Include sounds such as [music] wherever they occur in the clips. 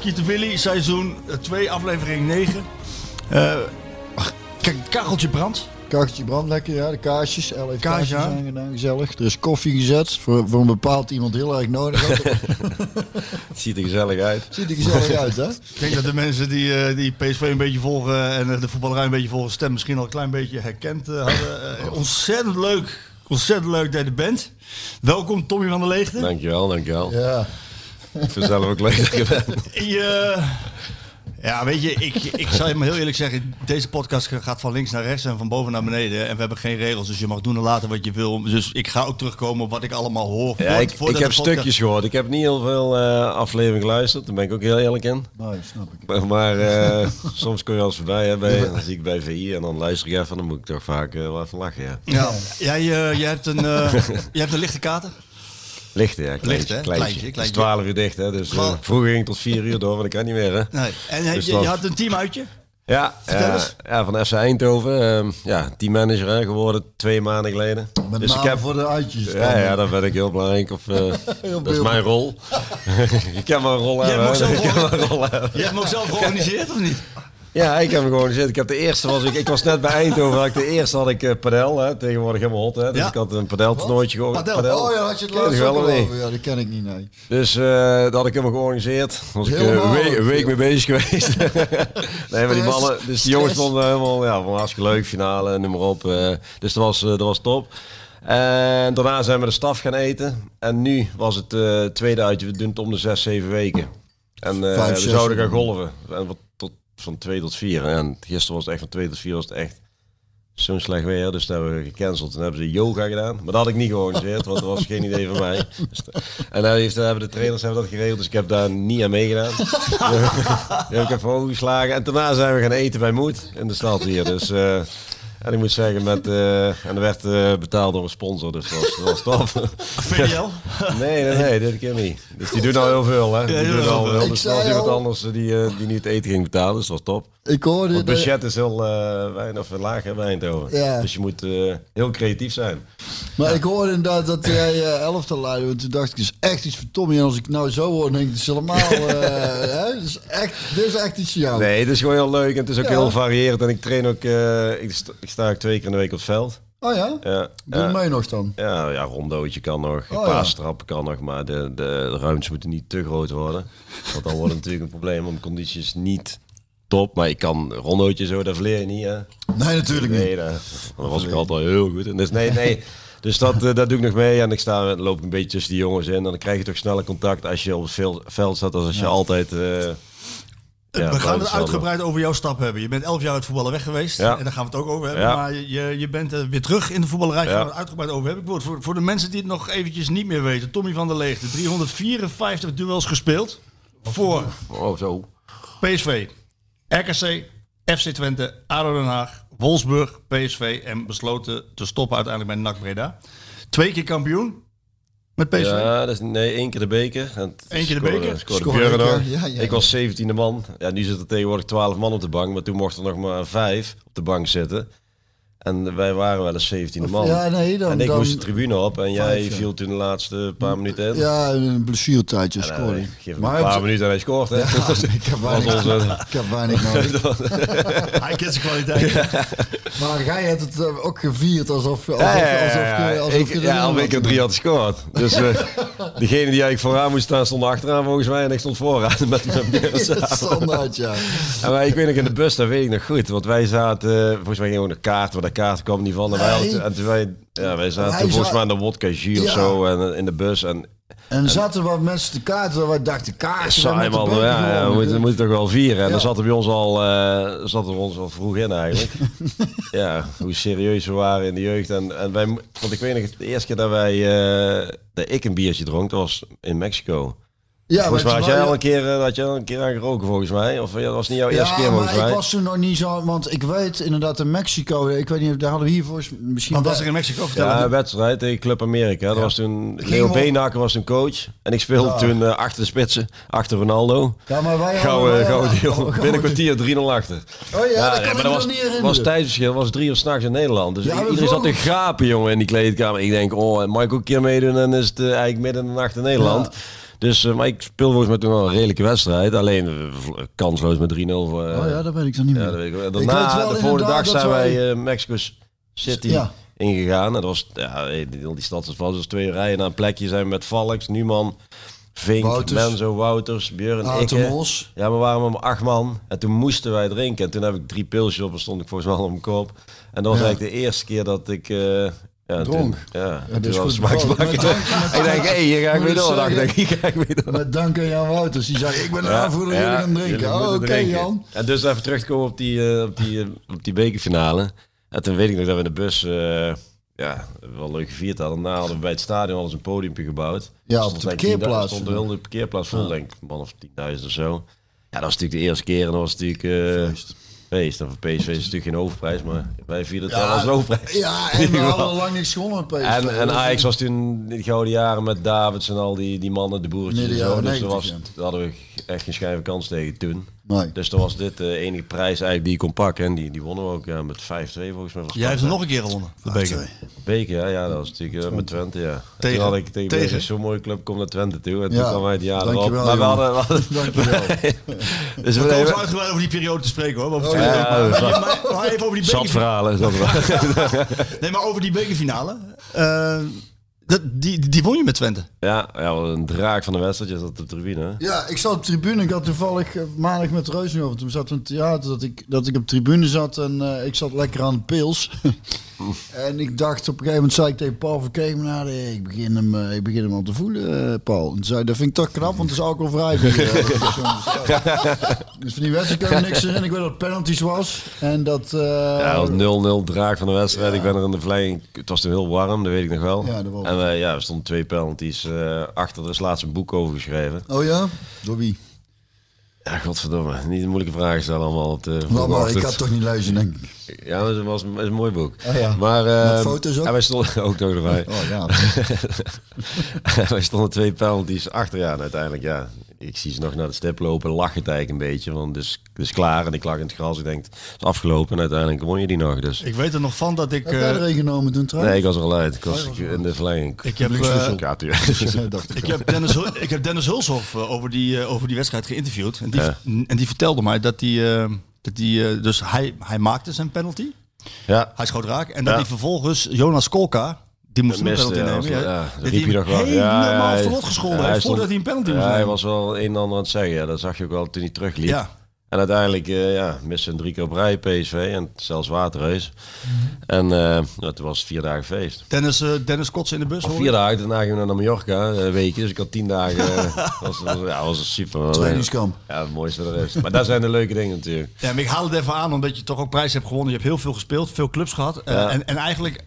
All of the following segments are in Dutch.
Skieten Willy, seizoen 2, aflevering 9. Eh kijk, het kacheltje brandt. Kacheltje brandt lekker, ja. De kaarsjes. Kaars, kaarsjes ja. aangedaan, gezellig. Er is koffie gezet. Voor, voor een bepaald iemand heel erg nodig. Het [laughs] [laughs] ziet er gezellig uit. Ziet er gezellig uit, hè? Ik denk dat de mensen die, eh, die PSV een beetje volgen en eh, de voetballerij een beetje volgen, stem misschien al een klein beetje herkend eh, hadden. Eh, ontzettend leuk. Ontzettend leuk dat je er bent. Welkom Tommy van der Leegte. Dankjewel, dankjewel. Ja. Ik vind het zelf ook leuk dat je bent. [laughs] Je, ja, weet je, ik, ik zal je maar heel eerlijk zeggen. Deze podcast gaat van links naar rechts en van boven naar beneden. En we hebben geen regels, dus je mag doen en laten wat je wil. Dus ik ga ook terugkomen op wat ik allemaal hoor. Ja, voor- ik, ik heb stukjes gehoord. Ik heb niet heel veel eh, afleveringen geluisterd. Daar ben ik ook heel eerlijk in. Nee, snap ik. Maar, maar, eh, [laughs] soms kom je als voorbij. Hè, bij, dan zie ik bij VI en dan luister ik even. Dan moet ik toch vaak eh, wel even lachen. Ja. Ja, jij, jij, hebt een, [laughs] jij hebt een lichte kater. Licht, ja. Kleintje, Licht, hè? kleintje. Kleintje, Het is kleintje. 12 uur dicht. Hè, dus eh, vroeger ging ik tot 4 uur door, maar dat kan niet meer. Hè. Nee. En je, Dus je, had een teamuitje. Ja, Vertel ja, eens. ja, van FC Eindhoven. ehm, ja, teammanager hè, geworden twee maanden geleden. Met dus ik heb voor de uitjes. Ja, ja, daar ben ik heel belangrijk. Of, eh, [laughs] dat is mijn rol. [laughs] [laughs] je kan maar rol hebben. hè. een rol hebben. Je hebt hem ook zelf georganiseerd of niet? Ja, ik heb hem gewoon gezet. Ik heb de eerste was ik. Ik was net bij Eindhoven. Had ik de eerste had ik eh, padel. Hè, tegenwoordig helemaal hot. Hè, dus Ja. ik had een padeltoernooitje gehoord. Padel. Oh ja, had je het laatst wel. Ja, dat ken ik niet, nee. Dus eh daar had ik hem georganiseerd. was ik eh, week, een week mee bezig geweest. [laughs] nee, maar die mannen. Dus die jongens stonden helemaal ja, van hartstikke leuk. Finale, noem maar op. dus dat was, dat was top. En daarna zijn we de staf gaan eten. En nu was het tweede uitje. We doen het om de zes, zeven weken. En Vijf, we zouden gaan golven. En wat, van twee tot vier. En gisteren was het echt van twee tot vier was het echt zo'n slecht weer. Dus dat hebben we gecanceld. Toen hebben ze yoga gedaan. Maar dat had ik niet georganiseerd, want dat was geen idee van mij. Dus de- en dan heeft, hebben de trainers hebben dat geregeld. Dus ik heb daar niet aan meegedaan. [laughs] Die heb ik even overgeslagen. En daarna zijn we gaan eten bij Moed in de stad hier. Dus eh, en ik moet zeggen, met, eh, en er werd eh, betaald door een sponsor. Dus dat was, dat was tof. [laughs] VDL. [laughs] Nee, nee, nee, dit keer niet. Dus die doen al heel veel, hè? Die Ja, doen al veel. heel Ik Dus er zei was iemand al- anders die, eh, die nu het eten ging betalen. Dus dat was top. Ik hoorde Het dat- budget is heel eh, weinig of laag bij Eindhoven. Ja. Dus je moet eh, heel creatief zijn. Maar ik hoorde inderdaad dat jij eh elftal leidde. Want toen dacht ik, is echt iets voor Tommy. En als ik nou zo hoor, denk ik, het is helemaal... [laughs] eh, hè, het is echt, dit is echt iets voor jou. Nee, het is gewoon heel leuk en het is ook Ja. heel variërend. En ik train ook, eh, ik, sta, ik twee keer in de week op het veld. Oh ja? Ja, Doe ja. mee nog dan. Ja, ja, rondootje kan nog, Oh, paastrappen kan nog, maar de, de, ruimtes moeten niet te groot worden. Want dan wordt het [laughs] natuurlijk een probleem, want conditie is niet top. Maar ik kan rondootje zo, dat verleer je niet, hè? Nee, natuurlijk niet. Nee, daar was ik altijd heel goed in. Dus nee, nee. Dus dat, eh, dat doe ik nog mee. En ik sta, loop ik een beetje tussen die jongens in. En dan krijg je toch sneller contact als je op het vel- veld staat, als als je altijd... eh, ja, we gaan het uitgebreid over jouw stap hebben. Je bent elf jaar uit voetballen weg geweest. Ja. En daar gaan we het ook over hebben. Ja. Maar je, je bent eh, weer terug in de voetballerij. Daar gaan we het uitgebreid over hebben. Ik wil, voor, voor de mensen die het nog eventjes niet meer weten. Tommy van der Leegte. 354 duels gespeeld. Voor Oh, zo. PSV, RKC, FC Twente, ADO Den Haag, Wolfsburg, PSV. En besloten te stoppen uiteindelijk bij NAC Breda. Twee keer kampioen met PSV. Ja, dat is, nee, één keer de beker. Eén keer de beker? Scoorde ja, ja. Ik was 17e man. Ja, nu zitten tegenwoordig 12 man op de bank. Maar toen mochten er nog maar vijf op de bank zitten. En wij waren wel eens 17e man. Ja, nee, dan... en ik dan, moest de tribune op. En jij Vijf, ja. viel toen de laatste paar minuten in. Ja, een blessuretijdje eh, scoorde Maar een paar minuten en hij scoort. Hè? [laughs] ik heb weinig, onze... ik heb weinig [laughs] nodig. [laughs] Hij kent zijn kwaliteit. Maar jij hebt het eh, ook gevierd alsof, alsof, alsof, ja. je- alsof Ik- je ja, drie had gescoord. Dus eh, degene die eigenlijk vooraan moest staan, stond achteraan volgens mij. En ik stond vooraan met mijn samen. Standaard, ja. En wij, ik weet nog in de bus, dat weet ik nog goed. Want wij zaten, volgens mij gingen we ook de kaart, maar de kaart kwam niet van. En wij, hadden, en toen wij, ja, wij zaten toen volgens mij aan de wodka jus of zo en, in de bus. En En zaten wat mensen te kaarten, wij dachten, kaarten. saai de man, ja, ja, we moeten, we moeten toch wel vieren. En Ja. dan zaten bij ons al, eh, zaten we ons al vroeg in eigenlijk. [laughs] ja, hoe serieus we waren in de jeugd. En, en wij, want ik weet nog, de eerste keer dat wij, eh, dat ik een biertje dronk, dat was in Mexico. Ja, volgens mij weet had je jij al een keer, eh, had jij al een keer aan geroken volgens mij. Of eh, dat was niet jouw eerste keer volgens maar mij. ik was toen nog niet zo... Want ik weet inderdaad in Mexico... Ik weet niet, daar hadden we hier volgens misschien... Want was er in Mexico? Ja, een wedstrijd tegen Club Amerika. Dat was toen, Leo was toen coach. En ik speelde Ja. toen eh, achter de spitsen, achter Ronaldo. Ja, maar wij Gauw, hadden- eh, gauw wij- deal. oh, gauw [laughs] Binnen kwartier 3-0 achter. Oh ja, dat kan maar ik was, niet herinneren. was tijdsverschil, was drie uur s'nachts in Nederland. Dus iedereen zat te gapen, jongen, in die kleedkamer. Ik denk, oh, mag ik ook een keer meedoen? En dan is het eh, eigenlijk midden in de nacht in Nederland. Dus, eh, maar ik speel volgens mij toen wel een redelijke wedstrijd. Alleen eh, kansloos met 3-0. voor, eh, Oh ja, dat weet ik dan niet meer. ja, dat weet ik Daarna, de volgende dag zijn wij- wij Mexico City Ja. ingegaan. En dat was, ja, die, die stad was. Dus twee rijen naar een plekje zijn met Valks, Numan, Vink, Wouters. Menzo, Wouters, Björn, Ikke. Ja, we waren met acht man. En toen moesten wij drinken. En toen heb ik drie pilsjes op en stond ik volgens mij al op mijn kop. En dat was Ja. eigenlijk de eerste keer dat ik... ja, Dronk. Toen, ja, dat is goed smaksbak. bevallen. [laughs] Ik denk, hé, hier ga ik weer door. Dacht ik, hier ga ik weer door. Met dank aan Jan Wouters. Die zei, ik ben er Ja, voor de jullie gaan drinken. Oh, Oké. Jan. En dus even terugkomen op die, eh, op die, eh, op die bekerfinale. En toen weet ik nog dat we in de bus eh, ja, wel leuk gevierd hadden. Daarna hadden we bij het stadion al eens een podiumpje gebouwd. Ja, op Stond de denk ik 10.000 parkeerplaats. stond de hele parkeerplaats vol, denk ik. Man of 10.000 of zo. Ja, dat was natuurlijk de eerste keer en dat was natuurlijk... feest. En voor PSV is het natuurlijk geen hoofdprijs, maar wij vierden het wel als een hoofdprijs. Ja, [laughs] en we hadden al lang niks gewonnen met PSV. En, en Dat Ajax was toen in die gouden jaren met Davids en al die, die mannen, de boertjes en zo. Dus daar, was, 90, daar hadden we echt geen schijve kans tegen toen. Nee. Dus dan was dit de enige prijs eigenlijk die ik kon pakken. En die, die wonnen we ook ja, met 5-2 volgens mij. Jij hebt er nog een keer gewonnen, de beker. Beker, ja, ja, dat was natuurlijk eh, met Twente, ja. Tegen- Toen had ik tegen, tegen? zo'n mooie club, kom naar Twente toe. En Ja, toen kwam wij het jaar erop. Maar we hadden... We hadden Dankjewel. [laughs] dus we komen uitgebreid over die periode te spreken hoor. Over Oh, ja. maar, maar- maar even over die Zat bekerfinale. verhalen. Zat verhalen. Nee, maar over die bekerfinale. Eh, dat, die, die won je met Twente. ja, ja, wat een draak van de wedstrijd. Zat op de tribune. Ja, ik zat op de tribune. Ik had toevallig eh, maandag met Reus over. Toen zat in het theater dat ik, dat ik op de tribune zat en eh, ik zat lekker aan de pils. [laughs] en ik dacht op een gegeven moment, zei ik tegen Paul van Kemenade, ik begin hem, eh, ik begin hem al te voelen, eh, Paul. En toen zei dat vind ik toch knap, want het is alcoholvrij. [laughs] dus van die wedstrijd kan ik niks herinneren. Ik weet dat het penalties was. En dat... eh, Ja, dat was 0-0 draak van de wedstrijd. Ik ben er in de verlenging. Het was toen heel warm, dat weet ik nog wel. Ja, dat was en ja, er stonden twee penalties eh, achter. Er is laatst een boek over geschreven. Oh ja? Door wie? Ja, godverdomme. Niet een moeilijke vragen stellen allemaal op de maar ik het toch niet lezen, denk ik. Ja, het was, een mooi boek. Oh ja. Maar, Met foto's ook? En wij stonden [laughs] ook nog erbij. Oh ja. [laughs] wij stonden twee penalties achter. Ja, uiteindelijk, ja. Ik zie ze nog naar de stip lopen, lachen het eigenlijk een beetje. Want het is, het is klaar en ik lag in het gras. Ik denk, het is afgelopen. En uiteindelijk won je die nog. Dus. Ik weet er nog van dat ik... Heb jij eh, er een genomen toen trouwens? Nee, ik was er al uit. Ik was in de verlenging. ik heb, eh, [laughs] dacht ik heb Dennis, ik heb Dennis Hulshoff eh, over, die, eh, over die wedstrijd geïnterviewd. En die, Ja. en die vertelde mij dat die, eh, dat die eh, dus hij, hij maakte zijn penalty. Ja, Hij schoot raak. En dat Ja. hij vervolgens Jonas Kolka, die moest een penalty ja, nemen. Ja, ja, dat riep hij hij nog wel. helemaal Ja, ja, hij- verrot gescholden ja, hij voordat hij een penalty Ja, moest hij nemen. was wel een en ander aan het zeggen. Ja, dat zag je ook wel toen hij terugliep. Ja. En uiteindelijk uh, ja, miste een drie keer op rij PSV en zelfs Waterreus. En uh, toen was het vier dagen feest. Dennis, uh, Dennis Kotsen in de bus hoor vier dagen, daarna gingen we naar Mallorca, een weekje. Dus ik had tien dagen. [laughs] was, was, ja, was een super. Trainingskamp. Ja, het mooiste de rest. Maar daar zijn de leuke dingen natuurlijk. Ja, maar ik haal het even aan omdat je toch ook prijs hebt gewonnen. Je hebt heel veel gespeeld, veel clubs gehad. Ja. en, en eigenlijk,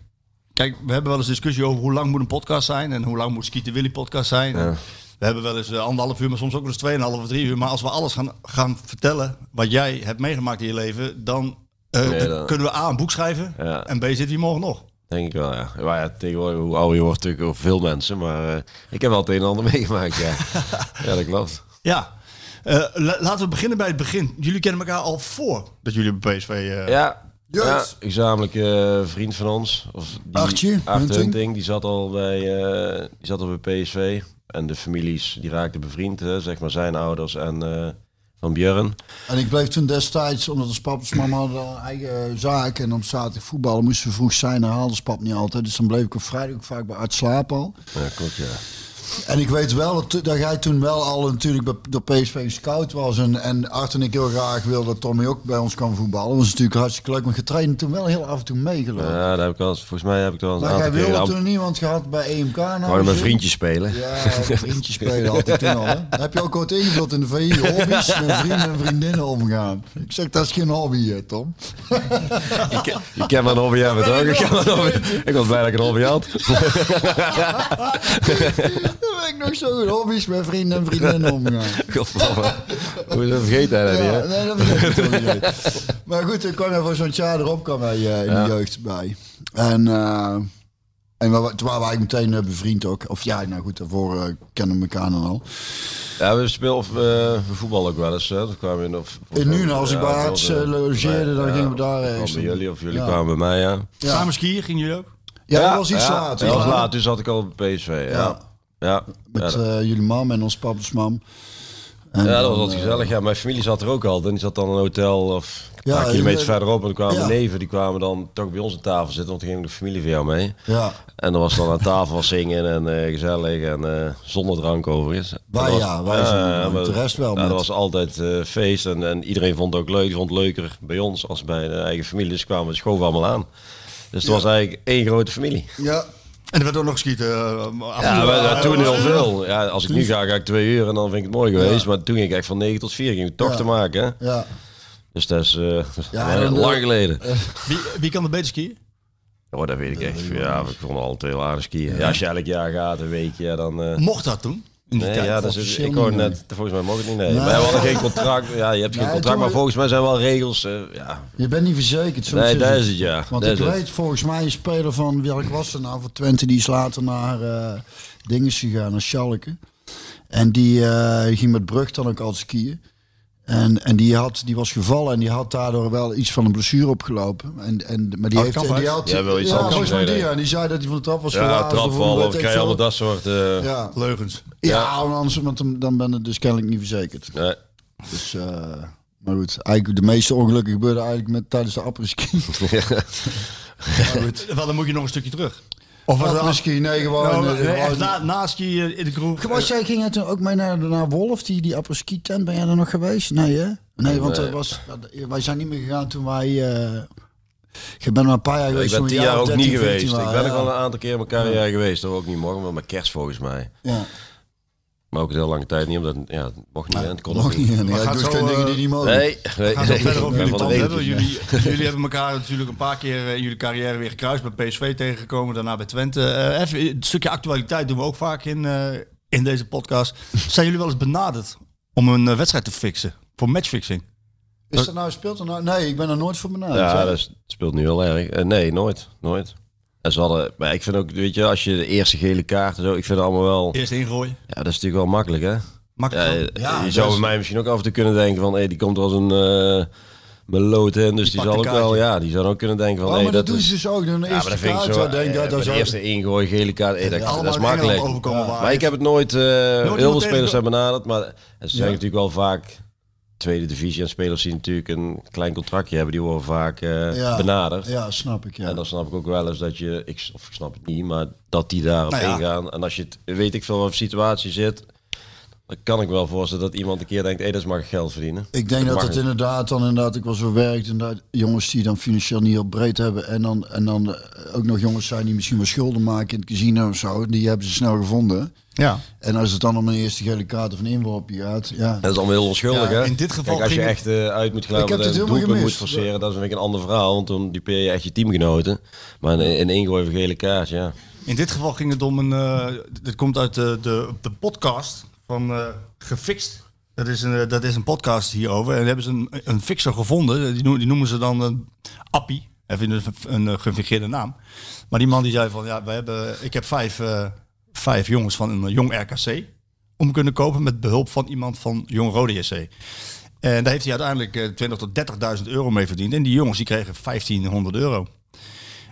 kijk, we hebben wel eens discussie over hoe lang moet een podcast zijn. En hoe lang moet Skeeter Willy podcast zijn. Ja. We hebben wel eens uh, anderhalf uur, maar soms ook wel eens tweeënhalf of drie uur. Maar als we alles gaan, gaan vertellen wat jij hebt meegemaakt in je leven, dan, uh, Nee, dan dan- kunnen we A, een boek schrijven. Ja. En B, zit hier morgen nog. Denk ik wel, ja. Maar ja, tegenwoordig, hoe ouder je wordt, natuurlijk ook veel mensen. Maar uh, ik heb wel het een en ander [laughs] meegemaakt, ja. [laughs] ja, dat klopt. Ja. Uh, la- laten we beginnen bij het begin. Jullie kennen elkaar al voor dat jullie bij PSV... uh, Ja, ja gezamenlijke uh, vriend van ons. Of die, Artje, Art Hunting. Hunting, die zat al bij, uh, die zat al bij PSV. En de families, die raakten bevriend, hè, zeg maar zijn ouders en uh, van Björn. En ik bleef toen destijds, omdat ons pap en mama hadden een eigen zaak. En dan zaterdag voetballen moesten we vroeg zijn. En haalde pap niet altijd. Dus dan bleef ik op vrijdag ook vaak bij Art slapen al. Ja, klopt, ja. En ik weet wel dat, dat jij toen wel al natuurlijk door PSV een scout was. En, en Art en ik heel graag wilden dat Tommy ook bij ons kwam voetballen. Dat was natuurlijk hartstikke leuk. Maar getraind toen wel heel af en toe meegelopen. Ja, daar heb ik wel eens, volgens mij heb ik er wel eens een maar jij wilde toen niemand gehad bij EMK. Nou, Gewoon met zo? vriendjes spelen. Ja, vriendjes spelen altijd toen al. Hè? [laughs] Heb je ook ooit ingevuld in de VI? Hobby's met vrienden en vriendinnen omgaan. Ik zeg, dat is geen hobby, hè, Tom. Je, ken- je kent mijn hobby hebben, toch? Ik, ken mijn hobby. ik was blij dat ik een hobby had. [laughs] [laughs] Dan ben ik nog zo goed hobby's met vrienden en vriendinnen [laughs] omgaan. Godverdomme. Hoe is dat vergeten hij dat niet, Ja, hè? nee, dat vergeet ik toch niet. [laughs] Maar goed, ik kwam er voor zo'n jaar erop kwam hij eh, in Ja. de jeugd bij. En, eh, en we, toen waren we eigenlijk meteen eh, bevriend ook. Of ja, nou goed, daarvoor kennen we elkaar dan al. Ja, we spelen of we voetballen ook wel eens. Hè. Dan kwamen we in, of, In Nuenen, als ik bij Arts, was, logeerde, dan ja, gingen we daar ergens doen. jullie of jullie Ja. kwamen bij mij, ja. Ja. Samen skiën gingen jullie ook? Ja, dat was iets ja, later. Dat was laat, toen zat ik al bij PSV. Ja, Ja. Met eh, jullie mam en ons papa's mam. En ja, dat was dan, altijd eh, gezellig. Ja, mijn familie zat er ook al. En die zat dan in een hotel of een Ja, paar kilometers eh, verderop. En dan kwamen ja. de neven, die kwamen dan toch bij ons aan tafel zitten. Want toen ging de familie van jou mee. Ja, En dan was dan aan tafel was zingen en eh, gezellig en eh, zonder drank overigens. Wij was- ja, wij maar- De rest wel dat was altijd eh, feest en, en iedereen vond het ook leuk. Die vond het leuker bij ons als bij de eigen familie. Dus kwamen we schoven allemaal aan. Dus het was eigenlijk één grote familie. ja. En er werd ook nog geskieten. uh, af en Ja, maar, ja, toen heel Eh, veel. Ja, als ik nu ga, ga ik twee uur en dan vind ik het mooi geweest. Maar toen ging ik echt van negen tot vier. Ging ik toch Ja. te maken. Hè? ja. Dus dat is eh, [laughs] Ja, eh, en, eh, lang [laughs] geleden. Wie, wie kan er beter skiën? Oh, dat weet ik echt. Ja, ik vond het altijd heel aardig skiën. Ja, als je elk jaar gaat, een weekje, dan... eh, Mocht dat toen? Nee, ja, dat is, ik hoor net, volgens mij het niet. Nee. Nee. Wij hadden geen contract. Ja, je hebt geen contract, maar volgens mij zijn wel regels. eh, ja. Je bent niet verzekerd. zo Nee, dat is het, ja. Want ik weet volgens mij een speler van, welk was er nou voor Twente, die is later naar eh dingen gegaan, naar Schalke. En die eh, ging met Brug dan ook al skiën. En, en die, had, die was gevallen en die had daardoor wel iets van een blessure opgelopen. En, en, maar die Oh, heeft... en die wel. had, Jij wil iets ja, anders die, ja. En die zei dat hij van de trap was Ja, trapval, of ik krijg allemaal dat soort... eh, Ja, Leugens. ja anders, want dan, dan ben je dus kennelijk niet verzekerd. nee. Dus, eh, maar goed, eigenlijk de meeste ongelukken gebeurden eigenlijk met, tijdens de apres-ski. [laughs] Wel, dan moet je nog een stukje terug. Of was het Apres-ski, nee, gewoon... Nou, eh, nee, echt gewoon- na, na skiën in de kroeg. Was jij ging jij toen ook mee naar, naar Wolf, die, die apres-ski tent? Ben jij er nog geweest? Nee, hè? Nee, want Nee. er was, wij zijn niet meer gegaan toen wij... eh ik ben maar een paar jaar Ik geweest. ben toen we tien jaar ook 13, niet 14 geweest. Ik ben ja. wel een aantal keer in mijn carrière geweest. Dat we ook niet mogen, maar met kerst volgens mij. Ja, Maar ook een heel lange tijd niet, omdat ja, het mocht niet. hè. Het kon mag niet. Nee, Maar doet zo, geen dingen eh, die niet mogen. Nee, nee. We gaan zo verder over jullie hebben. Jullie, [laughs] jullie hebben elkaar natuurlijk een paar keer in jullie carrière weer gekruist. Bij PSV tegengekomen, daarna bij Twente. Eh, even een stukje actualiteit doen we ook vaak in, eh, in deze podcast. Zijn jullie wel eens benaderd om een eh, wedstrijd te fixen? Voor matchfixing? Is dat nou, speelt er nou? Nee, ik ben er nooit voor benaderd. Ja, dat speelt nu heel erg. Eh, nee, nooit. Nooit. En ze hadden, maar ik vind ook, weet je, als je de eerste gele kaart en zo, ik vind het allemaal wel, Eerst ingooien. ja, dat is natuurlijk wel makkelijk, hè? Ja, Makkelijk. je-. Ja, je dat zou is- bij mij misschien ook af en toe kunnen denken van, hé, die komt als een uh, meloot in, dus die, zal ook wel, ja, die zou ook kunnen denken van, Oh, hé, maar dat dat doen ze dus ook. Dan Ja, eerste ik kaart, zo. zo denk eh, dat de ook- eerste ingooi, gele kaart, dat, is makkelijk. Maar ik heb het nooit, eh, heel veel spelers hebben benaderd, maar ze zijn Ja. natuurlijk wel vaak tweede divisie en spelers die natuurlijk een klein contractje hebben, die worden vaak eh, Ja. benaderd. Ja, snap ik, ja. En dan snap ik ook wel eens dat je, ik, of ik snap het niet, maar dat die daarop Nou ja. ingaan. En als je het, weet ik veel wat situatie zit, dan kan ik wel voorstellen dat iemand een keer denkt, hé, dat mag ik geld verdienen. Ik denk dat het niet. inderdaad dan inderdaad, ik was wel werkt inderdaad jongens die dan financieel niet heel breed hebben en dan, en dan eh, ook nog jongens zijn die misschien wel schulden maken in het casino of zo, die hebben ze snel gevonden. Ja. En als het dan om een eerste gele kaart of een inworpje gaat, ja. Dat is allemaal heel onschuldig, Ja, hè? in dit geval Kijk, als je echt eh, uit moet gaan een helemaal doelpunt moet forceren, dat is vind ik een ander verhaal, want dan dupeer je echt je teamgenoten. Maar in, in één gooi van gele kaart, ja. In dit geval ging het om een. eh, dit komt uit de, de, de podcast van eh, Gefixt. Dat is, een, eh, dat is een podcast hierover. En hebben ze een, een fixer gevonden. Die noemen, die noemen ze dan een Appie. Even een, een, eh, gefingeerde naam. Maar die man die zei van ja, we hebben, ik heb vijf, eh, vijf jongens van een jong RKC om kunnen kopen met behulp van iemand van Jong Rode JC. En daar heeft hij uiteindelijk eh, 20.000 tot 30.000 euro mee verdiend. En die jongens die kregen 1500 euro.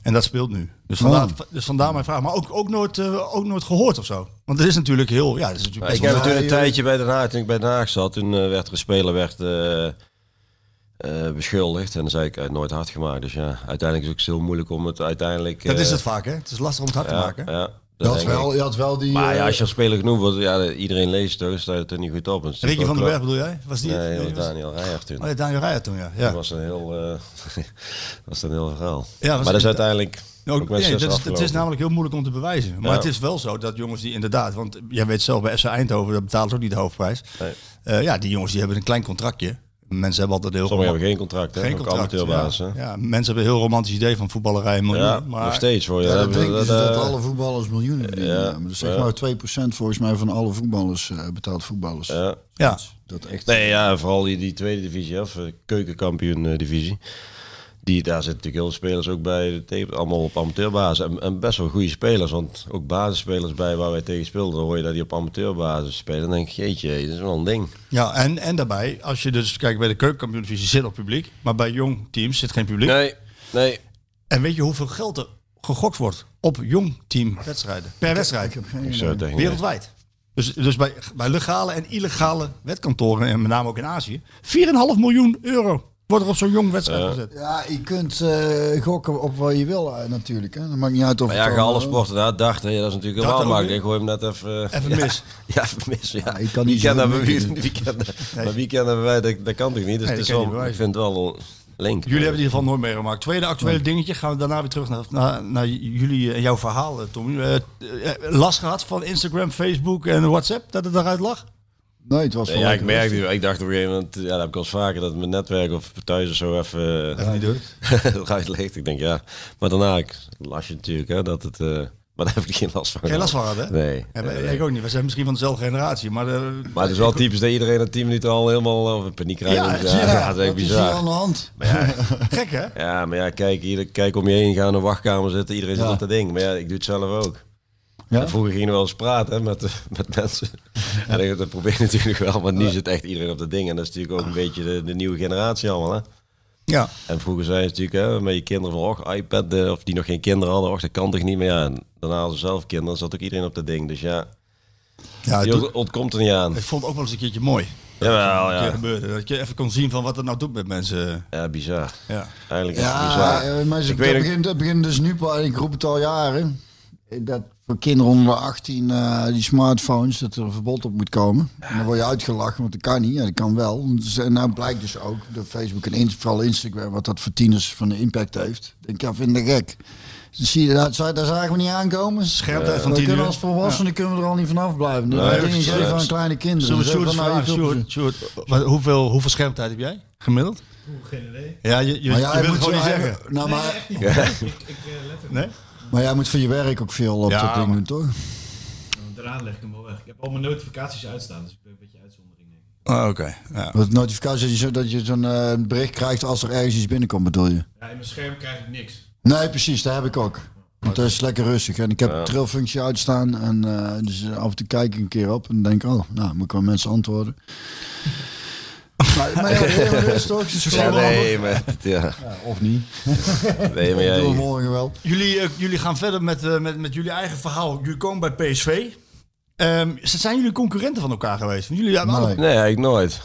En dat speelt nu. Dus vandaar, dus vandaar mijn vraag. Maar ook, ook, nooit, eh, ook nooit gehoord of zo. Want het is natuurlijk heel... Ja, het is natuurlijk ik heb toen een tijdje bij Den Haag, toen ik bij Den Haag zat, toen eh, werd er een speler werd, eh, beschuldigd. En dan zei ik, nooit hard gemaakt. Dus ja, uiteindelijk is het ook heel moeilijk om het uiteindelijk... dat is het vaak, hè? Het is lastig om het hard te maken. Ja, Je dat wel, je had wel die... Maar ja, eh, als je als speler genoemd wordt, ja, iedereen leest het toch, dan sta je er niet goed op. Het Ricky van den Berg ook bedoel jij? Was die het? Nee, dat Daniel Rijert toen. Oh ja, Daniel Rijert toen, ja. Dat ja. was een heel, eh, dat [laughs] was een heel verhaal. Ja, maar dat is het- uiteindelijk Ook, ook met nee, dat is, het is namelijk heel moeilijk om te bewijzen. Maar Ja. het is wel zo dat jongens die inderdaad... Want jij weet zelf, bij FC Eindhoven, dat betalen ze ook niet de hoofdprijs. Nee. Eh, ja, die jongens die hebben een klein contractje. Mensen hebben altijd heel Sommigen hebben geen contract, hè? geen Ook contract. ja. Ja, mensen hebben een heel romantisch idee van voetballerij en miljoen, Ja, maar nog steeds voor je. Ja, dat ze dat eh, alle voetballers miljoenen verdienen. ja, Ja, maar dat is zeg ja. maar 2% volgens mij van alle voetballers eh, betaalt voetballers. ja. ja. Dat echt. Nee, ja, vooral die, die tweede divisie, of eh, keukenkampioen eh, divisie. Die, daar zitten natuurlijk heel veel spelers ook bij, allemaal op amateurbasis. En, en best wel goede spelers, want ook basisspelers bij waar wij tegen speelden, dan hoor je dat die op amateurbasis spelen. Dan denk ik, jeetje, dat is wel een ding. ja en, en daarbij, als je dus kijkt bij de keukenkampioen-divisie zit op publiek, maar bij jong teams zit geen publiek. Nee, nee. En weet je hoeveel geld er gegokt wordt op jong team wedstrijden per wedstrijd? Wereldwijd. Dus, dus bij, bij legale en illegale wetkantoren, en met name ook in Azië, 4,5 miljoen euro wordt er op zo'n jong wedstrijd gezet. Ja, je kunt eh, gokken op wat je wil eh, natuurlijk. Hè. Dat maakt niet uit of Maar ja, het ga alle sporten daar dacht, hè, dat is natuurlijk helemaal makkelijk. Ik gooi hem net even... eh, Even mis. [laughs] Ja, even mis, ja. ik kan niet zo kennen goed we, mikken. wie, wie kennen, Maar wie kennen wij, dat, dat kan toch niet? Dus Nee, het is wel, ik vind het wel link. Jullie hebben het in ieder geval nooit meegemaakt. Tweede actuele dingetje. Gaan we daarna weer terug naar, naar, naar jullie en jouw verhaal, Tommy. Eh, eh, last gehad van Instagram, Facebook en WhatsApp, dat het eruit lag? Nee, het was Nee, ja, ik merkte, rustig. ik dacht op een gegeven moment, ja, dat heb ik al eens vaker, dat mijn netwerk of thuis of zo even Even niet doen. [laughs] eruit ligt. Ik denk ja, maar daarna ik, las je natuurlijk, hè, dat het, eh, maar daar heb ik geen last van. Geen last van hè? Nee. Ja, nee, maar nee. Ik ook niet. We zijn misschien van dezelfde generatie. Maar, eh, Maar het is wel typisch dat iedereen na 10 minuten al helemaal of in paniek krijgt. Ja, Ja, [laughs] ja, dat is echt Wat is hier aan bizar. de hand? [laughs] gek, hè? Ja, maar ja, kijk, ieder, kijk om je heen, ga in een wachtkamer zitten, iedereen zit op dat ding. Maar ja, ik doe het zelf ook. Ja? Vroeger gingen we wel eens praten hè, met, [laughs] met mensen. En dat, probeer je natuurlijk wel, maar nu zit echt iedereen op dat ding. En dat is natuurlijk ook een beetje de, de nieuwe generatie allemaal. Hè? Ja. En vroeger zei je natuurlijk hè, met je kinderen van, och, iPad, eh, of die nog geen kinderen hadden, och, dat kan toch niet. Maar ja, en daarna hadden ze zelf kinderen, zat ook iedereen op dat ding. Dus ja, ja je het doet- ontkomt er niet aan. ik vond het ook wel eens een keertje mooi. Jawel, ja. gebeurde. Dat je even kon zien van wat het nou doet met mensen. Ja, bizar. Ja. Eigenlijk is het Ja, bizar. eh, maar ze, Ik dat, weet begint, dat begint dus nu pas, ik roep het al jaren, dat voor kinderen onder de 18 eh, die smartphones, dat er een verbod op moet komen. En dan word je uitgelachen, want dat kan niet. Ja, dat kan wel. Dus, En nou blijkt dus ook, door Facebook en Inst- vooral Instagram, wat dat voor tieners van de impact heeft. Ik denk, ja, vind ik gek. Dus zie je, dat, zou- daar zagen we niet aankomen. Scherpte van We tien kunnen uur. als volwassenen kunnen we er al niet vanaf blijven. Nee, dingen precies. geven aan kleine kinderen. Dus Sjoerd even je Sjoerd, wat- hoeveel, hoeveel schermtijd heb jij gemiddeld? Geen idee. Ja, je, je, Maar je ja, wilt hij het moet gewoon niet zeggen. Nou, maar, Ik, ik eh, let er Nee? Maar jij moet voor je werk ook veel op Ja, dat ding doen, toch? Daarna leg ik hem wel weg. Ik heb al mijn notificaties uitstaan, dus ik ben een beetje uitzondering. Oh, Oké. Ja. Dat notificatie dat je, zo- dat je zo'n eh, bericht krijgt als er ergens iets binnenkomt, bedoel je? Ja, in mijn scherm krijg ik niks. Nee, precies, dat heb ik ook. Want dat is lekker rustig. En ik heb de trillfunctie uitstaan. En eh, dus af en toe kijk ik een keer op en denk, oh, nou, moet ik wel mensen antwoorden. Maar, maar is toch? [laughs] Ja, nee, maar, ja. Ja, of niet. [laughs] nee, maar Ik jij, morgen wel. Jullie, eh, jullie gaan verder met, eh, met, met jullie eigen verhaal. Jullie komen bij PSV. Ehm, zijn jullie concurrenten van elkaar geweest? Want jullie hebben alle, Nee. nee, eigenlijk nooit.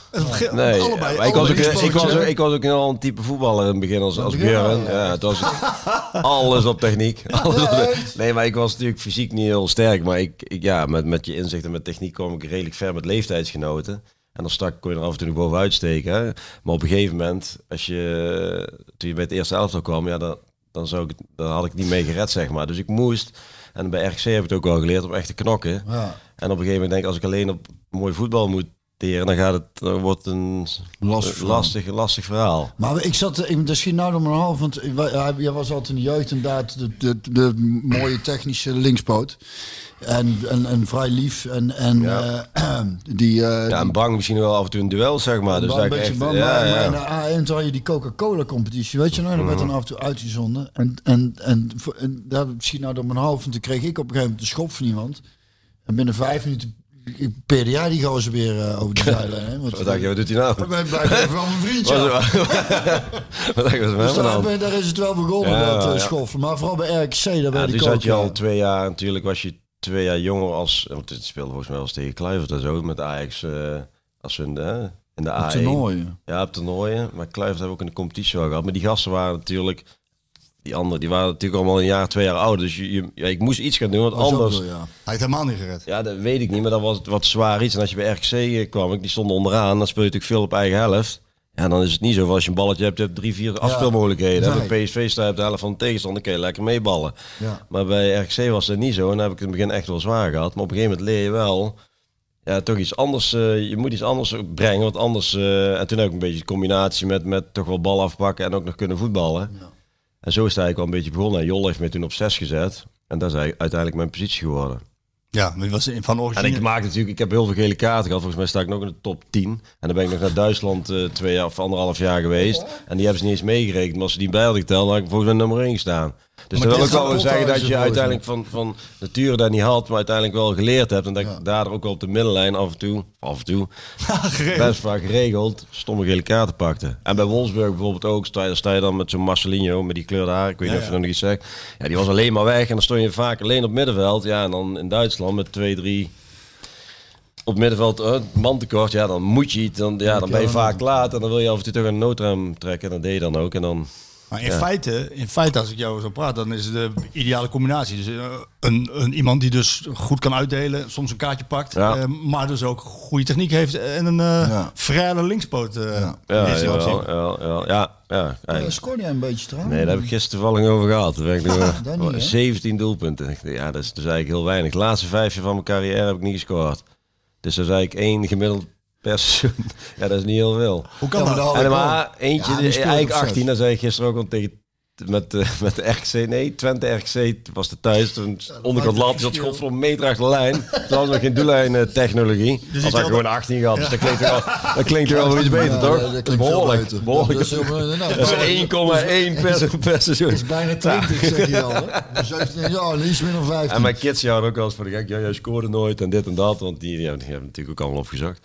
Nee, allebei. maar ik, was ook, ik, was ook, ik was ook al een type voetballer in het begin als, als Björn. ja. Ja, het was [laughs] alles op techniek. Alles op de- nee, maar ik was natuurlijk fysiek niet heel sterk. Maar ik, ik, ja, met, met je inzicht en met techniek kwam ik redelijk ver met leeftijdsgenoten. En dan stak kon je er af en toe nog bovenuit steken. Hè. Maar op een gegeven moment, als je, toen je bij het eerste elftal kwam, ja, dan, dan, zou ik, dan had ik niet mee gered, zeg maar. Dus ik moest, en bij RKC heb ik het ook wel geleerd, om echt te knokken. Ja, En op een gegeven moment denk ik, als ik alleen op mooi voetbal moet teren, dan gaat het, dan wordt een Lastig lastig, lastig verhaal. Maar ik zat, ik, dat schiet nou door mijn hoofd, want jij was altijd in de jeugd inderdaad de, de, de mooie technische linkspoot. En, en, en vrij lief en, en Ja. eh, [clears throat] die... eh, Ja, en bang misschien wel af en toe een duel, zeg maar. Dus Een beetje echt, bang, ja, maar, ja. maar in de A1 toen had je die Coca-Cola competitie, weet je nou, dat werd dan af en toe uitgezonden. En, en, en, en daar misschien nou door mijn hoofd, want toen kreeg ik op een gegeven moment de schop van iemand. En binnen vijf minuten peerde jij die gozer weer eh, over de [laughs] zijlijn. hè, want- Wat dacht je, wat doet hij nou? Ik ben blijf even van mijn vriendje Wat, dacht [laughs] je, wat Dus daar, aan? ben- daar is het wel begonnen, Ja, dat uh, ja. schoffelen. Maar vooral bij RKC, daar Ja, toen ik zat ook... je al twee jaar, natuurlijk was je twee jaar jonger als, want het speelde volgens mij wel eens tegen Kluivert en zo, met Ajax, eh, als hun eh, in de A1. toernooien. Ja, op toernooien. Maar Kluivert hebben we ook in de competitie wel gehad. Maar die gasten waren natuurlijk, die anderen, die waren natuurlijk allemaal een jaar, twee jaar ouder. Dus je, je- ja, ik moest iets gaan doen, want anders... zo, ja. Hij heeft helemaal niet gered. Ja, dat weet ik niet, maar dat was wat zwaar iets. En als je bij RKC eh, kwam, ik, die stonden onderaan, dan speel je natuurlijk veel op eigen helft. Ja, dan is het niet zo als je een balletje hebt, je hebt drie, vier afspeelmogelijkheden. Nee. Bij PSV sta je op de helft van de tegenstander, kun je lekker meeballen. Ja. Maar bij RKC was dat niet zo en dan heb ik in het begin echt wel zwaar gehad. Maar op een gegeven moment leer je wel, ja, toch iets anders. eh, je moet iets anders brengen. Want anders. eh, en toen ook een beetje de combinatie met, met toch wel bal afpakken en ook nog kunnen voetballen. En zo is het eigenlijk wel een beetje begonnen. En Jol heeft me toen op 6 gezet. En dat is uiteindelijk mijn positie geworden. Ja, maar was van En origine. ik maak natuurlijk, ik heb heel veel gele kaarten gehad. Volgens mij sta ik nog in de top 10. En dan ben ik nog naar Duitsland eh, twee jaar of anderhalf jaar geweest. En die hebben ze niet eens meegerekend. Maar als ze die bij hadden geteld, dan had ik volgens mij nummer 1 gestaan. Dus Maar dat wil ook wel zeggen dat je uiteindelijk van, van nature dat niet had, maar uiteindelijk wel geleerd hebt. En dat ik daar ook wel op de middenlijn af en toe, af en toe, [laughs] best vaak geregeld, stomme gele kaarten pakte. En bij Wolfsburg bijvoorbeeld ook, sta je, sta je dan met zo'n Marcelinho, met die kleurde haar, ik weet niet of je dat nog iets zegt. Ja, die was alleen maar weg en dan stond je vaak alleen op middenveld. Ja, en dan in Duitsland met twee, drie op middenveld uh, man tekort, ja, dan moet je iets, dan, ja, dan ben je vaak laat en dan wil je af en toe toch een noodrem trekken. En dat deed je dan ook. En dan, Maar in, Ja. feite, in feite, als ik jou zo praat, dan is het de ideale combinatie. Dus eh, een, een, iemand die dus goed kan uitdelen, soms een kaartje pakt, Ja. eh, maar dus ook goede techniek heeft en een eh Ja. vrije linkspoot. eh Ja. ja, ja, ja, scoorde jij een beetje trouwens? Nee, daar heb ik gisteren toevallig over gehad. Toen ben ik nog, Ah, dat niet, hè? 17 doelpunten. Ik dacht, Ja, dat is dus eigenlijk heel weinig. De laatste vijf jaar van mijn carrière heb ik niet gescoord. Dus dat is eigenlijk één gemiddeld per seizoen. Ja, dat is niet heel veel. Hoe kan Ja, maar dat? dan- En er ik maar eentje, Ja, eigenlijk op zes. 18, dat zei ik gisteren ook al tegen met, eh, [laughs] met de RKC, nee, Twente RKC was de thuis. Toen onderkant lat, die zat schot voor een meter achter de lijn. Toen was nog geen doellijn technologie. Dus Als had ik gewoon 18 gehad. Dus dat klinkt toch wel, dat klinkt toch wel iets beter, Ja, toch? dat- dat Dat is behoorlijk. beter. behoorlijk. Dat is, heel- nou, Dat is 1,1 per, per seizoen. is bijna 20, zeg je al. Hè? 17 jaar, iets minder dan 15. En mijn kids die houden ook wel eens voor de gek. Ja, jij scoorde nooit en dit en dat. Want die, hebben, die hebben natuurlijk ook allemaal opgezocht.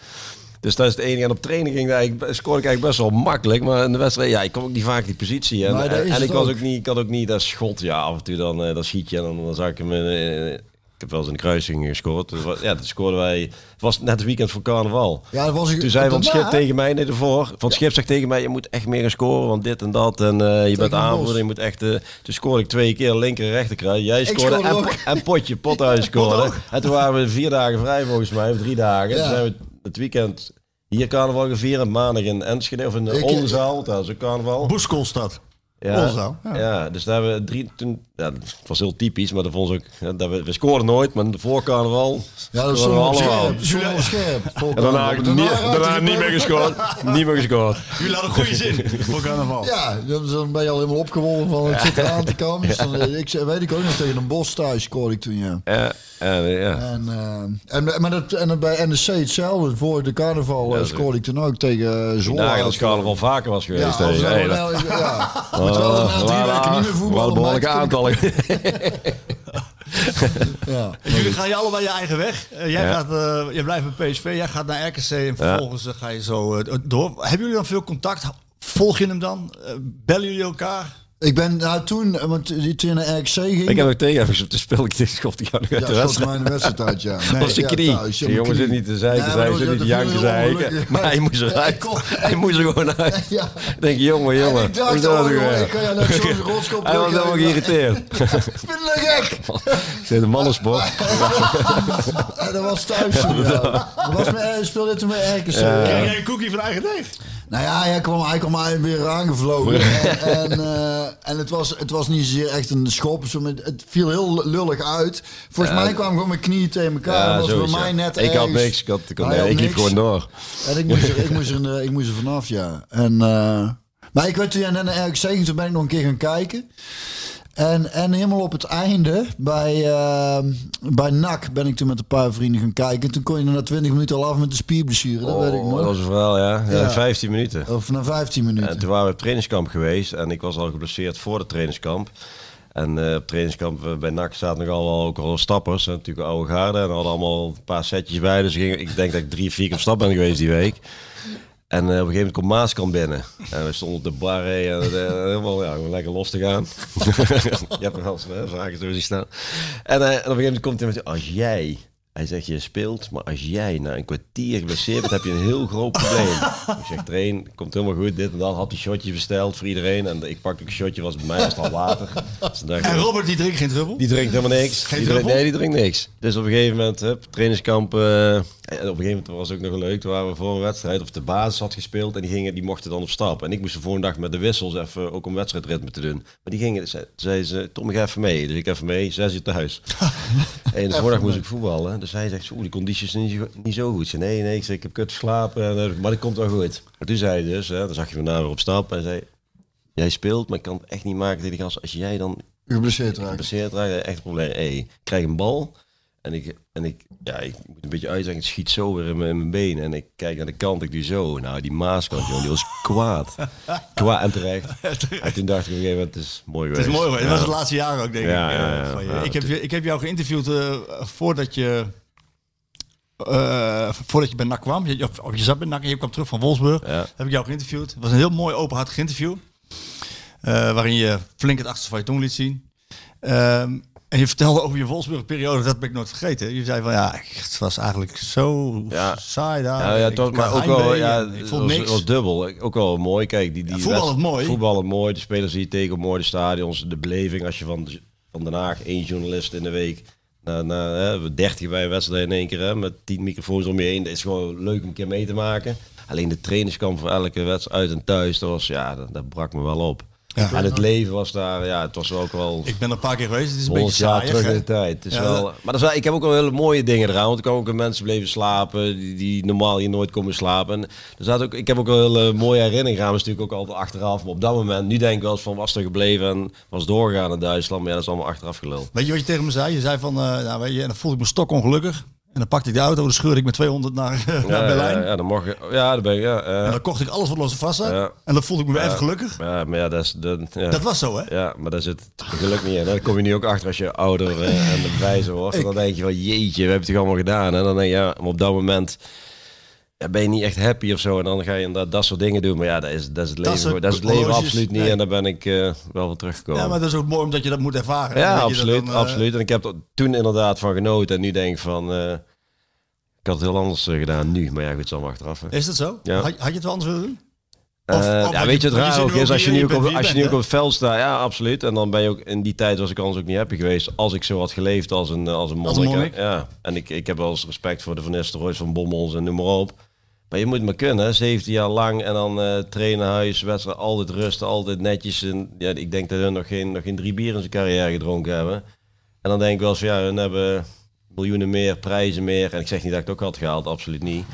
Dus dat is het enige. En op training ging dat eigenlijk, scoorde ik eigenlijk best wel makkelijk. Maar in de wedstrijd, ja, ik kom ook niet vaak die positie. En, Maar dat en, en ik, was ook. niet, ik had ook niet dat schot. Ja, af en toe dan, eh, dan schiet je en dan, dan zag ik hem... eh, ik heb wel eens in de kruising gescoord. Dus, ja, dat scoorden wij... Het was net het weekend voor carnaval. ja, dat was ik, Toen zei Van Schip tegen mij, nee, ervoor. Van Schip zegt tegen mij, je moet echt meer gaan scoren, want dit en dat. En eh, je bent aanvoerder, je moet echt... eh, toen scoorde ik twee keer linker en rechter kruis. Jij scoorde, en, en Potje, [laughs] Pothuis scoorde. En toen waren we vier dagen vrij volgens mij, of drie dagen. Ja. Toen zijn we het weekend hier carnaval gevierd. en Maandag in Enschede, of in de Oldenzaal, dat is ook carnaval. Boeskolstad. Ja, Oldenzaal, ja. ja. dus daar hebben we drie... Toen, ja, het was heel typisch, maar dat vond ze ook... dat we, we scoorden nooit, maar voor carnaval... Ja, dat is we allemaal. scherp. Scherp. En daarna, niet, daarna niet meer gescoord. Niet meer gescoord. Jullie hadden goede zin voor carnaval. Ja, dan ben je al helemaal opgewonden van het zit eraan te komen. Dus dan, eh, ik, zei- weet ik ook nog tegen een bos thuis scoorde ik toen, ja. Ja, ja, ja. En, eh, en, maar dat, en bij NEC hetzelfde. Voor de carnaval eh, scoorde ik toen ook tegen uh, Zwolle. Dagen als carnaval vaker was Ja, geweest. als we Hey, wel- dat- ja. [laughs] Maar terwijl we na drie weken niet meer wel een aantallen. [laughs] Ja. Jullie gaan je allebei je eigen weg. Eh, jij, Ja. gaat, eh, jij blijft bij PSV, jij gaat naar RKC en vervolgens eh, ga je zo eh, door. Hebben jullie dan veel contact? Volg je hem dan? Eh, bellen jullie elkaar? Ik ben nou toen, eh, want die toen naar RKC ging. Ik heb ook [laughs] tegen hem te spelen. Ik schopte jou nog uit de ja, wedstrijd. in de wedstrijd uit, ja. Dat was de Ja, knie. thuis, ja, Die mijn jongen zit niet te zeiken, Ja, zei, maar zit niet te janken, heel zei ik. ongelukkig. Maar hij moest Ja, eruit. [laughs] Hij moest er gewoon uit. Ja. Ik denk, jongen, En jongen. ik dacht, oh, nou ik kan jou net zo'n rotskop Hij was helemaal geïrriteerd. [laughs] Ik vind het gek. Ik zei, de mannensport. En dat was thuis ja. Dat was hij speelde toen met RKC. Krijg jij een cookie van eigen deeg? Nou ja, hij kwam, hij kwam weer aangevlogen. en [laughs] en, eh, en het, was, het was niet zozeer echt een schop. Het viel heel lullig uit. Volgens mij kwamen gewoon mijn knieën tegen elkaar. Ja, dat was bij mij net Ik had niks. Ik, had, ik, had- nee, had ik liep niks. gewoon door. En ik moest er, ik moest er, de- ik moest er vanaf, ja. En, eh, maar ik werd toen jij net naar ging, toen ben ik nog een keer gaan kijken. En, en helemaal op het einde, bij, eh, bij NAC, ben ik toen met een paar vrienden gaan kijken. En toen kon je er na 20 minuten al af met de spierblessure, dat weet ik Oh, nog. dat was een verhaal, ja. ja. Ja. 15 minuten. Of na 15 minuten. En toen waren we op trainingskamp geweest en ik was al geblesseerd voor het trainingskamp. En eh, op trainingskamp eh, bij NAC zaten nogal wel ook al stappers, hè, natuurlijk oude garde. En hadden allemaal een paar setjes bij. Dus ging, ik denk dat ik drie, vier keer op stap ben geweest die week. En eh, op een gegeven moment komt Maaskamp binnen. En we stonden op de bar hè, en eh, helemaal ja, gewoon lekker los te gaan. [laughs] je hebt er wel eens hè, vragen zo zien staan. En, eh, en op een gegeven moment komt hij met, als jij... Hij zegt, je speelt, maar als jij na een kwartier geblesseerd bent, heb je een heel groot probleem. ik zeg, train, komt helemaal goed, dit en dat. Had die shotje besteld voor iedereen. En ik pakte ook een shotje, was bij mij was het al water. Dus dacht En Robert die drinkt geen druppel? die drinkt helemaal niks. Geen die drinkt, druppel? nee, die drinkt niks. Dus op een gegeven moment, hup, trainingskamp. eh, En op een gegeven moment was het ook nog leuk. Toen waren we voor een wedstrijd of de basis had gespeeld en die gingen, die mochten dan op stap. En ik moest de volgende dag met de wissels even ook om wedstrijdritme te doen. Maar die gingen, ze, zei ze, Tom, ik ga even mee. Dus ik even mee, zes uur thuis. [laughs] en de voordag moest ik voetballen. Dus hij zegt, oeh, die condities zijn niet, zo- niet zo goed. Zei, nee, nee, ik, zei, ik heb kut geslapen, en, eh, maar dat komt wel goed. Maar toen zei hij dus, hè, dan zag je daarna weer op stap en zei, jij speelt, maar ik kan het echt niet maken tegen die gast. Als jij dan Geblesseerd raakt. geblesseerd raakt, echt een probleem. Hey, krijg een bal en ik, en ik, ja, ik moet een beetje uitzeggen, het schiet zo weer in mijn, in mijn benen. En ik kijk naar de kant, ik doe zo. Nou, die Maaskant, joh, die was kwaad. [laughs] kwaad [laughs] en terecht. En toen dacht ik op een gegeven moment, het is mooi Het geweest. is mooi. Dat Ja. was het laatste jaar ook, denk Ja, ik. ja, eh, ja, van je. ja. ik, heb, je- ik heb jou geïnterviewd eh, voordat je... eh, voordat je bij NAC kwam, je, of, of je zat bij NAC en je kwam terug van Wolfsburg, heb ik jou geïnterviewd. Het was een heel mooi openhartig interview, waarin je flink het achterste van je tong liet zien. Ehm, en je vertelde over je Wolfsburg-periode, dat ben ik nooit vergeten. Je zei van ja, het was eigenlijk zo Ja. saai daar. Ja, ja, Ik- toch, maar ook wel, ja, ik het vond niks. was dubbel. Ook wel mooi. Kijk, die, die Ja, voetbal wedst- is mooi. Voetbal is mooi. De spelers die je tegen mooi, de stadions, de beleving. Als je van, van Den Haag één journalist in de week naar, naar hè, 30 bij een wedstrijd in één keer hè, met 10 microfoons om je heen. Dat is gewoon leuk om een keer mee te maken. Alleen de trainingskamp voor elke wedstrijd uit en thuis, dat, was, ja, dat, dat brak me wel op. Ja. En het leven was daar, ja, het was ook wel... Ik ben een paar keer geweest, het is een 100 beetje saai. terug in de tijd. Het is Ja, wel, maar dat is ik heb ook wel hele mooie dingen eraan. Want ik kan ook mensen bleven slapen die, die normaal hier nooit komen slapen. En er zat ook, ik heb ook wel hele mooie herinneringen aan. Is natuurlijk ook altijd achteraf. Maar op dat moment, nu denk ik wel eens van was er gebleven en was doorgegaan naar Duitsland. Maar ja, dat is allemaal achteraf gelul. Weet je wat je tegen me zei? Je zei van, eh, nou, weet je, en dan voelde ik me stok ongelukkig. En dan pakte ik de auto, dan scheurde ik met 200 naar, [laughs] naar Berlijn. ja, ja, dan je, ja, dan ben ik, ja. En dan kocht ik alles wat los en vast zat. Ja. En dan voelde ik me even gelukkig. Ja, maar ja, dat is... Dat. Dat was zo, hè? Ja, maar daar zit geluk niet in. Dan kom je nu ook achter als je ouder eh, en wijzer wordt. Dan denk je van, jeetje, we hebben het toch allemaal gedaan. En dan denk je, ja, maar op dat moment ja, ben je niet echt happy of zo. En dan ga je inderdaad dat soort dingen doen. Maar ja, dat is, dat is het leven, soort gewoon- dat is het leven absoluut niet. nee. En daar ben ik eh, wel van teruggekomen. Ja, maar dat is ook mooi omdat je dat moet ervaren. Ja, dat absoluut, dat dan, eh, absoluut. En ik heb er toen inderdaad van genoten. En nu denk ik van, eh, ik had het heel anders gedaan nu. Maar ja, goed, is allemaal achteraf. hè. Is dat zo? Ja. Had, had je het wel anders willen doen? Of- of ja, weet je het raar ook is als je nu ook op, als je nu op het veld staat, ja, absoluut. En dan ben je ook in die tijd was ik anders ook niet happy geweest als ik zo had geleefd als een, als een monnik. Als een hè. monnik. Ja, en ik, ik heb wel eens respect voor de Van Nistelrooys, van Bommels en noem maar op. Maar je moet maar kunnen, hè. 17 jaar lang en dan eh trainen, huis, wedstrijd, altijd rusten, altijd netjes. Ja, ik denk dat hun nog geen, nog geen drie bier in zijn carrière gedronken hebben. En dan denk ik wel eens, ja, hun hebben miljoenen meer, prijzen meer. En ik zeg niet dat ik het ook had gehaald, absoluut niet.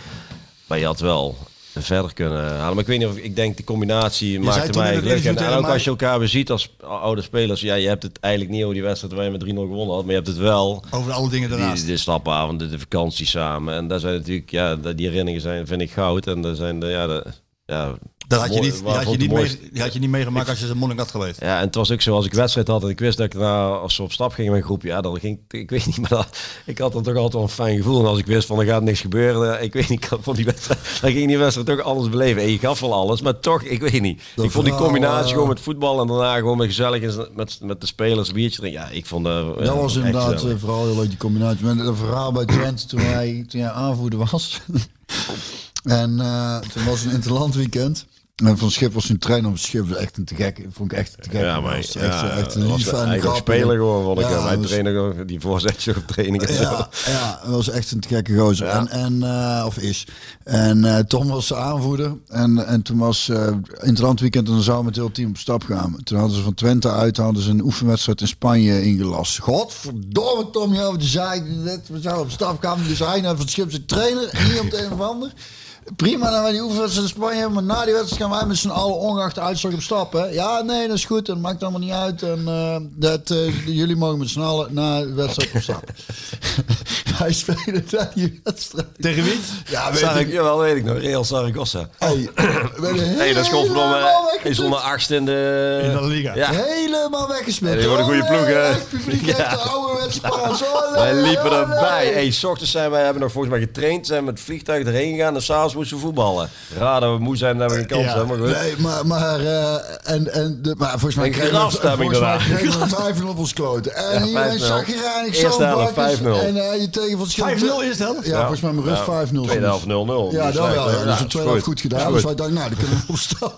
Maar je had wel verder kunnen halen. Maar ik weet niet of ik denk de combinatie zei maakte mij gelukkig. En, ook als je elkaar weer ziet als oude spelers, ja, je hebt het eigenlijk niet over die wedstrijd waar je met 3-0 gewonnen had, maar je hebt het wel. Over alle dingen daarnaast. Die, de stapavonden, de vakantie samen. En daar zijn natuurlijk, ja, die herinneringen zijn, vind ik goud. En daar zijn de, ja, de, ja, dat had je niet, die had je niet, de mee, mooiste- die had je niet meegemaakt als je een monnik had geleefd. ja, en het was ook zo, als ik wedstrijd had en ik wist dat ik daarna, als we op stap gingen met een groepje, ja, dan ging ik weet niet, maar dat, ik had dan toch altijd wel een fijn gevoel. En als ik wist van er gaat niks gebeuren, ik weet niet, ik die wedstrijd, dan ging die wedstrijd toch alles beleven. En je gaf wel alles, maar toch, ik weet niet. Dat ik vond die combinatie gewoon met voetbal en daarna gewoon met gezellig met, met de spelers biertje drinken. Ja, ik vond dat, ja, Dat was inderdaad gezellig. eh, vooral heel leuk die combinatie. Met een verhaal bij Twente toen hij, toen hij aanvoerder was. [laughs] en eh, toen was een interlandweekend. En van Schip was een trainer op Schip. was echt een te gek. Vond ik echt een te gek. Ja, maar echt, ja, echt, een lief en speler gewoon, vond ik. Ja, hem. Hij hij was- trainde gewoon die voorzetjes op training en zo. Ja, ja, dat was echt een te gekke gozer. Ja. En, en, eh, of is. En eh, Tom was de aanvoerder. En, en toen was eh in het randweekend en dan zou met het hele team op stap gaan. Toen hadden ze van Twente uit hadden ze een oefenwedstrijd in Spanje ingelast. Godverdomme Tom, wat zei net? We zouden op stap gaan. Dus hij naar van schip zijn trainer. En niet op het een of ander. Prima, dan wij die oefenwedstrijd in Spanje hebben. Maar na die wedstrijd gaan wij met z'n allen ongeacht de uitslag op stap. Hè? Ja, nee, dat is goed. Dat maakt allemaal niet uit. En eh, dat, eh, jullie mogen met z'n allen na de wedstrijd op stap. [laughs] wij spelen daar die wedstrijd. Tegen wie? Ja, weet ik. jawel, weet ik nog. Real Zaragoza. Hey, we Hey, [coughs] dat is helemaal godverdomme. weggespeeld. Is onder achtste in de... In de Liga. Ja. Helemaal weggespeeld. Ja, die worden goede Oh, ploeg, hè? publiek, [laughs] Ja. de oude Spaans. Oh, Wij liepen erbij. Hey, s ochtends zijn wij hebben nog volgens mij getraind, zijn met het vliegtuig erheen gegaan. En s'avonds moesten voetballen. Raden we moe zijn, dat we geen kans Ja. hebben. Maar goed. Nee, maar, maar, eh, en, en de, maar volgens mij Een kregen we, 5 [laughs] op ons kloten. En Ja, iedereen 5-0. zag gereinigd Eerste zo'n helft, bakjes. 5-0. En uh, je tegen van 5-0 eerste helft? Ja, volgens mij mijn rust 5-0. Tweede helft 0-0. Ja, Dus dat wel. Ja, dat is Ja, de tweede helft goed gedaan. Dus wij dachten, nou, dan kunnen we opstaan.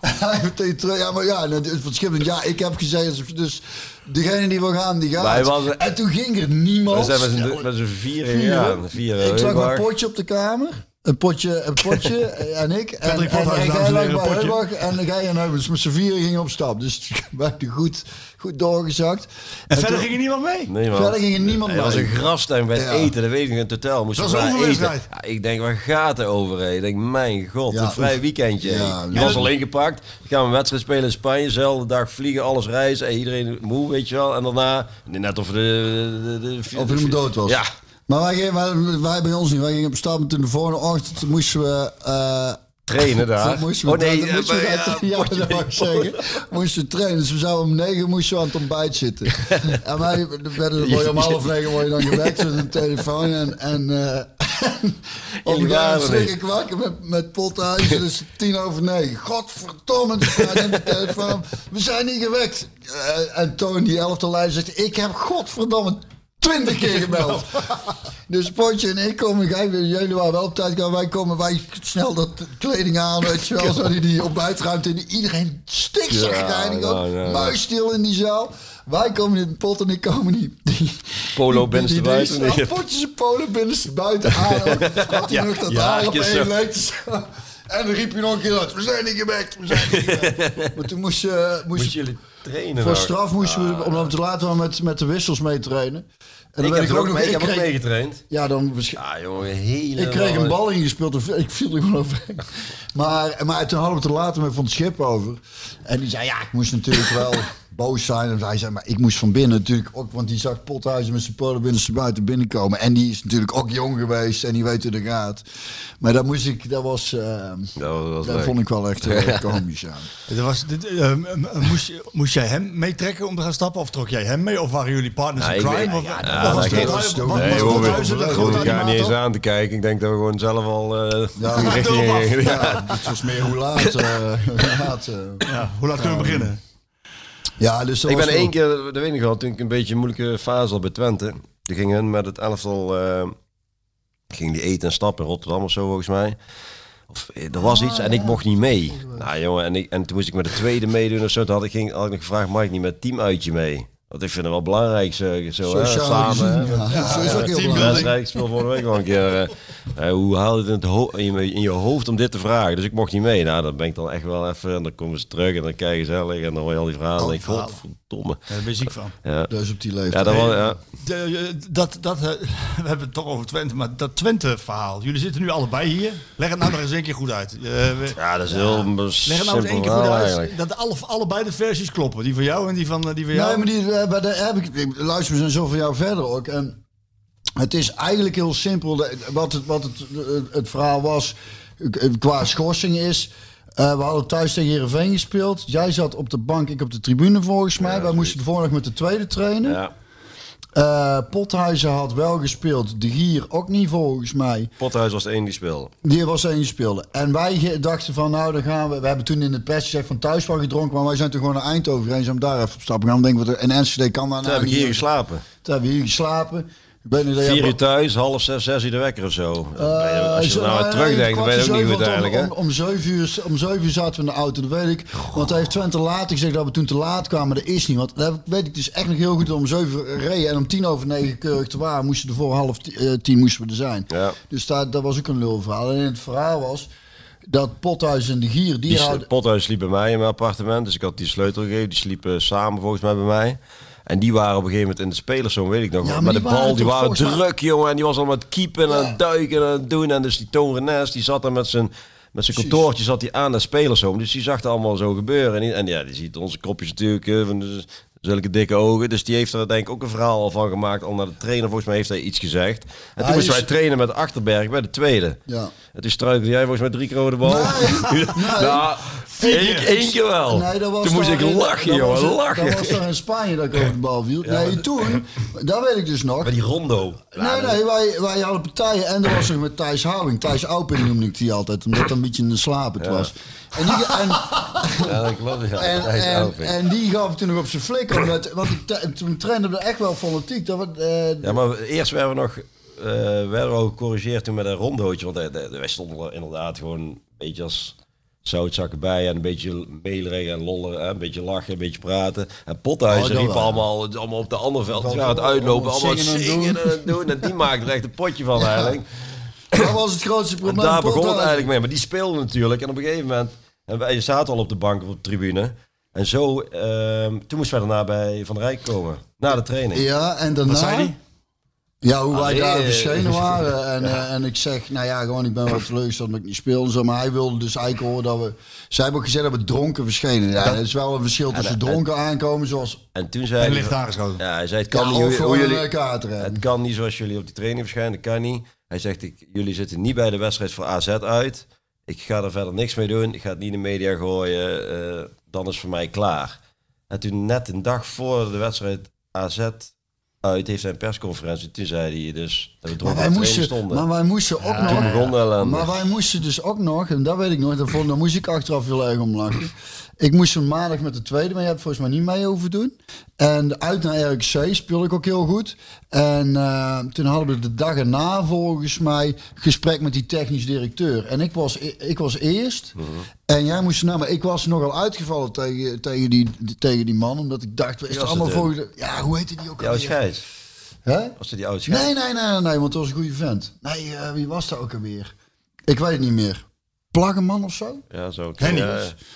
En [laughs] hij meteen terug. Ja, maar ja, het verschil ja, ik heb gezegd, dus degene die wil gaan, die gaat. Wij waren- En toen ging er niemand. We zijn met z'n- vieren Vier, gegaan. Vier, ik zag een potje op de kamer. Een potje, een potje [laughs] en ik. En, Patrick en, en, en lag heren, bij een potje. Heubach en jij en Heubach. Dus met z'n vieren gingen op stap. Dus [laughs] we hebben goed, goed doorgezakt. En verder toen- ging er niemand mee? Nee, man. Verder ging er niemand Er was mee. een grastuin bij het Ja. eten, dat weet ik in het hotel. Moesten Dat was eten. Ja, ik denk, waar gaat er over? Ik denk, mijn god, Ja, een vrij weekendje. Ja, je was al ingepakt. Dan gaan we een wedstrijd spelen in Spanje. Zelfde dag vliegen, alles reizen. Iedereen moe, weet je wel. En daarna, net of de... de, de, de Of iemand dood was. Ja. Maar wij, gingen, wij, wij bij ons niet. Wij gingen op stap en toen de volgende ochtend moesten we... eh, Trainen [laughs] daar. Moesten we, oh nee, moesten we, eh, dat- ja, ja, dat ik zeggen. Moesten we trainen. Dus we zouden om negen moesten we aan het ontbijt zitten. [laughs] en wij werden je om half negen word je dan gewekt met een telefoon. En, en op een gegeven ik wakker met, met pothuizen. Dus tien over negen. Godverdomme, in de telefoon. We zijn niet gewekt. Eh, en Toon, die elftal leider, zegt... Ik heb godverdomme twintig keer gebeld. [laughs] Dus Potje en ik komen, jullie waren wel op tijd, komen, wij komen, wij snel dat kleding aan, weet je wel, zo die, die ontbijtruimte in. Iedereen stikzagrijnig Ja, ook, ja, ja. muisstil in die zaal. Wij komen in Pot en ik komen die, die Polo die- binnenste die- die- buiten. die- Potjes en polo binnenste buiten [laughs] aan. Had hij nog dat haar op één leek. En dan riep je nog een keer uit, we zijn niet gewekt, we zijn niet gewekt. [laughs] Maar toen moest je... Moest Moest je jullie trainen? voor straf moesten we, omdat we te laat waren met, met de wissels mee trainen. En dan Ik heb, er ook mee, ik ik heb ook kreeg- meegetraind. Ja, dan Ja, jongen, hele... ik kreeg een bal ingespeeld en ik viel er gewoon overheen. Maar, maar toen hadden we er later met van het schip over. En die zei, ja, ik moest natuurlijk wel [laughs] boos zijn. En hij zei, maar ik moest van binnen natuurlijk ook... Want die zag Pothuizen met zijn polen binnenste buiten binnenkomen. En die is natuurlijk ook jong geweest en die weet hoe dat gaat. Maar dat moest ik, dat was... eh, Dat was dat leuk. vond ik wel echt heel [laughs] komisch, ja. Dit was, dit, eh, moest, je, moest jij hem meetrekken om te gaan stappen? Of trok jij hem mee? Of waren jullie partners Ja, in ik crime? weet- Of, ja, of was het Nee, de we niet eens aan te kijken. Ik denk dat we gewoon zelf al eh Ja, [laughs] die richting erop af. [laughs] gingen. Ja, het was meer hoe laat. eh, [laughs] hoe laat eh. Ja, hoe laat kunnen we beginnen? ja, dus Ik ben één keer, dat weet ik nog wel, toen ik een beetje een moeilijke fase had bij Twente. Toen gingen hun met het elftal, eh ging die eten en stappen in Rotterdam of zo volgens mij. Of eh, er was iets en ik mocht niet mee. Nou jongen, en, ik, en toen moest ik met de tweede meedoen of zo. Toen had ik, ging, had ik nog gevraagd, mag ik niet met teamuitje mee? Want ik vind het wel belangrijk zo, zo hè, samen. ja. Ik speel vorige week wel een keer. eh, eh, hoe haal je het in, in, je, hoofd om dit te vragen? Dus ik mocht niet mee. Nou, dan ben ik dan echt wel even. En dan komen ze terug en dan kijk je gezellig. En dan hoor je al die verhalen. en ik verhalen. Godverdomme. Ja, daar ben je ziek van. Ja. Dus op die leeftijd. Ja, dat ja. De, eh, dat, dat, eh, [laughs] we hebben het toch over Twente, maar dat Twente-verhaal. Jullie zitten nu allebei hier. Leg het nou nog eens een keer goed uit. Eh, we- ja, dat is heel Leg het nou eens één keer goed uit. Dat alle, allebei de versies kloppen. Die van jou en die van, die van jou. Nee, maar die, eh, bij de, heb ik, ik- luister, we zijn zo van jou verder ook. En het is eigenlijk heel simpel. De- Wat het, wat het, het, het verhaal was qua schorsing is... eh, we hadden thuis tegen Heerenveen gespeeld. Jij zat op de bank, ik op de tribune volgens mij. Wij moesten de volgende dag met de tweede trainen. Ja. Eh, Pothuizen had wel gespeeld. De Gier ook niet volgens mij. Pothuis was de enige die speelde. Die was één speelde. En wij dachten van, nou dan gaan we... We hebben toen in het pers gezegd van thuis wel gedronken. Maar wij zijn toen gewoon naar Eindhoven gereden. Zijn daar even op stap gaan. denken we, en Enschede kan daar Toen nou heb ik hier geslapen. Toen hebben we hier geslapen. Ik weet niet jij- Vier uur thuis, half zes, zes uur de wekker of zo. Ben Eh, Als je nou terugdenkt, dan ben je kwart ook niet goed eigenlijk. Om, om, zeven uur, om zeven uur zaten we in de auto, dat weet ik. Want hij heeft Twente later gezegd dat we toen te laat kwamen. Dat is niet. Want dat weet ik dus echt nog heel goed. we Om zeven uur reden en om tien over negen keurig te waren. Moesten er voor half eh, tien moesten we er zijn. Ja. Dus dat, dat was ook een lulverhaal. En het verhaal was dat Pothuis en de Gier... Die, Die houden, Pothuis sliep bij mij in mijn appartement. Dus ik had die sleutel gegeven. Die sliepen samen volgens mij bij mij. En die waren op een gegeven moment in de spelerszoon, weet ik nog. Ja, wel. maar de bal, die waren druk, jongen. En die was al met keepen en Ja. aan het duiken en aan het doen. En dus die Toon Renes, die zat daar met zijn, met zijn kantoortje zat hij aan de spelerszoon. Dus die zag het allemaal zo gebeuren. En, die- en ja, die ziet onze kopjes natuurlijk. de, Zulke dikke ogen. Dus die heeft er denk ik ook een verhaal al van gemaakt. Al naar de trainer, volgens mij heeft hij iets gezegd. En toen Hij moesten is- wij trainen met Achterberg bij de tweede. Ja. En toen struikelde jij volgens mij drie keer over de bal. Nee, [laughs] nou, één, één keer wel. Nee, dat was toen moest ik in- lachen, jongen. Lachen. Dat was in Spanje dat ik over de bal viel. nee, toen, dat weet ik dus nog. Bij die rondo. Nee, nee, wij, wij hadden partijen en er was er met Thijs Houwing. Thijs Auping noemde ik die altijd, omdat dat een beetje een slapend was. En die, en, Ja, dat klopt. Ja, en, die gaf toen nog op zijn want toen trainde we echt wel fanatiek. Dat we, eh, Ja, maar eerst werden we nog eh, werden we ook gecorrigeerd toen met een rondootje. Want eh, wij stonden er inderdaad gewoon een beetje als zoutzakken bij. En een beetje melerig en lollen. hè, Een beetje lachen, een beetje praten. En Pothuizen Oh, riepen allemaal, allemaal op de andere veld. Ja, het uitlopen, allemaal zingen en doen. en doen. En die maakte er echt een potje van eigenlijk. dat was het grootste En probleem. daar begon het eigenlijk mee. Maar die speelde natuurlijk. En op een gegeven moment... En wij zaten al op de bank of op de tribune. En zo... ehm, toen moesten wij daarna bij Van Rijk komen. Na de training. Ja, en daarna... zei die? Ja, hoe wij Allee. daar verschenen [laughs] waren. En, eh, en ik zeg, nou ja, gewoon, ik ben wel teleurgesteld dat ik niet speel en zo. Maar hij wilde dus eigenlijk horen dat we... Zij hebben ook gezegd dat we dronken verschenen. Ja, er is wel een verschil tussen en- dronken aankomen zoals... En toen zei En hij... licht aangeschoten. Ja, hij zei, het Ja, kan niet hoe, jullie... eh. Het kan niet zoals jullie op die training verschijnen, dat kan niet. Hij zegt, ik, jullie zitten niet bij de wedstrijd voor AZ uit. Ik ga er verder niks mee doen. Ik ga het niet in de media gooien. eh, dan is voor mij klaar. En toen net een dag voor de wedstrijd AZ uit heeft hij een persconferentie. Toen zei hij dus dat we Maar wij, moesten, stonden. maar wij moesten ook toen nog... Maar wij moesten dus ook nog, en dat weet ik nog, daarvoor, daar moest ik achteraf heel erg om lachen. Ik moest een maandag met de tweede, maar je hebt volgens mij niet mee hoeven doen. En uit naar RxC speelde ik ook heel goed. En eh, toen hadden we de dag erna volgens mij gesprek met die technisch directeur. En ik was, e- ik was eerst. Mhm. En jij moest nou, maar ik was nogal uitgevallen tegen, tegen, die, tegen die man. Omdat ik dacht, is was het allemaal het, volgende... Ja, hoe heette die ook alweer? scheids. Hè? Was het die oude scheids? Nee, nee, nee, nee, nee, want dat was een goede vent. Nee, eh, wie was dat ook alweer? Ik weet het niet meer. Plaggenman of zo? Ja, zo. Henny. Ja, Zoiets. Henny ja,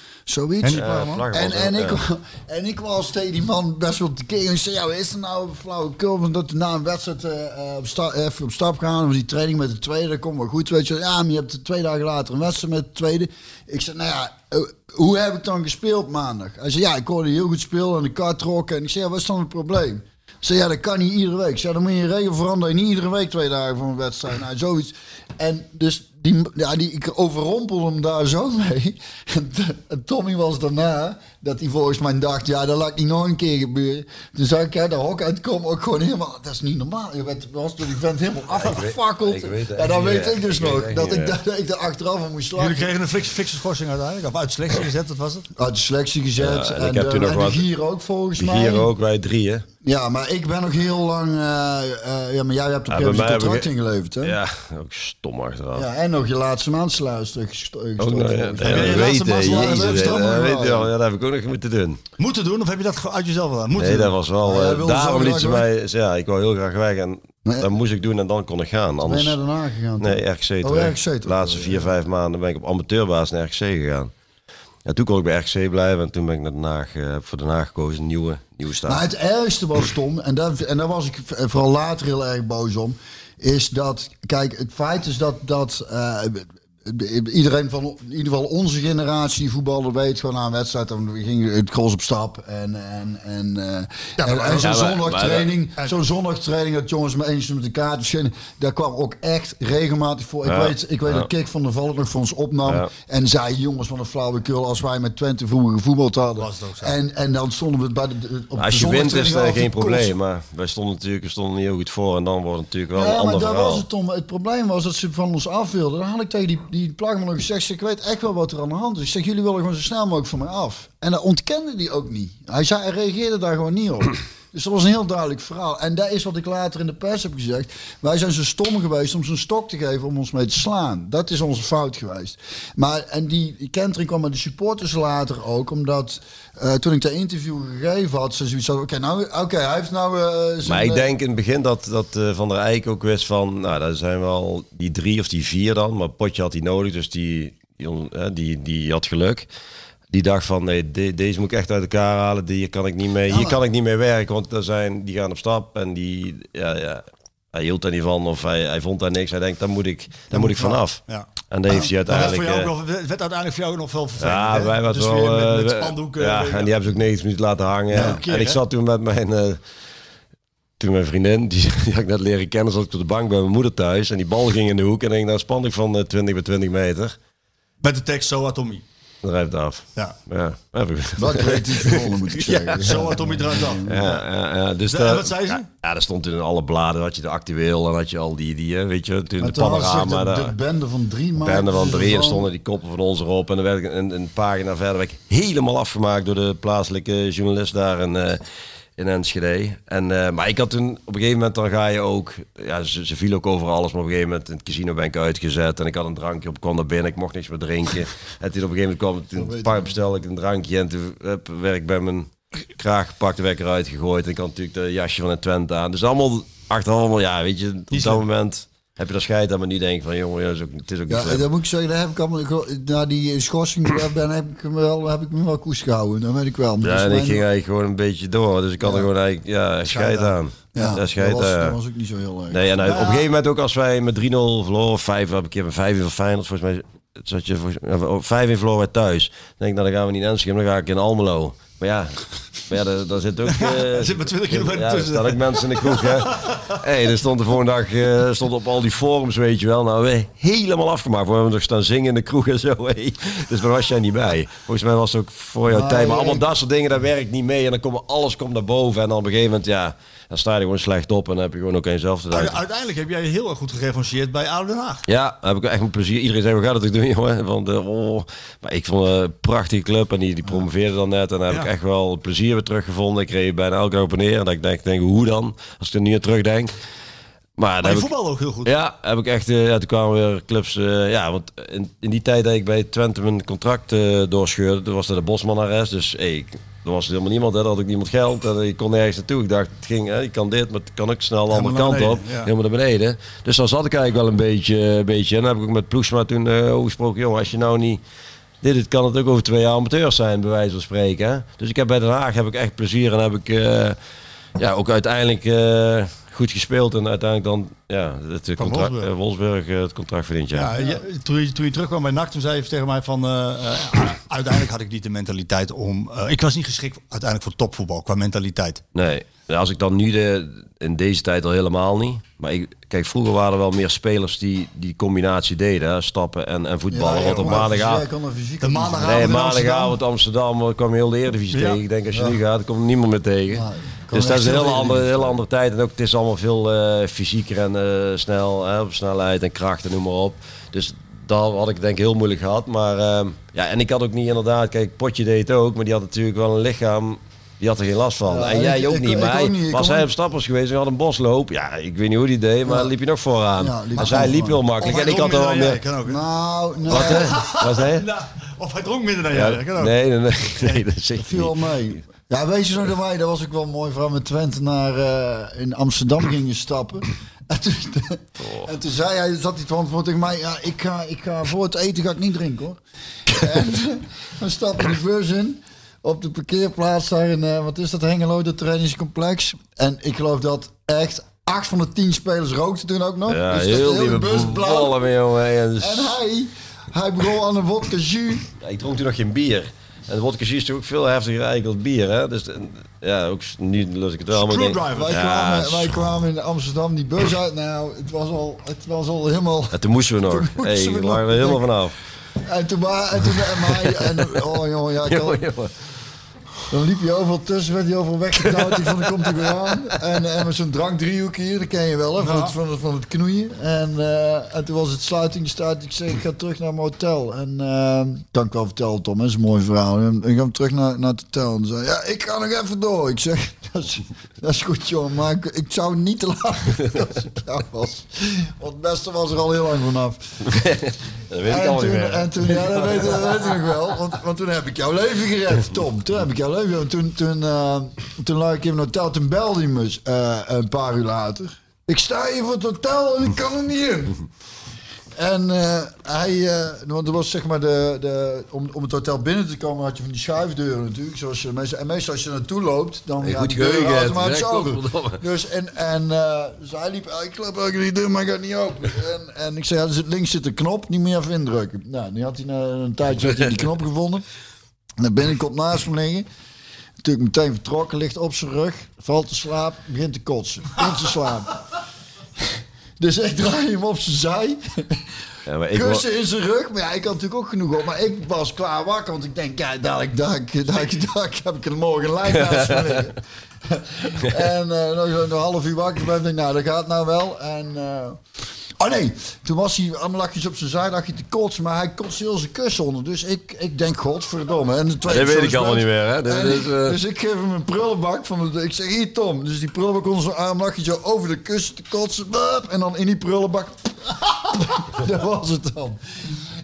Plaggen En, was en, ook, ik, wa- en ik was tegen die man best wel te kijken. Ik zei, ja, is er nou flauwekul? Want dat we na een wedstrijd eh, eh, op, sta, even op stap gaan. Want die training met de tweede, dat komt wel goed. Weet je, ja, maar je hebt twee dagen later een wedstrijd met de tweede. Ik zei, nou ja, eh, hoe heb ik dan gespeeld maandag? Hij zei, ja, ik hoorde heel goed spelen en de kar trokken. En ik zei, ja, wat is dan het probleem? Zei, ja, dat kan niet iedere week. Zei, dan moet je een regel veranderen. Niet iedere week twee dagen voor een wedstrijd. Nou, zoiets. En dus die, ja, die, ik overrompelde hem daar zo mee. En [laughs] Tommy was daarna, dat hij volgens mij dacht, ja, dat laat niet nog een keer gebeuren. Toen zag ik hij de hok uitkomen, ook gewoon helemaal, dat is niet normaal. Je werd, was door die vent helemaal afgefakkeld. Ja, dan weet ik dus ik nog, dat ik, meer. dat, [laughs] dat ik er achteraf aan moest Jullie slagen. kregen een fikse, fikse schorsing uiteindelijk. Of uit de selectie gezet, dat was het. Uit de selectie gezet. Ja, en en ik heb de, toen nog en de wat- gier ook volgens mij. Hier ook, wij drieën. Ja, maar ik ben nog heel lang... eh, eh, ja, maar jij hebt op Ja, een contract ik- ingeleverd, hè? Ja, ook stom achteraf. Ja, en nog je laatste maandsalaris teruggestoten. Ook nog, ja, dat weet je, ja, dat weet je wel. ja. Ja, dat heb ik nog moeten doen. Moeten doen, of heb je dat uit jezelf gedaan? Moeten Nee, dat was wel... Jij eh, daarom liet ze mij... Ja, ik wou heel graag weg en Nee. dat moest ik doen en dan kon ik gaan. Ben je Anders... naar Den Haag gegaan? Nee, RKC Oh, terug. De laatste vier, vijf maanden ben ik op amateurbasis naar RKC gegaan. Ja, toen kon ik bij RKC blijven en toen ben ik naar Den Haag, eh, voor Den Haag gekozen. Een nieuwe, nieuwe start. Maar het ergste was, Tom, en daar, en daar was ik v- vooral later heel erg boos om, is dat, kijk, het feit is dat, dat eh, iedereen van, in ieder geval onze generatie die voetballen weet gewoon na een wedstrijd, dan ging het cross op stap en, en, en, eh, en, en zo'n Ja, maar- zondagtraining, zo'n zondagtraining dat jongens met eens met elkaar verschenen, daar kwam ook echt regelmatig voor. Ik Ja. weet, ik weet Ja. dat Kik van der Valk nog voor ons opnam Ja. en zei, jongens, van een flauwekul als wij met Twente vroeger gevoetbald hadden. En, en dan stonden we bij de, de- op Als de je wint is zondagtraining dat geen probleem. Maar wij stonden natuurlijk we stonden niet heel goed voor. En dan wordt het natuurlijk wel een Ja, maar ander daar verhaal. was het om. Het probleem was dat ze van ons af wilden. Dan had ik tegen die, die plagman nog gezegd, ik weet echt wel wat er aan de hand is. Ik zeg, jullie willen gewoon zo snel mogelijk van mij af. En dat ontkende hij ook niet. Hij, zei, hij reageerde daar gewoon niet op. Dus dat was een heel duidelijk verhaal. En dat is wat ik later in de pers heb gezegd. Wij zijn zo stom geweest om zo'n stok te geven om ons mee te slaan. Dat is onze fout geweest. Maar, en die, kentering kwam met de supporters later ook. Omdat eh, toen ik dat interview gegeven had, ze zoiets hadden. Oké, nou, oké, hij heeft nou... eh, zijn, Maar ik denk in het begin dat, dat eh, Van der Eyck ook wist van... Nou, dat zijn wel die drie of die vier dan. Maar Potje had hij nodig, dus die, die, die, die had geluk. Die dacht van, nee, de- deze moet ik echt uit elkaar halen. Die, hier kan ik niet mee, hier maar- kan ik niet mee werken, want er zijn, die gaan op stap. En die, ja, ja. hij hield daar niet van of hij, hij vond daar niks. Hij denkt, daar moet ik, daar moet ik vanaf. Ja. En daar heeft hij uiteindelijk... jou eh, het werd uiteindelijk voor jou nog wel vervelend. ja, wij waren dus wel... met, eh, met spandoeken. ja, en die hebben ze ook 90 minuten laten hangen. Ja, een keer, en ik hè? zat toen met mijn... eh, toen mijn vriendin, die, [laughs] die had ik net leren kennen, zat ik op de bank bij mijn moeder thuis. En die bal ging in de hoek en ik naar een spandoek van eh, 20 bij 20 meter. Met de tekst Zo Tommy. Dan rijdt het af. Ja. Ja, heb ik. Wel creatief gewonnen, moet ik [laughs] zeggen. Zo Tommy eruit af. Ja, ja, ja, dus En wat zei ze? Ja, ja, daar stond in alle bladen, had je de actueel en had je al die, die weet je, toen de panorama. de, de bende van drie maanden. bende van drie en stonden die koppen van ons erop. En dan werd ik een, een pagina verder werd ik helemaal afgemaakt door de plaatselijke journalist daar in, eh, in Enschede. En, eh, maar ik had toen, op een gegeven moment dan ga je ook, ja, ze, ze viel ook over alles, maar op een gegeven moment in het casino ben ik uitgezet en ik had een drankje op, kwam naar binnen, ik mocht niks meer drinken. [laughs] en toen op een gegeven moment kwam, toen pa- bestelde ik een drankje en toen hup, werd ik bij mijn kraag gepakt, werd ik eruit gegooid. En ik had natuurlijk de jasje van het Twente aan. Dus allemaal, achteraf allemaal, ja, weet je, op dat moment heb je daar scheid aan, maar nu denk ik van, jongen, ja, is ook, het is ook niet Ja, slim. dat moet ik zeggen, daar heb ik allemaal, na die schorsing die ik ben, heb ik, hem wel, heb ik me wel koers gehouden. Dat weet ik wel. Maar Ja, dat en ik mijn- ging eigenlijk gewoon een beetje door. Dus ik had er gewoon eigenlijk, ja, scheid aan. ja, Ja, dat, scheid was, aan. dat was ook niet zo heel erg. Nee, en hij- op een gegeven moment ook als wij met 3-0 verloren, of 5, heb ik een keer met 5 van Feyenoord, volgens mij zat je volgens, ja, 5 in verloren thuis. Dan denk ik, nou dan gaan we niet in Enschede, dan ga ik in Almelo. Maar ja, maar ja daar, daar zit ook... [laughs] Er zit maar 20 kilometer ja, tussen. staan ook mensen in de kroeg, hè. hey, er stond de volgende dag eh, stond op al die forums, weet je wel. Nou, we helemaal afgemaakt. We hebben nog staan zingen in de kroeg en zo. [laughs] Hey. Dus daar was jij niet bij. Volgens mij was het ook voor jouw tijd. Maar allemaal dat soort dingen, daar werkt niet mee. En dan komt alles komt naar boven. En dan op een gegeven moment, ja, dan sta je gewoon slecht op. En dan heb je gewoon ook één zelf te Uite- danken. Uiteindelijk heb jij heel erg goed gerevancheerd bij Oude Den Haag. Ja, heb ik echt met plezier. Iedereen zei, hoe gaat het ook doen, [laughs] jongen? Want, oh. Maar ik vond het een prachtige club en die, die promoveerde dan net. En daar heb Ja. ik echt wel plezier weer teruggevonden. Ik reed bijna elke keer op en neer. En dat ik denk, denk, hoe dan? Als ik er nu aan terugdenk. Maar, Maar je ik, voetbal ook heel goed. ja, heb ik echt. eh, ja, toen kwamen weer clubs. eh, ja, want in, in die tijd dat ik bij Twente mijn contract eh doorscheurde, toen was er de Bosman arrest. Dus hey, ik, er was helemaal niemand, hè, er had ik niemand geld. En ik kon nergens naartoe. Ik dacht, het ging, hè, ik kan dit, maar het kan ook snel de andere kant op. ja. Helemaal naar beneden. Dus dan zat ik eigenlijk wel een beetje. Een beetje en dan heb ik ook met Ploegsma toen over gesproken. Jongen, als je nou niet. Dit, dit kan het ook over twee jaar amateurs zijn, bij wijze van spreken. Hè? Dus ik heb bij Den Haag heb ik echt plezier en heb ik eh, ja, ook uiteindelijk eh, goed gespeeld. En uiteindelijk dan ja, het Van contract, Wolfsburg. eh, Wolfsburg, eh, het contract verdiend. Ja. Ja, toen, je, toen je terugkwam bij NAC, toen zei je tegen mij van... eh, eh, uiteindelijk had ik niet de mentaliteit om... eh, ik was niet geschikt uiteindelijk voor topvoetbal, qua mentaliteit. Nee, Nou, als ik dan nu de, in deze tijd al helemaal niet. Maar ik, kijk, vroeger waren er wel meer spelers die die combinatie deden. Hè? Stappen en, en voetballen. Want op maandagavond... De maandagavond Nee, maandagavond Amsterdam kwam heel de Eredivisie Ja. tegen. Ik denk als je nu gaat, komt niemand meer tegen. Ja, dus dat is een hele de andere, hele andere tijd. En ook het is allemaal veel eh, fysieker en eh, snel, hè, op snelheid en kracht en noem maar op. Dus dat had ik denk ik heel moeilijk gehad. Maar ehm, ja, en ik had ook niet inderdaad, kijk, Potje deed het ook, maar die had natuurlijk wel een lichaam. Die had er geen last van. Ja, en jij ik- ook ik- niet. ik Maar ook hij- niet. Ik was hij op stappers geweest en had een bosloop. Ja, ik weet niet hoe die deed, maar Ja. liep je nog vooraan. Ja, liep hij hij liep heel makkelijk. Of En hij ik had er dronk wel minder dan jij, meer... kan ook. hè? Nou, nee, Wat hè? [laughs] Wat hè? Nou, of hij dronk minder dan Ja, jij, kan ook. nee, nee, nee, nee, dat ik viel al mee. Ja, weet je nog dat wij, dat was ook wel mooi, vooral met Twente naar eh, in Amsterdam gingen stappen. [laughs] En toen, Oh. en toen zei hij, zat hij van voor tegen mij, ja, ik ga, ik ga voor het eten ga ik niet drinken hoor. [laughs] en dan stappen de bus in op de parkeerplaats daar in, eh, wat is dat, Hengelo, dat trainingscomplex. En ik geloof dat echt acht van de tien spelers rookten toen ook nog. Ja, dus dat heel de die hele bus blauw. ballen mee, jongen. En dus- En hij, hij begon aan een vodka jus. Ja, ik dronk toen nog geen bier. En jus is natuurlijk ook veel heftiger eigenlijk als bier, hè. Dus ja, ook nu lust ik het wel. maar ik denk-. Wij, Ja, kwamen, wij kwamen in Amsterdam die bus uit. Nou, het was al, het was al helemaal. En toen moesten we nog. [laughs] Toen hey, we er helemaal vanaf. En toen, wa- en toen en mij, en, oh jongen, ja, ik. [laughs] dan liep je overal tussen, werd hij overal weggedouwd. Ik vond, dan komt hij weer aan. En, en met zo'n drankdriehoek hier, dat ken je wel, hè, van, het, van, het, van het knoeien. En, eh, en toen was het sluitingstijd. Ik zei, ik ga terug naar mijn hotel. En eh, kan ik wel vertellen, Tom, dat is een mooi verhaal. En ik ga terug naar, naar het hotel. En zei, ja, ik ga nog even door. Ik zeg, [laughs] dat is, dat is goed, jongen, maar ik, ik zou niet [laughs] te laat als ik jou was. Want het beste was er al heel lang vanaf. [laughs] Dat weet ik En al niet toen, meer. en toen, ja, dat weet, dat weet ik nog wel. Want, want toen heb ik jouw leven gered, Tom. Toen heb ik jouw Toen, toen, eh, toen lag ik in een hotel. Toen belde hij me eh, een paar uur later. Ik sta hier voor het hotel en ik kan er niet in. En eh, hij, want er was zeg maar de, de om, om het hotel binnen te komen had je van die schuifdeuren natuurlijk. Zoals je, meestal, en meestal als je naartoe loopt, dan Hey, gaat die deur automatisch open. Dus en, en dus hij liep, "Ah, ik klap eigenlijk die deur, maar hij gaat niet open. En, en ik zei, ja, er zit, links zit een knop, niet meer even indrukken. Nou, nu had hij na een tijdje had hij die knop gevonden. En dan ben ik op naast me liggen. Natuurlijk meteen vertrokken, ligt op zijn rug, valt te slaap, begint te kotsen. Begint te slapen. [laughs] Dus ik draai hem op zijn zij. Ja, maar ik Kussen in zijn rug. Maar ja, ik had natuurlijk ook genoeg op. Maar ik was klaar wakker. Want ik denk, ja, dadelijk, dadelijk, dadelijk, dadelijk heb ik er morgen een lijn naast me liggen. [laughs] en eh, nog een half uur wakker ben ik denk, nou, dat gaat nou wel. En, eh, oh nee, toen was hij allemaal lakjes op zijn zij, lag hij te kotsen. Maar hij kotste heel zijn kussen onder. Dus ik, ik denk, godverdomme. En de twee Dat weet ik allemaal niet meer, hè? Is, eh, Dus ik geef hem een prullenbak. Van de, ik zeg, hier Tom. Dus die prullenbak onder zijn arm lag hij zo over de kussen te kotsen. En dan in die prullenbak [laughs] dat was het dan.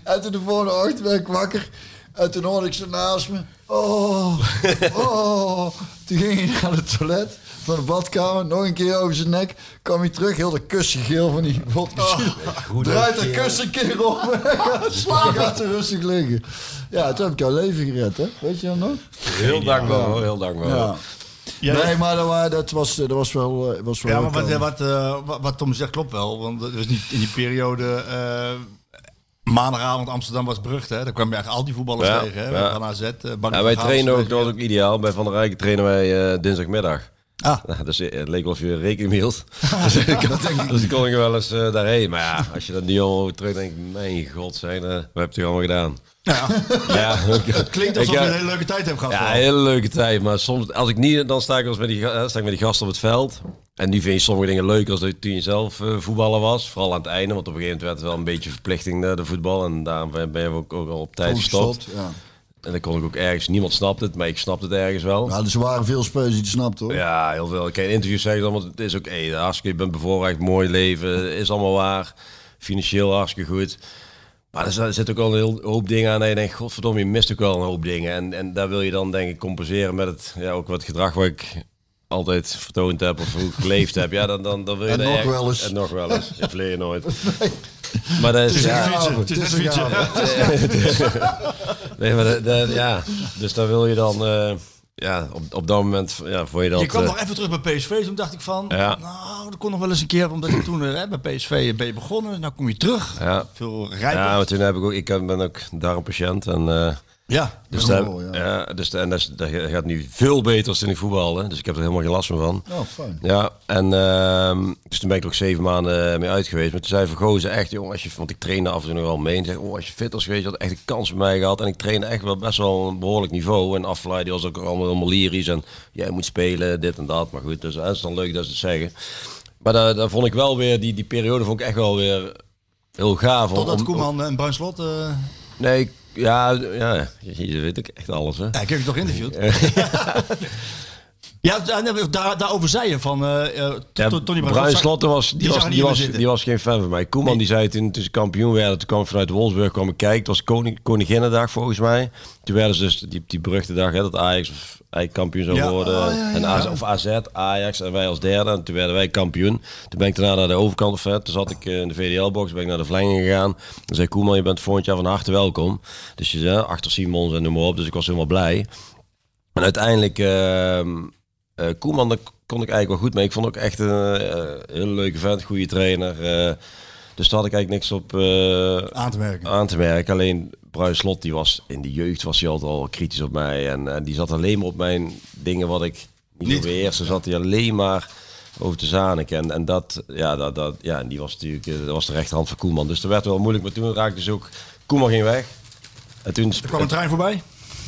En toen de volgende ochtend werd ik wakker. En toen hoorde ik ze naast me. Oh, [laughs] oh. Toen ging hij naar het toilet van de badkamer. Nog een keer over zijn nek. Kwam hij terug. Heel de kussen geel van die vodka. [laughs] Draait de kussen een keer om. [laughs] Slaap gaat er rustig liggen. Ja, toen heb ik jouw leven gered, hè? Weet je dat nog? heel dankbaar hoor, heel dankbaar. Ja. Ja, nee, maar dat, wa- dat, was, dat was wel... eh, Was wel Ja, maar wat, wat, eh, wat, Tom zegt klopt wel. Want het was niet in die periode... eh, maandagavond Amsterdam was berucht. Hè? Daar kwam je eigenlijk al die voetballers Ja, tegen. Hè? ja. Van AZ. eh, Ja, wij trainen ook, dat was ook ideaal. Bij Van der Rijken trainen wij eh, dinsdagmiddag. Ah. Nou, dus het leek wel of je rekening mee hield. [laughs] [laughs] dus, ik, dus kon ik wel eens eh, daarheen. Maar ja, als je dan die jongen terug denkt, mijn god, zijn, eh, wat heb je toch allemaal gedaan? Ja. [laughs] Ja, Het klinkt alsof je eh, een hele leuke tijd hebt gehad. Ja, een hele leuke tijd. Maar soms, als ik niet, dan sta ik, als met die, sta ik met die gasten op het veld. En nu vind je sommige dingen leuker als dat toen je zelf eh, voetballer was. Vooral aan het einde, want op een gegeven moment werd het wel een beetje verplichting, eh, de voetbal. En daarom ben je ook, ook al op tijd gestopt. Ja. En dan kon ik ook ergens, niemand snapt het, maar ik snapte het ergens wel. Ja, dus er waren veel spelers die het snapten, hoor. Ja, heel veel. Ik kan in interviews zeggen allemaal, het is ook, hey, hartstikke, je bent bevoorrecht, mooi leven, is allemaal waar. Financieel hartstikke goed. Maar er zit- ook al een heel hoop dingen aan dat je denkt, godverdomme, je mist ook wel een hoop dingen. En, en daar wil je dan denk ik compenseren met het, ja, ook wat gedrag wat ik altijd vertoond heb of hoe ik geleefd heb. Ja, dan, dan, dan wil je En nog erg- wel eens. En nog wel eens. Je je nooit. [laughs] Maar dat is, Het is ja, een fietsen. Het is een fietsen. [laughs] nee, maar dat- dat- ja, dus daar wil je dan, eh, ja, op, op dat moment, ja, voor je dat... Je kwam eh, nog even terug bij PSV. Toen dacht ik van, Ja. nou, dat kon nog wel eens een keer. Omdat je toen eh, bij PSV ben je begonnen. Nou kom je terug. Ja. Veel rijper. Ja, maar toen heb ik ook, ik ben ook darmpatiënt en eh, dus, Ja, daar, oh, ja. ja. dus en dat, is- dat gaat nu veel beter als toen ik voetbalde, dus ik heb er helemaal geen last meer van. Oh, fijn. Ja, en ehm, dus toen ben ik er ook zeven maanden mee uit geweest. Maar toen zei Vergozen echt, jongen, als je, want ik trainde af en toe nog wel mee. En zei, oh, als je fit was geweest, je had echt een kans bij mij gehad. En ik trainde echt wel best wel een behoorlijk niveau. En Afvlaai, die was ook allemaal, allemaal lyrisch. En jij moet spelen, dit en dat. Maar goed, dus dat is dan leuk dat ze het zeggen. Maar daar, daar vond ik wel weer, die, die periode vond ik echt wel weer heel gaaf. Totdat om- Koeman en Bruin Slot... eh, Nee, ja, ja, je, weet ook echt alles, hè. ja, ik heb je toch geïnterviewd? [laughs] [laughs] Ja, daar, daarover zei je van uh, Ja, Tony Bruin Slotten was, die, was, die, was, die was geen fan van mij. Koeman die zei toen, toen ze kampioen werden, toen kwam vanuit Wolfsburg kwam ik kijken. Het was koning, Koninginnedag volgens mij. Toen werden ze dus die, die beruchte dag, hè, dat Ajax of eigenlijk kampioen zou Ja. worden. Oh, ja, En. AZ, of AZ, Ajax en wij als derde. En toen werden wij kampioen. Toen ben ik daarna naar de overkant of hè, toen zat ik eh, in de VDL-box, ben ik naar de verlenging gegaan. Toen zei Koeman, je bent volgend jaar van harte welkom. Dus je zei, achter Simons en noem maar op. Dus ik was helemaal blij. En uiteindelijk, ehm eh, Koeman, daar kon ik eigenlijk wel goed mee. Ik vond ook echt een eh, hele leuke vent, goede trainer. eh, dus daar had ik eigenlijk niks op aan te merken. aan te merken. Alleen Bruin Slot, die was in de jeugd was hij altijd al kritisch op mij. En, en die zat alleen maar op mijn dingen wat ik niet, beheerste. Zat hij alleen maar over te zaniken. En, en dat, ja, dat, dat, ja, die was natuurlijk dat was de rechterhand van Koeman. Dus dat werd wel moeilijk. Maar toen raakte dus ook... Koeman ging weg. En toen Er kwam een trein voorbij.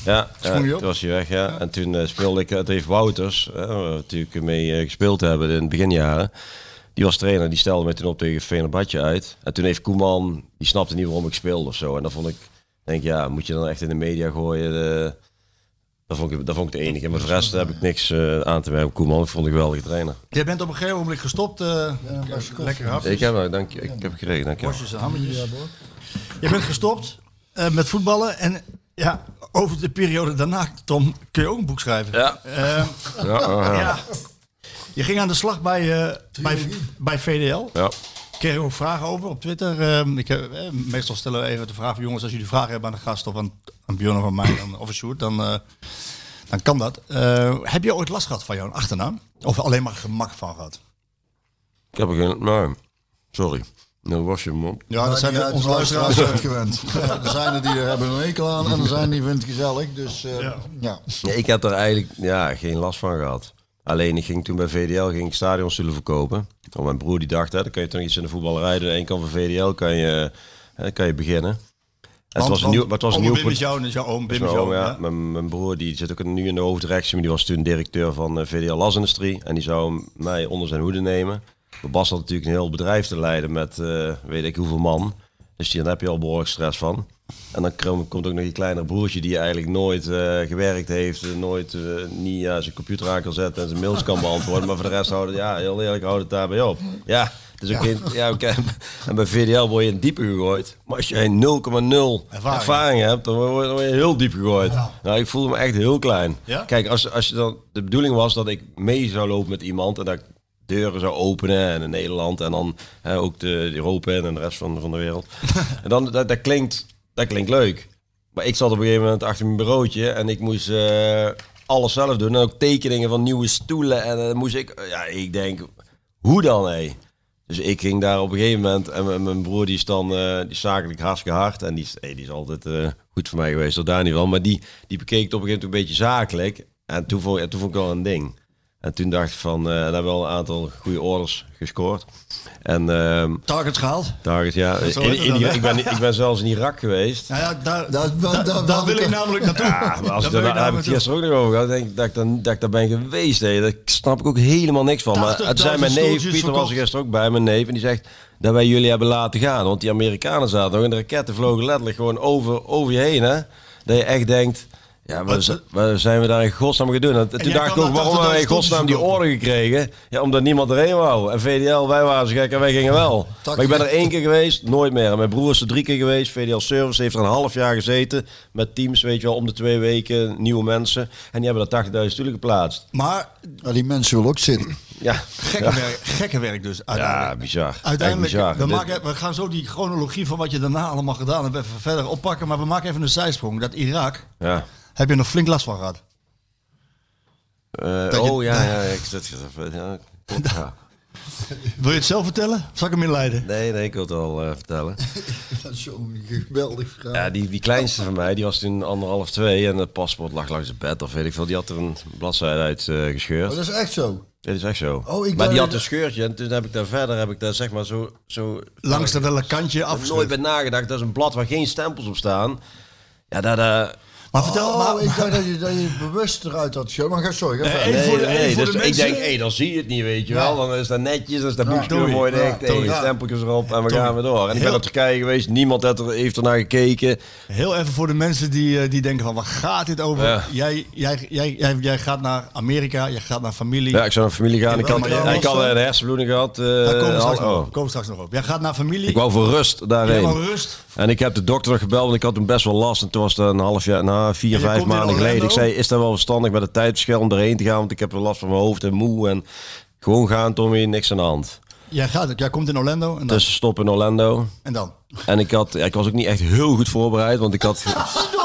Ja, toen was hij weg, ja. En toen eh, speelde ik, het heeft Wouters, eh, waar we natuurlijk mee eh, gespeeld hebben in het beginjaren. Die was trainer, die stelde mij toen op tegen Fenerbahce uit. En toen heeft Koeman, die snapte niet waarom ik speelde of zo. En dan vond ik, denk ik, ja, moet je dan echt in de media gooien? eh, dat, vond ik, dat vond ik de enige. Maar voor de rest heb ik niks eh, aan te merken. Koeman, ik vond ik wel trainer. Jij bent op een gegeven moment gestopt. eh, lekker hap. Ik heb, dank je, ik heb gekregen, dank je. Worstjes en hammetjes. Je bent gestopt eh, met voetballen. En ja, over de periode daarna, Tom, kun je ook een boek schrijven. Ja. Eh, Ja, ja. Je ging aan de slag bij, eh, bij, bij VDL. ja. kreeg ook vragen over op Twitter. Ehm, ik heb, eh, meestal stellen we even de vraag van jongens, als jullie vragen hebben aan de gast of aan, aan Björn of aan mij dan, of een Sjoerd, dan, eh, dan kan dat. Eh, heb je ooit last gehad van jouw achternaam? Of alleen maar gemak van gehad? Ik heb er geen... Nou, sorry. Nou was je mond. Ja, dat zijn onze de luisteraars. uitgewend. [laughs] Ja, er zijn er die er hebben een hekel aan en er zijn die vindt het gezellig. Dus eh, Ja. ja. Nee, ik heb er eigenlijk ja, geen last van gehad. Alleen ik ging toen bij VDL ging ik stadionstoelen verkopen. Want mijn broer die dacht, hè, dan kan je toch iets in de voetballerij doen. Aan één kant van VDL kan je, hè, kan je beginnen. En het was een nieuw, maar het was een nieuw Wim is jou, jouw oom, Wim is Mijn, jou. oom, ja. ja. Mijn, mijn broer die zit ook nu in de hoofddirectie, maar die was toen directeur van eh, VDL Lasindustrie. En die zou mij onder zijn hoede nemen. Bas had natuurlijk een heel bedrijf te leiden met eh, weet ik hoeveel man. Dus daar heb je al behoorlijk stress van. En dan kom- komt ook nog je kleinere broertje die eigenlijk nooit eh, gewerkt heeft, nooit eh, niet aan zijn computer aan kan zetten en zijn mails kan beantwoorden. Maar voor de rest houden, ja, heel eerlijk, houdt het daarbij op. Ja, het is ook geen, ja, oké. En bij VDL word je in diepe gegooid. Maar als jij 0,0 ervaring. Ervaring. hebt, dan word je, heel diep gegooid. Nou, ik voelde me echt heel klein. Ja? Kijk, als, als je dan, de bedoeling was dat ik mee zou lopen met iemand en dat ik deuren zou openen en in Nederland en dan hè, ook de Europa en de rest van, van de wereld. [laughs] en dan, dat, dat, klinkt, dat klinkt leuk. Maar ik zat op een gegeven moment achter mijn bureautje en ik moest eh, alles zelf doen. En ook tekeningen van nieuwe stoelen. En dan moest ik, ja, ik denk, hoe dan hé? Dus ik ging daar op een gegeven moment en mijn- broer die is dan eh, die is zakelijk hartstikke hard en die is, hey, die is altijd eh, goed voor mij geweest, tot daar niet van. Maar die, die bekeek het op een gegeven moment een beetje zakelijk en toen vond, ja, toen vond ik wel een ding. En toen dacht ik van, eh daar hebben we wel een aantal goede orders gescoord. En ehm Targets gehaald. target, ja, in, in, ik, ben, ik ben zelfs in Irak geweest. Nou ja, daar, Daar- daar, daar- daar, daar- wil ik namelijk naartoe. Ja, maar als Daar ik daar, heb ik het gisteren ook nog over gehad. Denk, ik dat, ik dan, dat ik daar ben geweest. Hè. Daar snap ik ook helemaal niks van. Maar het zijn mijn 80.000 neef, Pieter was er gisteren ook bij, mijn neef. En die zegt dat wij jullie hebben laten gaan. Want die Amerikanen zaten nog en de raketten vlogen letterlijk gewoon over, over je heen. Hè. Dat je echt denkt, ja, wat, wat zijn we daar in godsnaam gaan doen? En toen dacht ik ook, waarom hebben wij in 80.000 godsnaam die orde gekregen? Ja, omdat niemand erheen wou. En VDL, wij waren zo gek en wij gingen wel. [laughs] Maar ik ben er één keer geweest, nooit meer. En mijn broer is er drie keer geweest. VDL Service heeft er een half jaar gezeten. Met teams, weet je wel, om de twee weken nieuwe mensen. En die hebben daar 80.000 stoelen geplaatst. Maar die mensen willen ook zitten. Ja, gekke, werk, gekke werk dus. ja bizar. Uiteindelijk, bizar. we, maken, we gaan zo die chronologie van wat je daarna allemaal gedaan hebt even verder oppakken. Maar we maken even een zijsprong. Dat Irak, Ja. Heb je nog flink last van gehad. Eh, Dat je- oh ja, [laughs] ja, ik zit. Ja, ja. [laughs] Wil je het zelf vertellen? Of zal ik hem inleiden? Nee, nee, ik wil het al eh, vertellen. [laughs] Dat is zo'n geweldig verhaal. Ja, die, die kleinste van mij, die was toen anderhalf, twee. En het paspoort lag langs het bed of weet ik veel. Die had er een bladzijde uit eh, gescheurd. Oh, dat is echt zo. Dit is echt zo. Oh, ik maar die had een scheurtje en toen heb ik daar verder, heb ik daar zeg maar zo... zo Langs dat hele kantje Ik heb nooit bij nagedacht. Dat is een blad waar geen stempels op staan. Ja, dat... eh Maar vertel, oh, maar, ik dacht dat je, dat je bewust eruit had geschoten. Maar ga sorry, ga Nee, de- even voor dus de ik denk, hé, dan zie je het niet, weet je Ja. wel. Dan is dat netjes, dan is dat Ja, boekje Tommy. mooi Ja, dicht, hey, Tommy. stempeltjes erop en we Tommy. gaan weer door. En ik ben naar Turkije geweest, niemand heeft, er, heeft er naar gekeken. heel even voor de mensen die, eh, die denken van, waar gaat dit over? Ja. Jij, jij, jij, jij, jij gaat naar Amerika, je gaat naar familie. Ja, ik zou naar familie gaan. Ik had, jij ik had een hersenbloeding gehad. eh, Daar komen we straks, oh. nog op. komen we straks nog op. Jij gaat naar familie. Ik wou voor rust Jij daarheen. wou rust. En ik heb de dokter gebeld, want ik had toen best wel last. En toen was het een half jaar, na vier, vijf maanden geleden. Ik zei, is dat wel verstandig met het tijdverschil om erheen te gaan? Want ik heb wel last van mijn hoofd en moe. En gewoon gaan, Tommy, niks aan de hand. Jij, gaat, jij komt in Orlando en dan? Dus stop in Orlando. En dan? En ik, had, ik was ook niet echt heel goed voorbereid, want ik had... [laughs]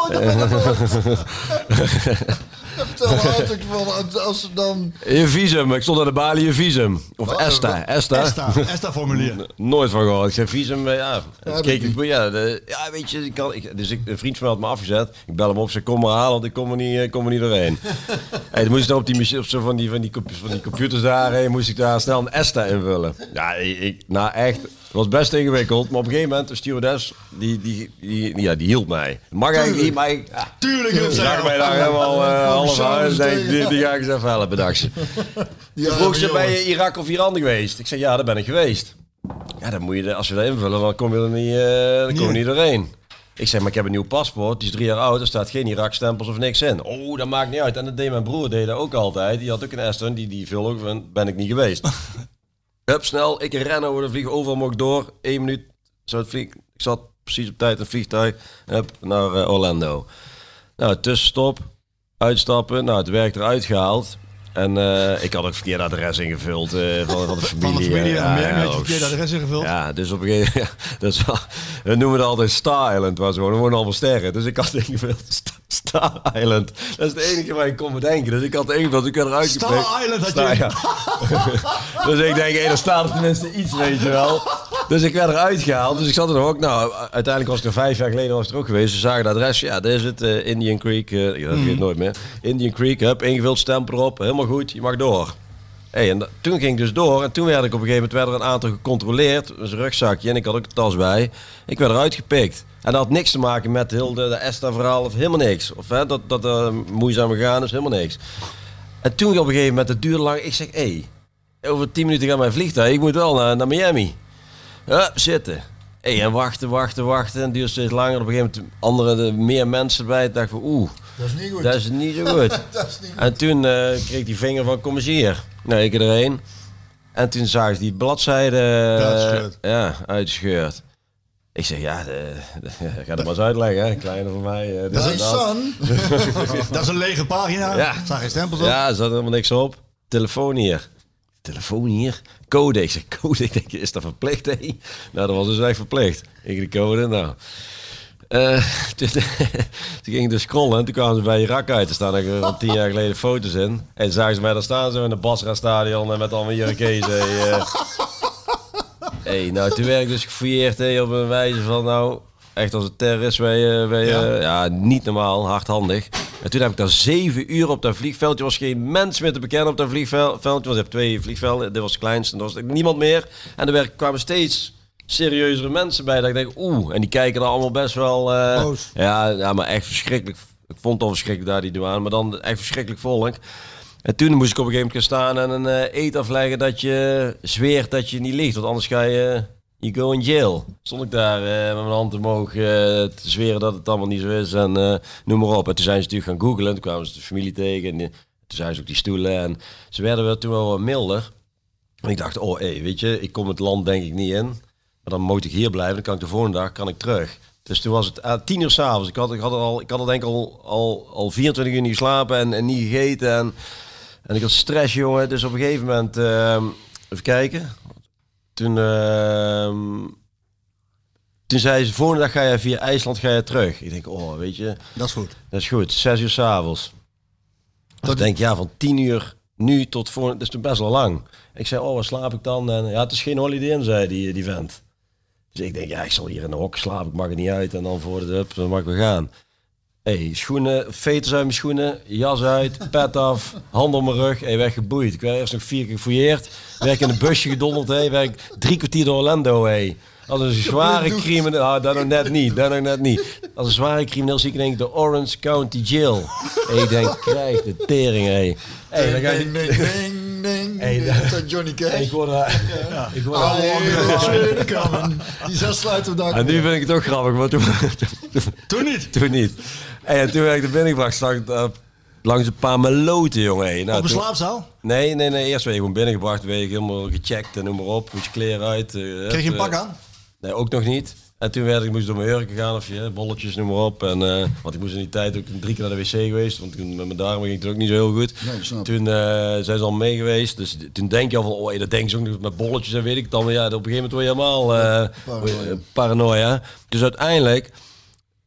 [laughs] Vertel [laughs] altijd van als ze dan... Je visum, ik stond aan de balie, je visum. Of Wat? ESTA, ESTA. Esta, Esta formulier. [laughs] Nooit van gehoord. Ik zei visum, eh, ja. Dus dat keek ik, ja, de, ja, weet je, ik kan, ik, dus ik, een vriend van mij had me afgezet. Ik bel hem op, ze kom maar halen, want ik kom er niet, eh, kom er niet doorheen. [laughs] hey, dan moest ik dan op die, op zo van, die, van, die, van die computers daar, heen, moest ik daar snel een ESTA invullen. Ja, ik- nou echt, het was best ingewikkeld. Maar op een gegeven moment, de stewardess, die, die, die, ja, die hielp mij. Mag eigenlijk niet, maar ik, ja, Tuurlijk, ik zag mij daar helemaal eh, half die, die ga ik eens even helpen, dacht ze. [laughs] Ja, Vroeg ze, ben je Irak of Iran geweest? Ik zeg, ja, daar ben ik geweest. Ja, dan moet je, als je dat invullen, dan kom je er niet, eh, dan kom je niet doorheen. Ik zeg, maar ik heb een nieuw paspoort, die is drie jaar oud, er staat geen Irak-stempels of niks in. Oh, dat maakt niet uit. En dat deed mijn broer, deed dat ook altijd. Die had ook een Aston, die, die vul ook van, ben ik niet geweest. [laughs] Hup, snel, ik ren over de vlieg, overal mocht door. Eén minuut, zou het vlieg, ik zat precies op tijd in het vliegtuig, hup, naar eh, Orlando. Nou, tussenstop, uitstappen, nou, het werk eruit gehaald. En eh, ik had ook verkeerd adres ingevuld eh, van, van de familie. Van de familie Ja, meer ja, oh, verkeerde adres ingevuld. Ja, dus op een gegeven moment, [laughs] ja, wel, we noemen het altijd Star Island, waar ze wonen, er wonen allemaal sterren. Dus ik had ingevuld Star Island. Dat is het enige waar ik kon bedenken. Dus ik had ingevuld, ik werd eruit Star gepikt. Island had Star, je. ja. [laughs] dus ik denk, hé, er staat er tenminste iets, weet je wel. Dus ik werd eruit gehaald. Dus ik zat er nog ook, nou, uiteindelijk was ik er vijf jaar geleden was ik er ook geweest. Ze zagen het adres, ja, dit is het, eh, Indian Creek, eh, ja, dat weet ik nooit meer. Indian Creek, hup, ingevuld, stempel erop, helemaal goed, je mag door. Hey, en toen ging ik dus door en toen werd ik op een gegeven moment werden er een aantal gecontroleerd. Een rugzakje en ik had ook de tas bij. Ik werd eruit gepikt. En dat had niks te maken met heel de, de ESTA-verhaal of helemaal niks. Of hè, dat, dat uh, moeizaam gegaan is, helemaal niks. En toen op een gegeven moment, het duurde lang, ik zeg, hé, hey, over tien minuten gaat mijn vliegtuig, ik moet wel naar, naar Miami. Hup, zitten. Hey, en wachten, wachten, wachten. En het duurde steeds langer. Op een gegeven moment andere, de, meer mensen erbij. Ik dacht van, oeh, Dat is niet goed. dat is niet zo goed. [laughs] Dat is niet goed. En toen eh, kreeg ik die vinger van, kom eens hier. Nou, ik erheen. En toen zag ik die bladzijde eh, ja, uitgescheurd. Ik zeg, ja, de, de- ga het maar eens uitleggen, hè. kleine van mij. eh, Dat is dat. son. [laughs] Dat is een lege pagina. Ja. Staan geen stempels op. Ja, er zat helemaal niks op. Telefoon hier. Telefoon hier. Code. Ik zeg, [laughs] code. Ik denk, is dat verplicht, hé? Nou, dat was dus echt verplicht. Ik de code, nou... Eh, [laughs] toen, toen ging ik dus scrollen en toen kwamen ze bij Irak uit. Er staan er al tien jaar geleden foto's in. En zagen ze mij daar staan zo in het Basra-stadion en met allemaal Irakezen. hey, eh. hey, nou, toen werd ik dus gefouilleerd hey, op een wijze van, nou, echt als een terrorist. Wij, wij, Ja. ja. ja, niet normaal, hardhandig. En toen heb ik daar zeven uur op dat vliegveldje. was geen mens meer te bekennen op dat vliegveldje. Want je hebt twee vliegvelden. Dit was het kleinste. En er was niemand meer. En er kwamen steeds serieuzere mensen bij. Dat ik denk, oeh. En die kijken er allemaal best wel... Boos. Ja, ja, maar echt verschrikkelijk. Ik vond het al verschrikkelijk daar die douane. Maar dan echt verschrikkelijk volk. En toen moest ik op een gegeven moment gaan staan en een eh, eet afleggen dat je zweert dat je niet ligt. Want anders ga je... You go in jail. Stond ik daar eh, met mijn hand omhoog te zweren dat het allemaal niet zo is en noem maar op. En toen zijn ze natuurlijk gaan googlen. Toen kwamen ze de familie tegen en toen zijn ze ook die stoelen. En ze werden wel toen wel wat milder. En ik dacht, oh hé, weet je, ik kom het land denk ik niet in. Maar dan moet ik hier blijven. Dan kan ik de volgende dag kan ik terug. Dus toen was het uh, tien uur s'avonds. Ik had, ik had het al, ik had het denk ik al, al, al 24 uur niet geslapen en, en niet gegeten. En, en ik had stress, jongen. Dus op een gegeven moment, ehm, even kijken. Toen, ehm, toen zei ze, volgende dag ga je via IJsland ga je terug. Ik denk, oh, weet je, Dat is goed. dat is goed. Zes uur s'avonds. Dus ik denk, ja, van tien uur nu tot voor... Dat is best wel lang. Ik zei, oh, waar slaap ik dan? En ja, het is geen holiday in, zei die, die vent. Dus ik denk, ja, ik zal hier in de hok slapen. Ik mag er niet uit. En dan voor de hup, dan mag ik weer gaan. hey, schoenen, veters uit mijn schoenen, jas uit, pet af, hand op mijn rug. Hey, werd geboeid. Ik werd eerst nog vier keer gefouilleerd. Werk in een busje gedonderd. Hey, werk drie kwartier door Orlando. Hey. Als een zware crimineel, ah, dat nog net niet, dat nog net niet. Als een zware crimineel zie ik denk de Orange County Jail. Hey, ik denk, krijg de tering, hey. Hey, dan ga je Ding, ding, Hey, [laughs] dat- Johnny Cash. [laughs] Ik hoorde, ik Ah, in the coming. Die zes sluiten op dak. En nu vind ik het ook grappig, maar toen, Toen niet. [laughs] toen niet. Hey, en toen werd ik er binnengebracht, zag ik uh, langs een paar meloten, jongen. Hey. Nou, Op een toen- slaapzaal? Nee, nee, nee. Eerst werd je gewoon binnengebracht, werd je helemaal gecheckt en noem maar op. Moet je kleren uit. eh, Kreeg je een eh, pak aan? Nee, ook nog niet. En toen werd ik, moest door mijn hurken gaan of je, bolletjes, noem maar op. En, eh, want ik moest in die tijd ook drie keer naar de wc geweest, want toen met mijn darmen ging het ook niet zo heel goed. Nee, toen eh, zijn ze al mee geweest, dus toen denk je al van, oh, dat denken ze ook nog met bolletjes en weet ik het dan. Maar ja, op een gegeven moment word je helemaal eh, Paranoia. paranoia. Dus uiteindelijk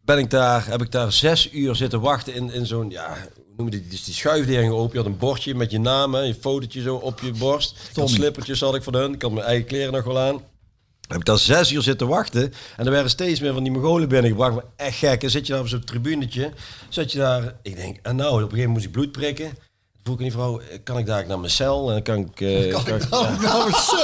ben ik daar, heb ik daar zes uur zitten wachten in, in zo'n, ja, hoe noem je die, dus die schuifdering open. Je had een bordje met je naam, hè, je fotootje zo op je borst. Slippertjes had ik van hun, ik had mijn eigen kleren nog wel aan. Heb ik daar zes uur zitten wachten. En er werden steeds meer van die Mongolen binnengebracht. Maar echt gek. En zit je daar op zo'n tribunetje. Zit je daar. Ik denk, en nou, op een gegeven moment moest ik bloed prikken. Vroeg ik die vrouw, kan ik daar naar mijn cel? En dan kan ik... eh, kan ik- ja. Nou, zo.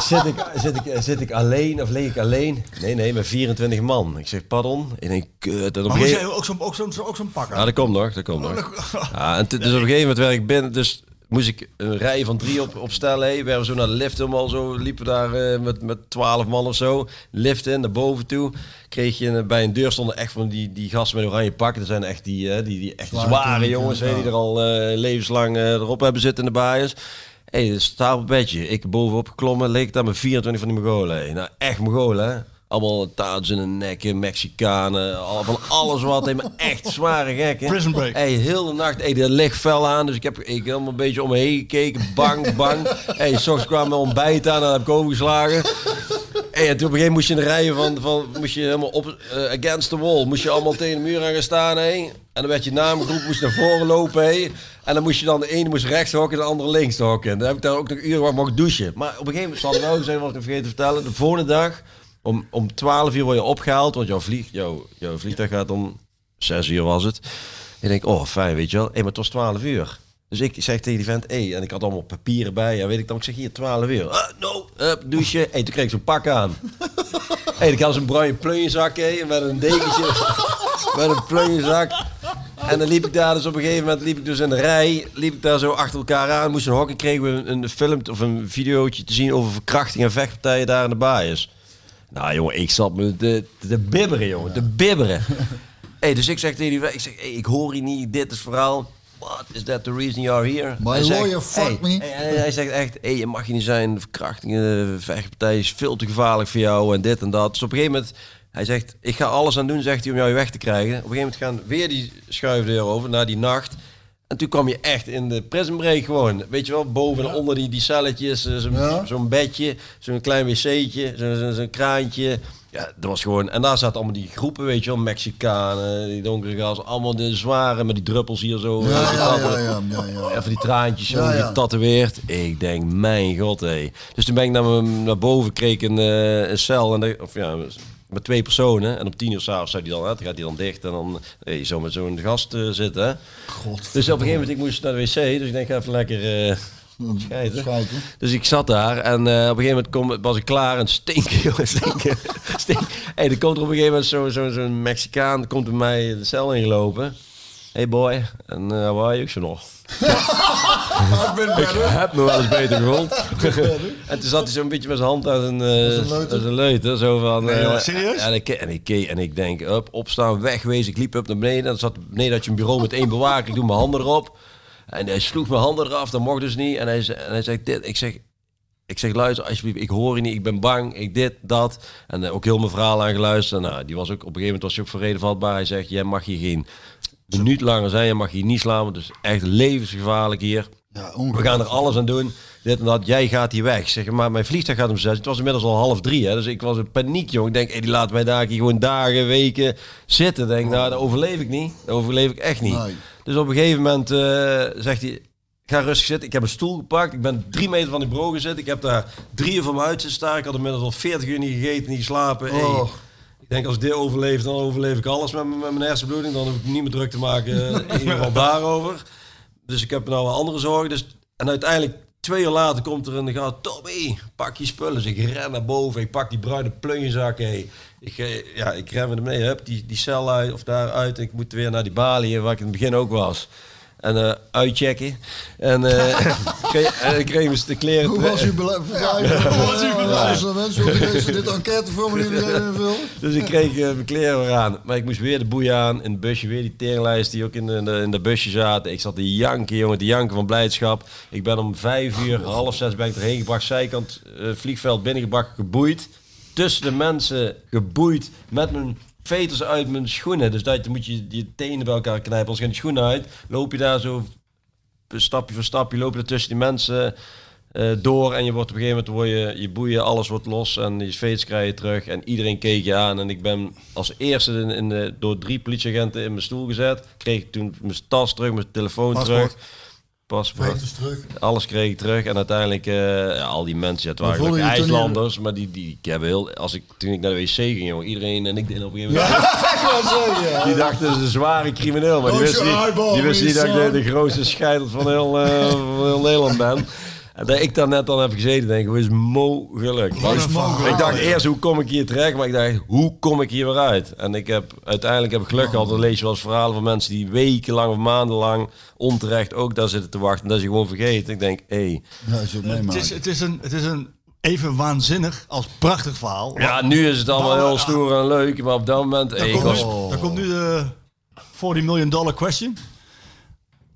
zit, ik, zit, ik, zit ik alleen of leeg ik alleen? Nee, nee, met 24 man. Ik zeg, pardon. Ik denk, kut. En op een Maar gegeven- ook zo'n ook zo'n ook zo'n pak aan? ja, dat komt nog, dat komt nog. [laughs] Ja, en dus op een gegeven moment werd ik binnen, dus moest ik een rij van drie op, opstellen. Hey. We werden zo naar de lift helemaal zo, liepen daar eh, met, met twaalf man of zo. Lift in, naar boven toe. Kreeg je bij een deur stonden echt van die, die gasten met oranje pakken. Dat zijn echt die, eh, die, die echt Zware jongens, ja. die er al eh, levenslang erop hebben zitten in de baaiers. Hé, hey, stapelbedje. Ik bovenop geklommen, leek daar met 24 van die Mongolen. Hey. Nou, echt Mongolen, hè. Allemaal taarts in de nekken, Mexicanen, al, van alles wat. Maar [laughs] echt zware gekken. Prison Break. Hey, heel de nacht, hey, er ligt fel aan. Dus ik heb ik helemaal een beetje om me heen gekeken. Bang, [laughs] bang. Hey, s ochtends kwam mijn ontbijt aan en dan heb ik overgeslagen. Hey, en toen op een gegeven moment moest je in de rijen van, van moest je helemaal op, eh, against the wall. Moest je allemaal tegen de muur aan gaan staan. Hey. En dan werd je naam geroepen, moest naar voren lopen. Hey. En dan moest je dan, de ene moest rechts hokken, de andere links hokken. En dan heb ik daar ook nog uren waar mogen douchen. Maar op een gegeven moment, zal ik wel zijn wat ik vergeten te vertellen. De volgende dag, om, om 12 uur word je opgehaald. Want jouw, vlieg, jouw, jouw vliegtuig gaat om 6 uur was het. Ik denk, oh fijn, weet je wel. Hey, maar het was 12 uur. Dus ik zeg tegen die vent, hey, en ik had allemaal papieren bij. En weet ik dan, ik zeg hier 12 uur. Ah, no, up, douchen. Hey, toen kreeg ik zo'n pak aan. [laughs] hey, ik had zo'n bruine plunjezak, hey, met een dekentje. [laughs] met een plunjezak. En dan liep ik daar dus op een gegeven moment liep ik dus in de rij, liep ik daar zo achter elkaar aan. Moest een hokken, kregen we een, een film of een videootje te zien over verkrachting en vechtpartijen daar in de baaiers. Nou jongen, ik zat me te, te bibberen jongen, te bibberen. [laughs] hey, dus ik zeg tegen die, ik zeg, hey, ik hoor hier niet, dit is verhaal. What is that the reason you are here? My Hij zegt, lawyer fucked hey, me. hey, hij, hij zegt echt, hey, je mag je niet zijn, verkrachtingen, vechtpartijen is veel te gevaarlijk voor jou en dit en dat. Dus op een gegeven moment, hij zegt, ik ga alles aan doen, zegt hij, om jou weg te krijgen. Op een gegeven moment gaan weer die schuifdeur over, naar die nacht. En toen kwam je echt in de prison break gewoon. Weet je wel, boven en onder die, die celletjes, eh, zo'n Ja. bedje, zo'n klein wc'tje, zo'n zo'n kraantje. Ja, dat was gewoon... En daar zaten allemaal die groepen, weet je wel, Mexicanen, die donkere gasten. Allemaal de zware met die druppels hier zo. Ja, ja, ja, tappen. ja, ja, ja. Even die traantjes zo getatoeëerd. Ik denk, mijn god, hé. Dus toen ben ik naar, naar boven, kreeg een, eh, een cel. En de, of ja, met twee personen. En om tien uur s'avonds zou die dan, gaat die dan dicht. En dan hey, zo met zo'n gast eh, zitten. God. Dus op een gegeven moment, ik moest naar de wc. Dus ik denk, even lekker eh. Schijten. Dus ik zat daar en eh, op een gegeven moment kom, was ik klaar en stinken, [laughs] jongen, stinken. stinken. Hey, er komt er op een gegeven moment zo'n zo, Mexicaan, komt bij mij de cel ingelopen. Hey boy, en eh waar je? [laughs] Ik zo nog. ik heb me wel eens beter gevoeld. [laughs] en toen zat hij zo'n beetje met zijn hand aan zijn, eh leuter? aan zijn leuter. Zo van, Nee, eh, joh, serieus? En ik, en ik keek en ik denk, up, opstaan, wegwezen. Ik liep up naar beneden. En dan zat beneden had je een bureau met één bewaker. Ik doe mijn handen erop. En hij sloeg mijn handen eraf, dat mocht dus niet. En hij, zei- en hij zei dit. Ik zeg, ik zeg, luister alsjeblieft, ik hoor je niet, ik ben bang, ik dit, dat. En eh, ook heel mijn verhaal aangeluisterd. En, nou, die was ook, op een gegeven moment was hij ook voor reden vatbaar. Hij zegt, jij mag hier geen minuut langer zijn, je mag hier niet slaan, want het is echt levensgevaarlijk hier. Ja, We gaan er alles aan doen. Dit en dat. Jij gaat hier weg. Zeg maar, mijn vliegtuig gaat om zes. Het was inmiddels al half drie. Hè? Dus ik was in paniek, joh. Ik denk, hey, die laat mij daar hier gewoon dagen, weken zitten. Denk, nou, dat overleef ik niet. Dat overleef ik echt niet. Nee. Dus op een gegeven moment eh, zegt hij, ga rustig zitten. Ik heb een stoel gepakt. Ik ben drie meter van die bureau gezeten. Ik heb daar drie uur van mijn zitten staan. Ik had inmiddels al veertig uur niet gegeten, niet geslapen. Hey, Oh. Ik denk, als ik dit overleef, dan overleef ik alles met, mijn- met mijn hersenbloeding. Dan hoef ik niet meer druk te maken. eh, [laughs] in ieder geval daarover. Dus ik heb nou andere zorgen. Dus, en uiteindelijk, twee uur later, komt er een gaat Tommy, pak je spullen. Dus ik ren naar boven. Ik pak die bruine plunjezak. Hey. Ik, eh, ja, ik ren met hem mee. Hup, die, die cel uit of daaruit. Ik moet weer naar die balie, waar ik in het begin ook was. En eh, uitchecken. En, [laughs] kreeg, ik kreeg dus de kleren. Hoe was uw beleid? [laughs] Hoe was uw beleid? mensen, willen deze dit enquêteformulier invullen? Dus ik kreeg eh, mijn kleren weer aan. Maar ik moest weer de boei aan. In het busje weer die teringlijst die ook in de, in de, in de busje zaten. Ik zat te janken, jongen, te janken van blijdschap. Ik ben om vijf uur, half zes ben ik erheen gebracht. Zijkant eh, vliegveld binnengebracht, geboeid. Tussen de mensen geboeid. Met mijn veters uit mijn schoenen. Dus dat, dan moet je je tenen bij elkaar knijpen. Anders gaan die schoenen uit. Loop je daar zo stapje voor stapje loop je er tussen die mensen eh, door en je wordt op een gegeven moment word je, je boeien, alles wordt los en je veters krijg je terug en iedereen keek je aan en ik ben als eerste in, in de, door drie politieagenten in mijn stoel gezet, kreeg toen mijn tas terug, mijn telefoon Paspoort. terug, paspoort, terug. alles kreeg ik terug en uiteindelijk eh, ja, al die mensen, ja, het waren je toen IJslanders, maar die, die ik heb heel, als ik toen ik naar de wc ging, jongen, iedereen en ik deed op een gegeven moment. [laughs] [laughs] Die dachten, is een zware crimineel. Maar die wisten niet, die wisten niet dat ik de, de grootste scheider van heel, eh, van heel Nederland ben. En dat ik daar net dan heb gezeten, denk ik, hoe is mogelijk? is mogelijk? Ik dacht eerst, hoe kom ik hier terecht? Maar ik dacht, hoe kom ik hier weer uit? En ik heb, uiteindelijk heb ik geluk gehad. Dan lees je wel eens verhalen van mensen die wekenlang of maandenlang onterecht ook daar zitten te wachten. Dat is je gewoon vergeten. Ik denk, hé. Hey. Ja, is ook Het is, het, is een, het is een even waanzinnig als prachtig verhaal. Ja, nu is het allemaal heel stoer en leuk. Maar op dat moment, hey, Dan komt, nu, dan komt nu de 40 million dollar question.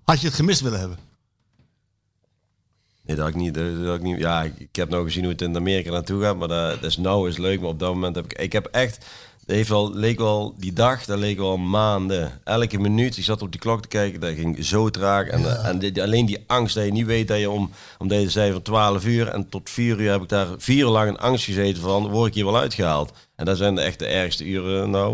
Had je het gemist willen hebben? Nee, dat ik niet. Dat, dat ik niet ja, ik, ik heb nou gezien hoe het in Amerika naartoe gaat, maar dat, dat is nou is leuk. Maar op dat moment heb ik, ik heb echt, het heeft wel, leek wel, die dag, dat leek wel maanden. Elke minuut, ik zat op die klok te kijken, dat ging zo traag. En, en alleen die angst dat je niet weet dat je om, om deze zei van 12 uur en tot 4 uur heb ik daar vier uur lang in angst gezeten van, word ik hier wel uitgehaald? En dat zijn de echt de ergste uren, nou,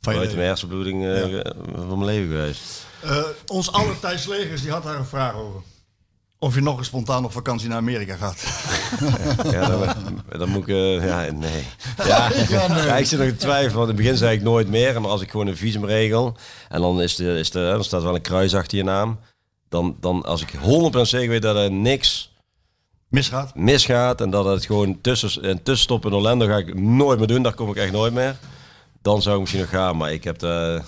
Van je buiten leven. mijn hersenbloeding eh, van mijn leven geweest. Eh, ons aller Thijs Legers die had daar een vraag over. Of je nog eens spontaan op vakantie naar Amerika gaat. [laughs] Ja, dan, dan moet ik... eh, ja, nee. Ja, [laughs] ja, ik zit nog te twijfelen. Want in het begin zei ik nooit meer. Maar als ik gewoon een visum regel... En dan, is de, is de, dan staat wel een kruis achter je naam. Dan, dan als ik 100% zeker weet dat er niks Misgaat. misgaat... En dat het gewoon tussen, een tussenstop in Orlando ga ik nooit meer doen. Daar kom ik echt nooit meer. Dan zou ik misschien nog gaan. Maar ik heb daar een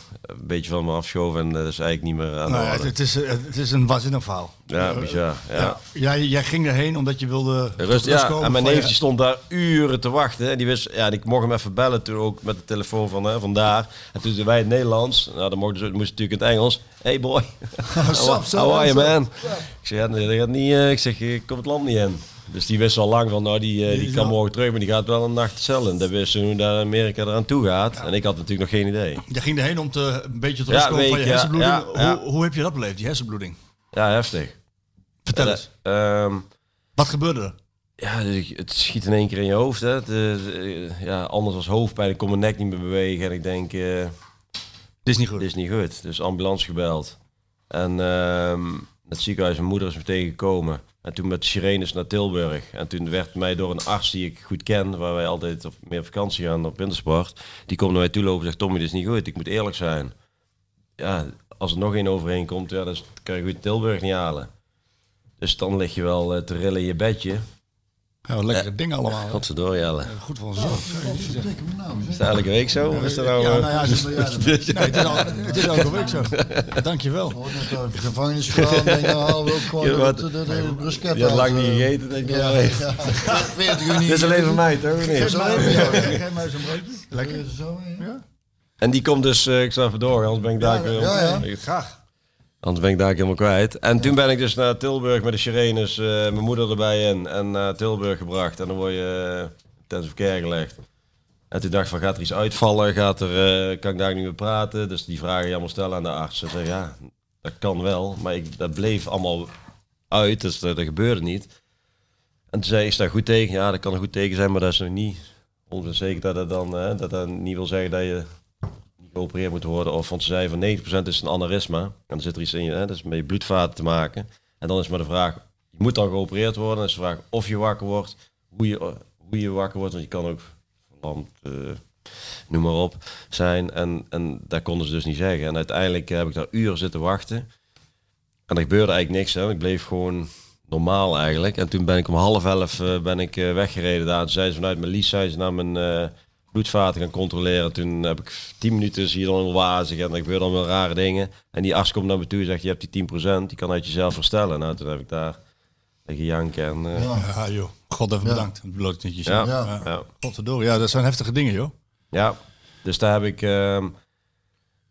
beetje van me afgeschoven. En dat is eigenlijk niet meer aan de Nou, orde. het, is, eh, het is een waanzinnig verhaal. Ja, bizar. Ja. Ja. Jij, jij ging erheen omdat je wilde Rust, ja, komen en mijn van neef je- die stond daar uren te wachten. En die wist, ja, en ik mocht hem even bellen toen ook met de telefoon van, hè, van daar. En toen zeiden wij het Nederlands. Nou, dan mocht, moest natuurlijk in het Engels. Hey boy, how, how are you man? Ik zeg, ja, nee, dat gaat niet, eh, ik zeg, ik kom het land niet in. Dus die wist al lang van, nou die, eh, die is kan morgen terug, maar die gaat wel een nacht cel in. Dat wist ze hoe daar Amerika eraan toe gaat. En ik had natuurlijk nog geen idee. Je ging erheen om te, een beetje te Ja, komen van je hersenbloeding. ja. Hoe, hoe heb je dat beleefd, die hersenbloeding? Ja, heftig. Vertel Ja, eens. ehm, Wat gebeurde er? Ja, dus het schiet in één keer in je hoofd. Hè. Het, eh, ja, anders als hoofdpijn, ik kon mijn nek niet meer bewegen. En ik denk, eh, Dit is niet goed. dit is niet goed. Dus ambulance gebeld. En ehm, het ziekenhuis, mijn moeder is meteen gekomen. En toen met sirenes naar Tilburg. En toen werd mij door een arts die ik goed ken, waar wij altijd op meer vakantie gaan op wintersport. Die komt naar mij toe lopen en zegt, Tommy, dit is niet goed. Ik moet eerlijk zijn. Ja, als er nog één overheen komt, ja, dan kan je goed Tilburg niet halen. Dus dan lig je wel eh, te rillen in je bedje. Ja, wat lekkere dingen allemaal. hè? Godverdomme, Jelle. Goed voor onszelf. Dikke me nou, Is het elke week zo? Of is dat nou... Ja, eh, nou ja, [laughs] het is, nee, het is, al, het is elke week zo. Dankjewel. Ik hoorde net gevangenisverhaal. denk nou halen we ook gewoon Ja, wat- de, de, de, Je hebt lang niet eh, gegeten, denk ik. Ja, ja. 40 uur niet. Dit is alleen voor mij, toch? ja. Geef mij eens een broodje. Lekker. Zo, ja. En die komt dus, eh, ik zal even door, anders ben ik daar weer- ja, ja. Graag. Anders ben ik daar helemaal kwijt. En toen ben ik dus naar Tilburg met de sirenes, eh, mijn moeder erbij in en naar Tilburg gebracht. En dan word je intensive care gelegd. En toen dacht ik van, gaat er iets uitvallen? Gaat er, eh, kan ik daar niet meer praten? Dus die vragen je stellen aan de arts. Ze zeggen, ja, dat kan wel. Maar ik, dat bleef allemaal uit, dus dat, dat gebeurde niet. En toen zei is dat goed tegen? Ja, dat kan een goed teken zijn, maar dat is nog niet 100% zeker dat dat dan eh, dat dat niet wil zeggen dat je geopereerd moet worden. Of want ze zei van 90% is een aneurysma. En dan zit er iets in je, hè, dat is met je bloedvaten te maken. En dan is maar de vraag, je moet dan geopereerd worden. Dan is de vraag of je wakker wordt, hoe je, hoe je wakker wordt. Want je kan ook verlamd, eh, noem maar op, zijn. En, en dat konden ze dus niet zeggen. En uiteindelijk heb ik daar uren zitten wachten. En er gebeurde eigenlijk niks. Hè. Ik bleef gewoon normaal eigenlijk. En toen ben ik om half elf eh, ben ik eh, weggereden daar. Toen zei ze vanuit mijn lies, zei ze naar mijn eh, bloedvaten gaan controleren. Toen heb ik tien minuten zie je dan een wazig en er gebeuren dan wel rare dingen. En die arts komt naar me toe en zegt, je hebt die 10%, die kan uit jezelf herstellen. Nou, toen heb ik daar liggen janken en... eh, ja. Ja, joh. God even Ja. bedankt. Dat beloof ik netjes. Ja. Ja. Ja. Godverdorie. Ja, dat zijn heftige dingen, joh. Ja, dus daar heb ik. ehm,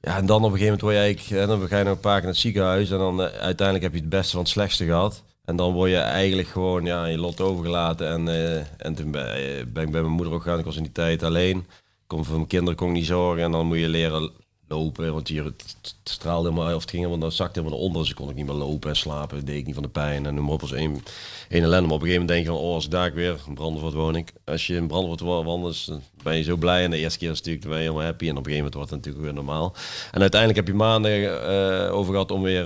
ja, en dan op een gegeven moment word je eigenlijk. En dan ga je nog een paar keer naar het ziekenhuis. En dan eh, uiteindelijk heb je het beste van het slechtste gehad. En dan word je eigenlijk gewoon ja, je lot overgelaten. En, eh, en toen ben, eh, ben ik bij mijn moeder ook gegaan. Ik was in die tijd alleen. Kon voor mijn kinderen kon ik niet zorgen. En dan moet je leren lopen. Want hier het, straalde helemaal. Of het ging helemaal, dan zakte helemaal naar onder. Dus ik kon ook niet meer lopen en slapen. Dat deed ik niet van de pijn. En noem maar op als één, ellende. Maar op een gegeven moment denk je van, oh, als ik daar weer in Brandvoort woon ik. Als je in Brandvoort wandelt, dan ben je zo blij. En de eerste keer is natuurlijk ben je helemaal happy. En op een gegeven moment wordt het natuurlijk weer normaal. En uiteindelijk heb je maanden eh, over gehad om weer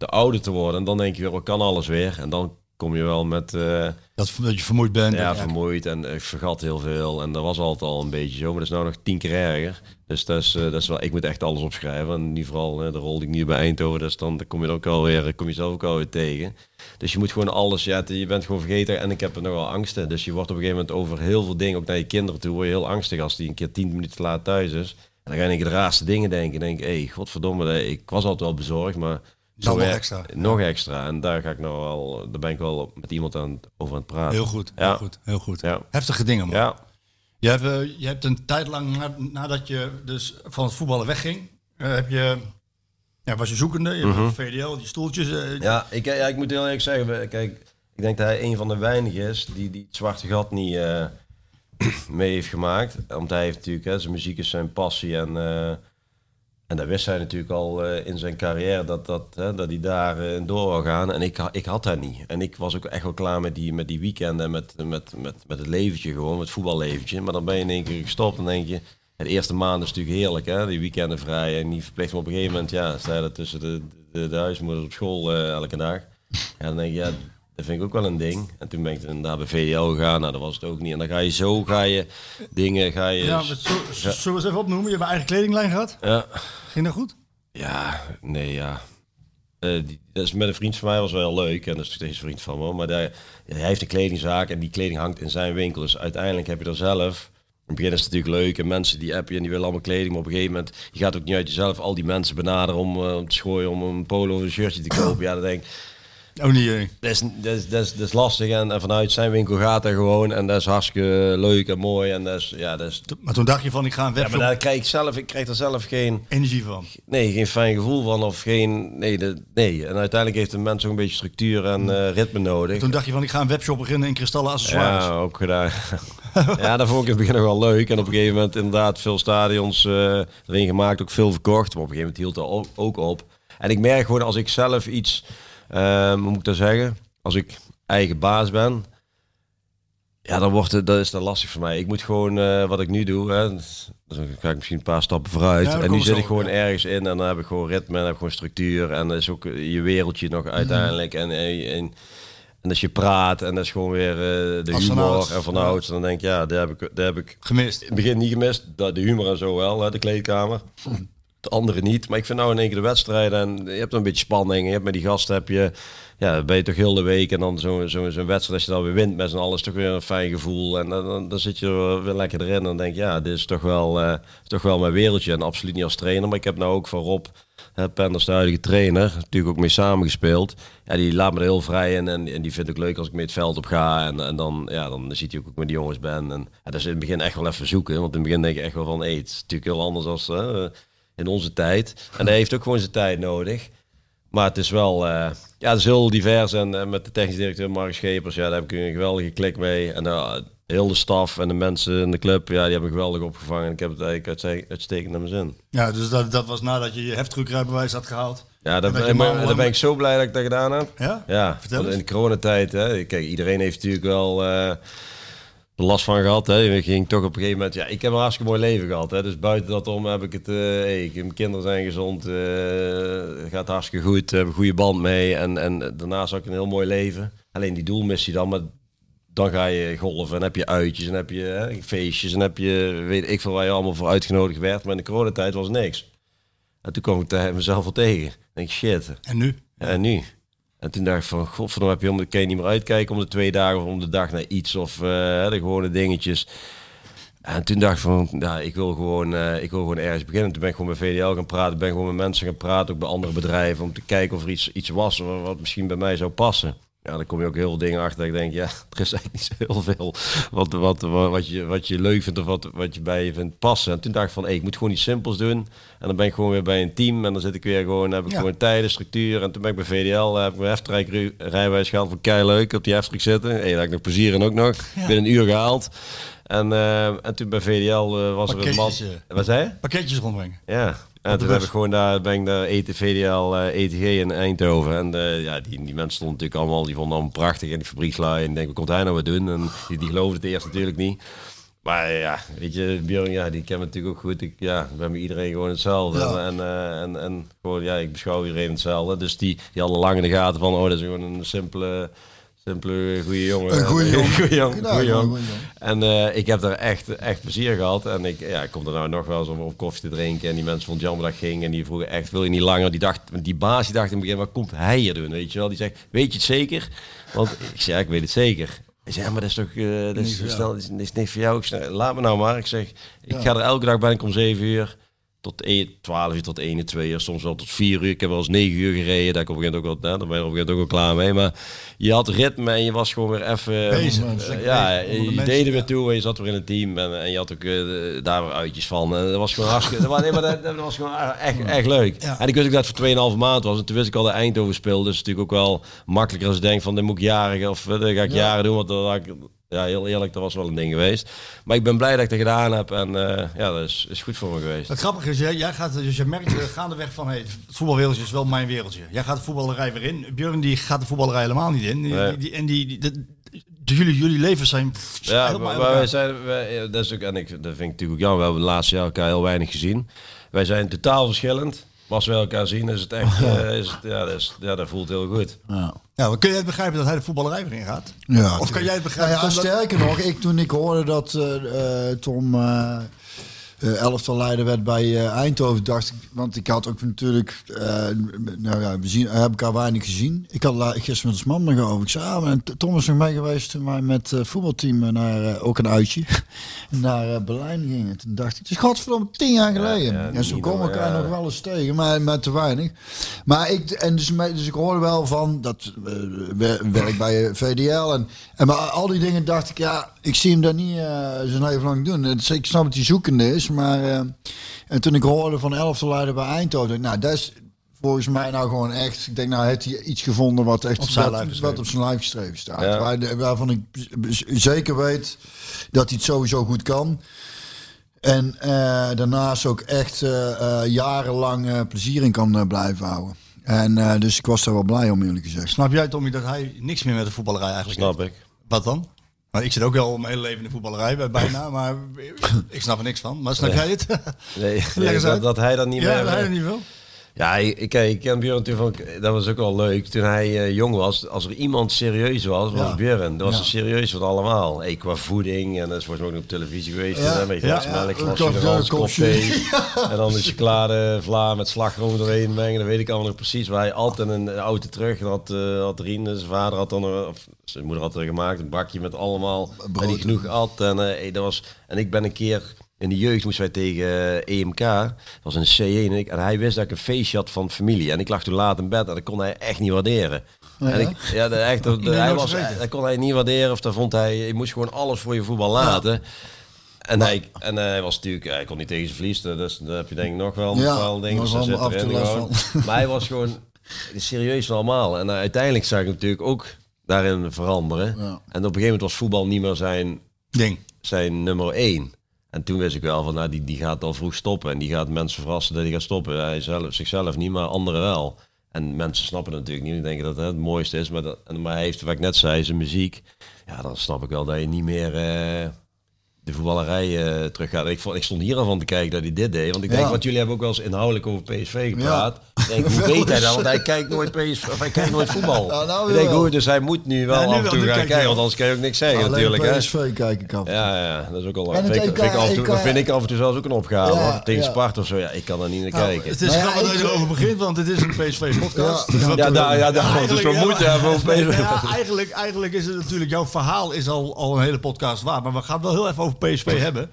de oude te worden. En dan denk je weer, wat kan alles weer? En dan kom je wel met... eh, Dat, dat je vermoeid bent. ja, vermoeid en ik vergat heel veel. En dat was altijd al een beetje zo, maar dat is nou nog tien keer erger. Dus dat is, eh, dat is wel, ik moet echt alles opschrijven. En niet vooral de rol die ik nu bij Eindhoven, dus dan, dan kom je ook alweer, kom je zelf ook alweer tegen. Dus je moet gewoon alles, ja, je bent gewoon vergeten. En ik heb er nogal angsten. Dus je wordt op een gegeven moment over heel veel dingen, ook naar je kinderen toe, word je heel angstig als die een keer tien minuten te laat thuis is. En dan ga je de raarste dingen denken. denk, hé, hey, godverdomme, ik was altijd wel bezorgd, maar... Nog extra. Nog extra. En daar ga ik nou wel, daar ben ik wel met iemand aan, over aan het praten. Heel goed, heel Ja. goed, heel goed. Ja. Heftige dingen, man. Ja, Je, hebt, eh, je hebt een tijd lang na- nadat je dus van het voetballen wegging, eh, heb je, ja, was je zoekende. Je een VDL, die stoeltjes. eh, Ja, ik, ja, ik moet heel eerlijk zeggen, kijk, Ik denk dat hij een van de weinigen is die, die het zwarte gat niet [clears throat] mee heeft gemaakt. Want hij heeft natuurlijk, hè, zijn muziek is zijn passie. En, en dat wist hij natuurlijk al eh, in zijn carrière, dat, dat, hè, dat hij daar eh, door wil gaan. En ik, ik had dat niet. En ik was ook echt wel klaar met die, met die weekenden en met, met, met, met het leventje gewoon, met het voetballeventje. Maar dan ben je in één keer gestopt en denk je... De eerste maand is natuurlijk heerlijk, hè? die weekenden vrij en die verplicht. Maar op een gegeven moment ja, sta je tussen de, de, de huismoeders op school eh, elke dag. Ja, dan denk je, ja, dat vind ik ook wel een ding. En toen ben ik inderdaad bij VDL gegaan, nou dat was het ook niet. En dan ga je zo, ga je dingen, ga je... Ja, zo, zo- zullen we eens even opnoemen? Je hebt een eigen kledinglijn gehad. ja. Ging dat goed? Ja, nee, ja. Eh, die, dat is met een vriend van mij was wel leuk. En dat is steeds een vriend van me. Maar daar, hij heeft een kledingzaak en die kleding hangt in zijn winkel. Dus uiteindelijk heb je er zelf... In het begin is het natuurlijk leuk en mensen die app je en die willen allemaal kleding. Maar op een gegeven moment, je gaat ook niet uit jezelf al die mensen benaderen om, eh, om te schooien om een polo of een shirtje te [coughs] kopen. Ja, dan denk ik, Oh niet, eh. dat is, dat is, dat is, dat is lastig. En, en vanuit zijn winkel gaat hij gewoon. En dat is hartstikke leuk en mooi. En dat is, ja, dat is... Maar toen dacht je van, ik ga een Ja, webshop maar daar krijg ik zelf, ik krijg er zelf geen... energie van. Nee, geen fijn gevoel van of geen... Nee, de, nee. en uiteindelijk heeft een mens ook een beetje structuur en eh, ritme nodig. Toen dacht je van, ik ga een webshop beginnen in kristallen accessoires. Ja, ook gedaan. [laughs] ja, dat vond ik in het begin nog wel leuk. En op een gegeven moment inderdaad veel stadions eh, erin gemaakt, ook veel verkocht. Maar op een gegeven moment hield dat ook, op. En ik merk gewoon als ik zelf iets, hoe moet ik dat zeggen? Als ik eigen baas ben, ja, dan wordt het, dat is dan lastig voor mij. Ik moet gewoon, eh, wat ik nu doe, hè, dus dan ga ik misschien een paar stappen vooruit. Ja, en nu zit ik gewoon ja. ergens in en dan heb ik gewoon ritme en heb ik gewoon structuur. En dat is ook je wereldje nog uiteindelijk. En, en, en, en als je praat en dat is gewoon weer eh, de humor vanouds. en vanouds. Dan denk ik, ja, daar heb ik, daar heb ik Gemist. in het begin niet gemist. Dat- De humor en zo wel, hè, de kleedkamer. De andere niet. Maar ik vind nou in één keer de wedstrijden en je hebt een beetje spanning. Je hebt met die gasten heb je, ja, ben je toch heel de week. En dan zo'n zo, zo'n wedstrijd, als je dan weer wint met z'n allen, is toch weer een fijn gevoel. En dan, dan, zit je er weer lekker erin. En dan denk je, ja, dit is toch wel, eh, toch wel mijn wereldje. En absoluut niet als trainer. Maar ik heb nou ook van Rob, hè, Penders, de huidige trainer, natuurlijk ook mee samengespeeld. Ja, die laat me er heel vrij in. En, en die vindt het ook leuk als ik mee het veld op ga. En, en dan, ja, dan ziet hij ook, met die jongens ben. En ja, dat is in het begin echt wel even zoeken. Want in het begin denk je echt wel van, hey, het is natuurlijk heel anders als hè, in onze tijd. En hij heeft ook gewoon zijn tijd nodig. Maar het is wel, eh, ja, het is heel divers. En eh, met de technisch directeur Mark Schepers, ja, daar heb ik een geweldige klik mee. En uh, heel de staf en de mensen in de club, ja, die hebben geweldig opgevangen. En ik heb het eigenlijk uitste- uitstekend naar mijn zin. Ja, dus dat, dat was nadat je je heftruckrijbewijs had gehaald. Ja, En dat daar ben ik zo blij dat ik dat gedaan heb. Ja? Ja, Vertel in de coronatijd, hè, kijk, iedereen heeft natuurlijk wel last van gehad. Hè. Je ging toch op een gegeven moment, ja, ik heb een hartstikke mooi leven gehad. Hè. Dus buiten dat om heb ik het, hey, ik- mijn kinderen zijn gezond, het gaat hartstikke goed, hebben een goede band mee. En, en daarnaast had ik een heel mooi leven. Alleen die doelmissie dan, maar dan ga je golven en heb je uitjes en heb je hè, feestjes en heb je, weet ik veel waar je allemaal voor uitgenodigd werd. Maar in de coronatijd was niks. En toen kwam ik mezelf wel tegen. Ik denk, shit, En nu? ja, en nu? En toen dacht ik van, godverdomme, heb je om de, je niet meer uitkijken om de twee dagen of om de dag naar iets of eh, de gewone dingetjes. En toen dacht ik van, ja, ik wil gewoon, eh, ik wil gewoon ergens beginnen. Toen ben ik gewoon bij VDL gaan praten, ben gewoon met mensen gaan praten, ook bij andere bedrijven, om te kijken of er iets, iets was wat misschien bij mij zou passen. Ja, dan kom je ook heel veel dingen achter. dat Ik denk, ja, [laughs] er is eigenlijk niet zo heel veel wat, wat, wat, wat, je, wat je leuk vindt of wat, wat je bij je vindt passen. En toen dacht ik van, hey, ik moet gewoon iets simpels doen. En dan ben ik gewoon weer bij een team en dan zit ik weer gewoon, heb ik Ja. gewoon tijden, structuur. En toen ben ik bij VDL, heb ik mijn rijbewijs gehaald van kei leuk op die heftrijk zitten. Hey, daar heb ik nog plezier in ook nog. Binnen een uur gehaald. En, eh, en toen bij VDL eh, was er een man. Pakketjes, eh. Wat zei je? Pakketjes rondbrengen. Ja. En toen heb ik gewoon daar, ben ik daar eten, VDL, eh, ETG in Eindhoven. En ja, die, die mensen stonden natuurlijk allemaal, die vonden allemaal prachtig. En die fabriekslui. En ik denk, wat komt hij nou weer doen? En die, die geloofden het eerst natuurlijk niet. Maar ja, weet je, Björn, ja, die kent me natuurlijk ook goed. Ik, ja, we hebben iedereen gewoon hetzelfde. Ja. En, en, en gewoon, ja, ik beschouw iedereen hetzelfde. Dus die, die hadden lang in de gaten van, oh, dat is gewoon een simpele, simpele, goede jongen. Een [laughs] goeie jongen. goeie jongen. Goeie jongen. een goeie jongen. En eh, ik heb daar echt, echt plezier gehad. En ik, ja, ik kom er nou nog wel eens om, om koffie te drinken. En die mensen vonden het jammer dat ik ging. En die vroegen echt, wil je niet langer? Die, dacht, die baas die dacht in het begin, wat komt hij hier doen? Weet je wel? Die zegt, weet je het zeker? Want ik zei, ja, ik weet het zeker. Hij zei, ja, maar dat is toch uh, dat is, snel, dat is, dat is niks voor jou. Ik zei, laat me nou maar. Ik zeg, ik ga er elke dag ben ik om zeven uur. Tot 1, 12 uur tot 1, 2 uur, soms wel tot 4 uur. Ik heb wel eens 9 uur gereden, daar, ik ook wel, daar ben je op een gegeven moment ook wel klaar mee. Maar je had ritme en je was gewoon weer even... Bezig. eh, ja, de je mensen, deed er weer ja. toe en je zat weer in een team en, en je had ook eh, daar weer uitjes van. En dat was gewoon hartstikke... dat, was, nee, maar dat, dat was gewoon echt, echt leuk. En ik wist ook dat het voor 2,5 maand was. En toen wist ik al dat Eindhoven speelde. Dus het is natuurlijk ook wel makkelijker als je denkt van, dit moet ik jaren of eh, dit ga ik jaren doen. Want dan had ik, ja, heel eerlijk, dat was wel een ding geweest. Maar ik ben blij dat ik dat gedaan heb en eh, ja, dat is, is goed voor me geweest. Het grappige is, jij, jij gaat, dus je merkt eh, gaandeweg van, hey, het voetbalwereldje is wel mijn wereldje. Jij gaat de voetballerij weer in. Björn die gaat de voetballerij helemaal niet in. Die, Nee. die, die- en die, dat- jullie, jullie levens zijn Ja, helemaal maar, wij zijn, wij, dat is ook, en ik, dat vind ik natuurlijk ook jammer. We hebben de laatste jaar elkaar heel weinig gezien. Wij zijn totaal verschillend. Maar als we elkaar zien, is het echt, [laughs] eh, is het, ja, dat, is, ja, dat voelt heel goed. Ja. Ja, kun jij het begrijpen dat hij de voetballerij weer in gaat? Ja, Of kan jij het Nou begrijpen? ja, Tom, dat- sterker nog, ik, toen ik hoorde dat eh, eh, Tom eh elftal leider werd bij eh, Eindhoven, dacht ik, want ik had ook natuurlijk, eh, nou ja, we zien, heb elkaar weinig gezien. Ik had gisteren met ons man nog over. Ik zei, ah, maar Tom is nog mee geweest toen wij met het voetbalteam naar, ook een uitje, [laughs] naar Berlijn gingen. Toen dacht ik, het is godverdomme tien jaar geleden. ja, en niet komen elkaar nog wel eens tegen, maar, maar te weinig. Maar ik, en dus, dus ik hoorde wel van, dat wer- werk bij VDL en, en maar al die dingen dacht ik, ja, ik zie hem daar niet zijn leven lang doen. Is- Ik snap dat hij zoekende is, maar eh, en toen ik hoorde van elfde leider bij Eindhoven, dacht ik, nou, dat is volgens mij nou gewoon echt, ik denk nou, heeft hij iets gevonden wat echt Op zijn wat, lijf geschreven. wat op zijn staat. Ja. Waar, waarvan ik zeker weet dat hij het sowieso goed kan. En eh, daarnaast ook echt eh, jarenlang eh, plezier in kan blijven houden. En eh, dus ik was daar wel blij om, eerlijk gezegd. Snap jij, Tommy, dat hij niks meer met de voetballerij eigenlijk Snap heeft? ik. Wat dan? Maar ik zit ook wel mijn hele leven in de voetballerij, bij- bijna, [laughs] maar ik snap er niks van. Maar snap jij het? Nee, [laughs] dat, dat hij dat niet ja, meer... dat hij er niet wil. Ja, ik, ik, ik ken Björn natuurlijk van, dat was ook wel leuk. Toen hij eh, jong was, als er iemand serieus was, was Ja. Björn. Dat was Ja. er serieus van allemaal. Hey, qua voeding, en dat is volgens mij ook nog op televisie geweest. Ja. Met Ja. glasmelk, Ja. glasje kop thee. En dan de chocolade vla met slagroom doorheen mengen. Dat weet ik allemaal nog precies. Waar hij altijd een auto terug en had, eh had Rien, zijn vader had dan, een- of zijn moeder had er gemaakt, een bakje met allemaal, waar hij genoeg at. En, eh, hey, dat was, en ik ben een keer in de jeugd moesten wij tegen eh, EMK. Dat was een C1 en, ik, en hij wist dat ik een feestje had van familie. En ik lag toen laat in bed en dat kon hij echt niet waarderen. en ik, ja, de, echt, de- hij was, dat kon hij niet waarderen. Of dat vond hij, je moest gewoon alles voor je voetbal laten. En, hij, en hij was natuurlijk, hij kon niet tegen zijn verlies, dus daar heb je denk ik nog wel een Ja, bepaalde dingen. Dus zit erin gewoon. [laughs] Maar hij was gewoon serieus van allemaal. En eh, uiteindelijk zag ik natuurlijk ook daarin veranderen. Ja. En op een gegeven moment was voetbal niet meer zijn Ding. zijn nummer één. En toen wist ik wel van, nou, die, die gaat al vroeg stoppen. En die gaat mensen verrassen dat hij gaat stoppen. Hij zelf, zichzelf niet, maar anderen wel. En mensen snappen natuurlijk niet. Die denken dat het het mooiste is. Maar, dat, maar hij heeft, wat ik net zei, zijn muziek. Ja, dan snap ik wel dat je niet meer eh, de voetballerij eh terug gaat. Ik, vond- ik stond hier al van te kijken dat hij dit deed. Want ik denk, Ja. wat jullie hebben ook wel eens inhoudelijk over PSV gepraat. Ik denk, hoe weet hij dat? Want hij [laughs] kijkt nooit PSV, of hij kijkt nooit voetbal. Ja, nou ik denk, dus hij moet nu wel Ja, nu af en toe gaan kijken. Want anders kan je ook niks zeggen Alleen natuurlijk. Hè? PSV kijk ik af. Ja, ja, dat is ook al. En het Vind ik, vind ik af en toe, dat vind ik af en toe zelfs ook een opgave. Hoor. Tegen ja. Sparta of zo, ja, ik kan er niet naar Nou, kijken. het is Nou ja, grappig dat je erover begint, want het is een PSV-podcast. Ja. Ja, daar, dus we moeten hebben over PSV. Eigenlijk, eigenlijk is het natuurlijk, jouw verhaal is al, al een hele podcast waard. Maar we gaan het wel heel even over PSV hebben.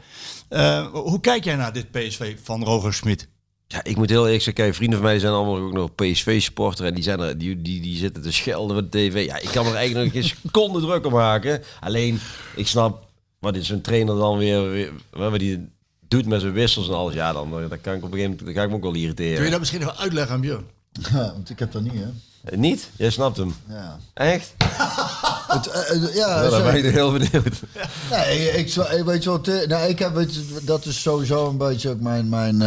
Eh, hoe kijk jij naar dit PSV van Roger Smit? Ja, ik moet heel eerlijk zeggen, kijk, vrienden van mij zijn allemaal ook nog PSV-supporter en die, zijn er, die, die, die zitten te schelden met de tv. Ja, ik kan er eigenlijk nog geen [laughs] seconde druk op maken. Alleen, ik snap wat is zo'n trainer dan weer, weer wat die doet met zijn wissels en alles. Ja, dan, dan kan ik op een gegeven moment, dan ga ik me ook wel Kun je irriteren. dat misschien even uitleggen aan Björn? Ja, want ik heb dat niet, hè. Eh, Niet? Jij snapt hem. Ja. Echt? [laughs] Het, eh, eh, ja, dan ben ik heel benieuwd. Nee, ik, weet je wat. Nou, ik heb, weet je, dat is sowieso een beetje ook mijn. mijn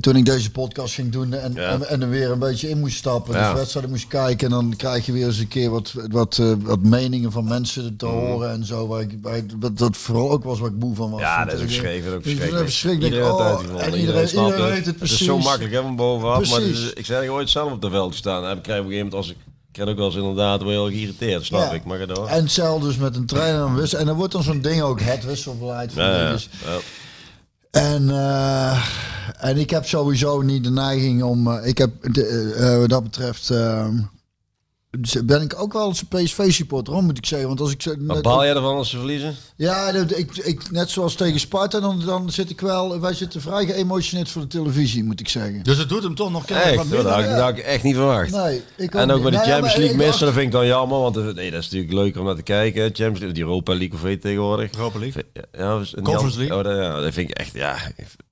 toen ik deze podcast ging doen en, Ja. en, en er weer een beetje in moest stappen, Ja. dus wedstrijden moest kijken. En dan krijg je weer eens een keer wat, wat, eh, wat meningen van mensen te horen en zo. Waar ik, waar ik- wat, dat vooral ook was wat ik moe van was. Ja, dat is ook geschreven. Ook het verschrikkelijk. Iedereen Oh, het en iedereen, iedereen weet het precies. is zo makkelijk hè, van bovenaf. Maar het is- Precies. ik zei ooit zelf op de veld staan. En ik krijg op een gegeven moment als ik... Ik krijg ook wel eens inderdaad wel heel geïrriteerd. Snap Ja. ik. Maar ga door. En hetzelfde dus met een trainer en wissel. En dan wordt dan zo'n ding ook het wisselbeleid. Van Ja. En, eh, en ik heb sowieso niet de neiging om. eh, ik heb de, eh, wat dat betreft. Ben ik ook wel eens een PSV-supporter, hoor, moet ik zeggen. Want als ik Maar net- baal jij ervan als ze verliezen? ja, ik, ik, net zoals tegen Sparta, dan, dan zit ik wel... Wij zitten vrij geëmotioneerd voor de televisie, moet ik zeggen. Dus het doet hem toch nog wat Echt? Dat had, ik- dat had ik echt niet verwacht. Nee, ik En ook niet. bij de Nou Champions League missen, dacht- dat vind ik dan jammer. Want nee, dat is natuurlijk leuker om naar te kijken. Champions League, die Europa League of weet tegenwoordig. Europa League. Ja, Conference League. Oh, dat, ja, dat vind ik echt, ja.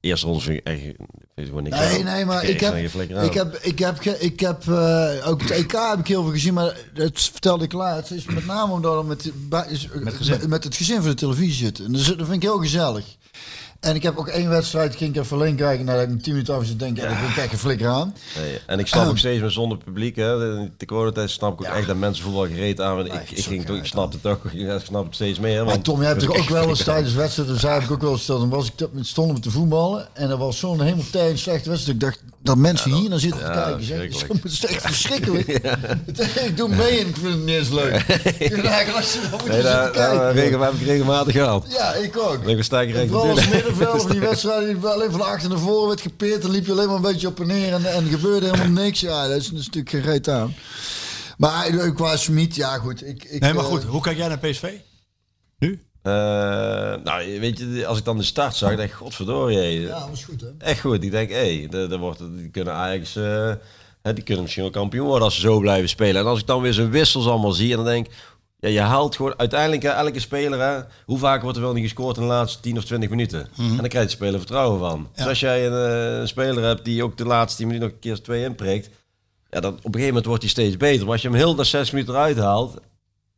Eerste ronde vind ik echt, vind ik gewoon niks Nee, aan. nee, maar ik heb, geen flikker aan. ik heb, ik heb, ge- ik heb eh, ook het EK heb ik heel veel gezien, maar dat vertelde ik laatst. Is met name omdat we met, met, met het gezin voor de televisie zitten. En dat vind ik heel gezellig. En ik heb ook één wedstrijd, ging ik even alleen kijken, nou, dat ik tien minuten over zit denken, ja. ik kijk een flikker aan. Nee, en ik snap ook steeds meer zonder publiek. Hè. De coronatijd snap ik ook echt dat mensen voetbal gereed aan. Ik, ik, ging toch, ik snap het toch, ik snap het steeds meer. Want Tom, jij hebt toch is ook wel eens tijdens wedstrijden, dus heb ik ook wel eens dan was ik stonden we te voetballen en er was zo'n helemaal tegen slechte wedstrijd. Ik dacht dat mensen hier naar zitten te kijken. Zeg. Het is echt verschrikkelijk. Ik doe mee en ik vind het niet eens leuk. Ik als je dan moet Nee, daar, daar kijken. regel, heb ik regelmatig gehad. Ja, ik ook. Ik sta ik En [laughs] middenveld van die [laughs] wedstrijden die alleen van achter naar voren werd gepeerd. Dan liep je alleen maar een beetje op en neer en, en er gebeurde helemaal niks. Ja, dat is, dat is natuurlijk geen reet aan. Maar eh, qua Smit, ja goed. Ik, ik, Nee, maar eh, goed. Hoe kijk jij naar PSV? Nu? Eh, nou, weet je, als ik dan de start zag, denk ik, godverdorie. Ja, dat was goed hè. Echt goed. Ik denk, hé, hey, daar wordt, die kunnen Ajax, eh, hè, die kunnen misschien wel kampioen worden als ze zo blijven spelen. En als ik dan weer zo'n wissels allemaal zie en dan denk, ja, je haalt gewoon uiteindelijk hè, elke speler, hè, hoe vaak wordt er wel niet gescoord in de laatste 10 of 20 minuten? En dan krijgt de speler vertrouwen van. Dus als jij een, eh, een speler hebt die ook de laatste 10 minuten nog een keer twee inprikt, ja, dan op een gegeven moment wordt hij steeds beter. Maar als je hem heel na 6 minuten eruit haalt,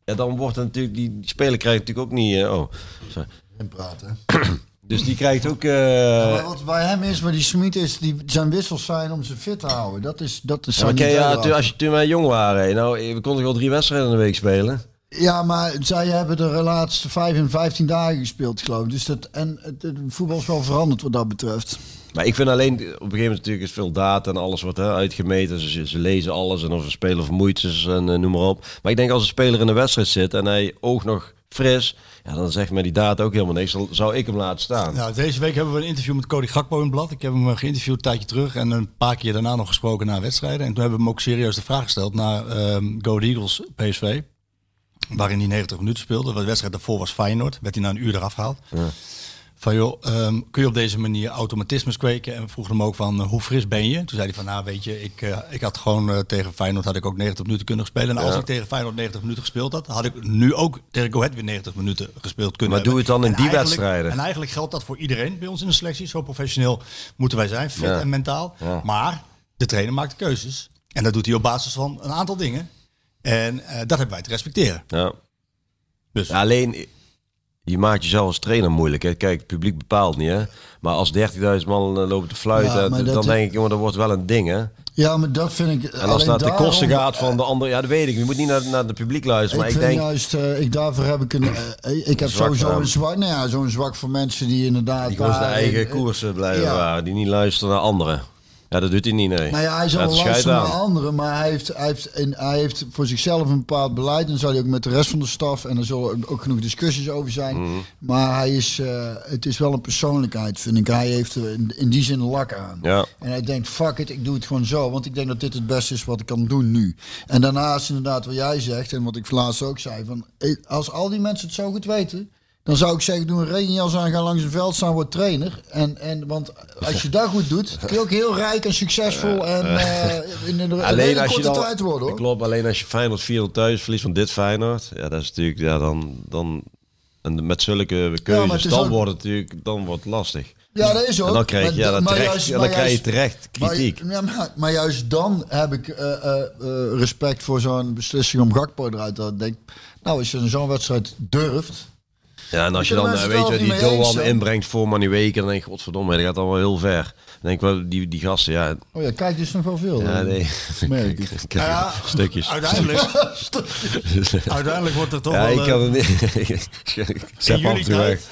ja, dan wordt het natuurlijk, die, die speler krijgt natuurlijk ook niet, eh, oh, sorry. In praten. [clears throat] Dus die krijgt ook... eh, maar wat bij hem is, maar die Smit is, die, zijn wissels zijn om ze fit te houden. Dat is, dat is Ja, ja, toen, als je, toen wij jong waren, hè, nou, we konden wel drie wedstrijden in de week spelen. Ja, maar zij hebben de laatste vijf en vijftien dagen gespeeld, geloof ik. Dus dat, en het, het voetbal is wel veranderd wat dat betreft. Maar ik vind alleen, op een gegeven moment natuurlijk is veel data en alles wordt hè, uitgemeten. Ze, ze lezen alles en of een speler vermoeid is en eh, noem maar op. Maar ik denk als een speler in de wedstrijd zit en hij oog nog fris, ja, dan zegt mij die data ook helemaal niks. Dan zou ik hem laten staan. Nou, deze week hebben we een interview met Cody Gakpo in het blad. Ik heb hem eh, geïnterviewd een tijdje terug en een paar keer daarna nog gesproken na wedstrijden. En toen hebben we hem ook serieus de vraag gesteld naar ehm Go Eagles PSV. Waarin hij 90 minuten speelde. De wedstrijd daarvoor was Feyenoord. Werd hij na een uur eraf gehaald. Van joh, ehm, kun je op deze manier automatismes kweken? En we vroegen hem ook van, eh, hoe fris ben je? Toen zei hij van, nou weet je, ik, eh, ik had gewoon eh, tegen Feyenoord had ik ook 90 minuten kunnen spelen. En als Ja. ik tegen Feyenoord 90 minuten gespeeld had, had ik nu ook tegen Go Ahead weer 90 minuten gespeeld kunnen Maar doe het dan in En die wedstrijden. En eigenlijk geldt dat voor iedereen bij ons in de selectie. Zo professioneel moeten wij zijn, fit Ja. en mentaal. Ja. Maar de trainer maakt de keuzes. En dat doet hij op basis van een aantal dingen. En eh, dat hebben wij te respecteren. Ja. Dus Ja, alleen, je maakt jezelf als trainer moeilijk. Hè. Kijk, het publiek bepaalt niet. Hè. Maar als 30.000 man eh, lopen te fluiten, Ja, maar dan dat- denk ik, jongen, dat wordt wel een ding. Hè. Ja, maar dat vind ik. En als dat de kosten gaat van de andere, ja, dat weet ik. Je moet niet naar, naar het publiek luisteren. Ik Maar ik denk, juist, eh, ik daarvoor heb ik een. ik heb sowieso een zwak. Nou ja, zo'n zwak voor mensen die inderdaad. die gewoon zijn daar- eigen koersen blijven ja. Die niet luisteren naar anderen. Ja, dat doet hij niet, nee. Nou ja, hij het scheidt luisteren naar anderen, maar hij heeft, hij, heeft, en hij heeft voor zichzelf een bepaald beleid. En zal hij ook met de rest van de staf. En er zullen ook genoeg discussies over zijn. Mhm. Maar hij is, eh, het is wel een persoonlijkheid, vind ik. Hij heeft er in, in die zin een lak aan. Ja. En hij denkt, fuck it, ik doe het gewoon zo. Want ik denk dat dit het beste is wat ik kan doen nu. En daarnaast inderdaad wat jij zegt, en wat ik laatst ook zei. Van, eh, als al die mensen het zo goed weten... Dan zou ik zeggen, doe een regenjas aan, ga langs een veld staan, word trainer. En, en, want als je dat goed doet, kun je ook heel rijk en succesvol en eh, in een, een Alleen hele als je korte dan, tijd worden hoor. Klopt, alleen als je Feyenoord 400 thuis verliest van dit Feyenoord, ja, dat is natuurlijk, ja, dan, dan en met zulke keuzes, het is dan ook- wordt het natuurlijk, dan wordt het lastig. Ja, dat is ook. En dan krijg je, ja, dan terecht, juist- ja, dan maar krijg je terecht kritiek. Maar, ja, maar, maar juist dan heb ik eh, eh, eh, respect voor zo'n beslissing om Gakpo eruit te halen. Ik Denk, nou, als je zo'n wedstrijd durft. Ja, en als je dan, eh, weet je, die Doan inbrengt voor Manuweke, dan denk je, godverdomme, dat gaat allemaal heel ver. Dan denk ik wel, die, die gasten, ja, Oh ja, kijk, dus nog wel veel. ja eh. nee. [laughs] merk ik. Ja, stukjes. uiteindelijk, [laughs] uiteindelijk wordt er toch Ja, wel... ik eh, kan het niet. [laughs] in jullie tijd,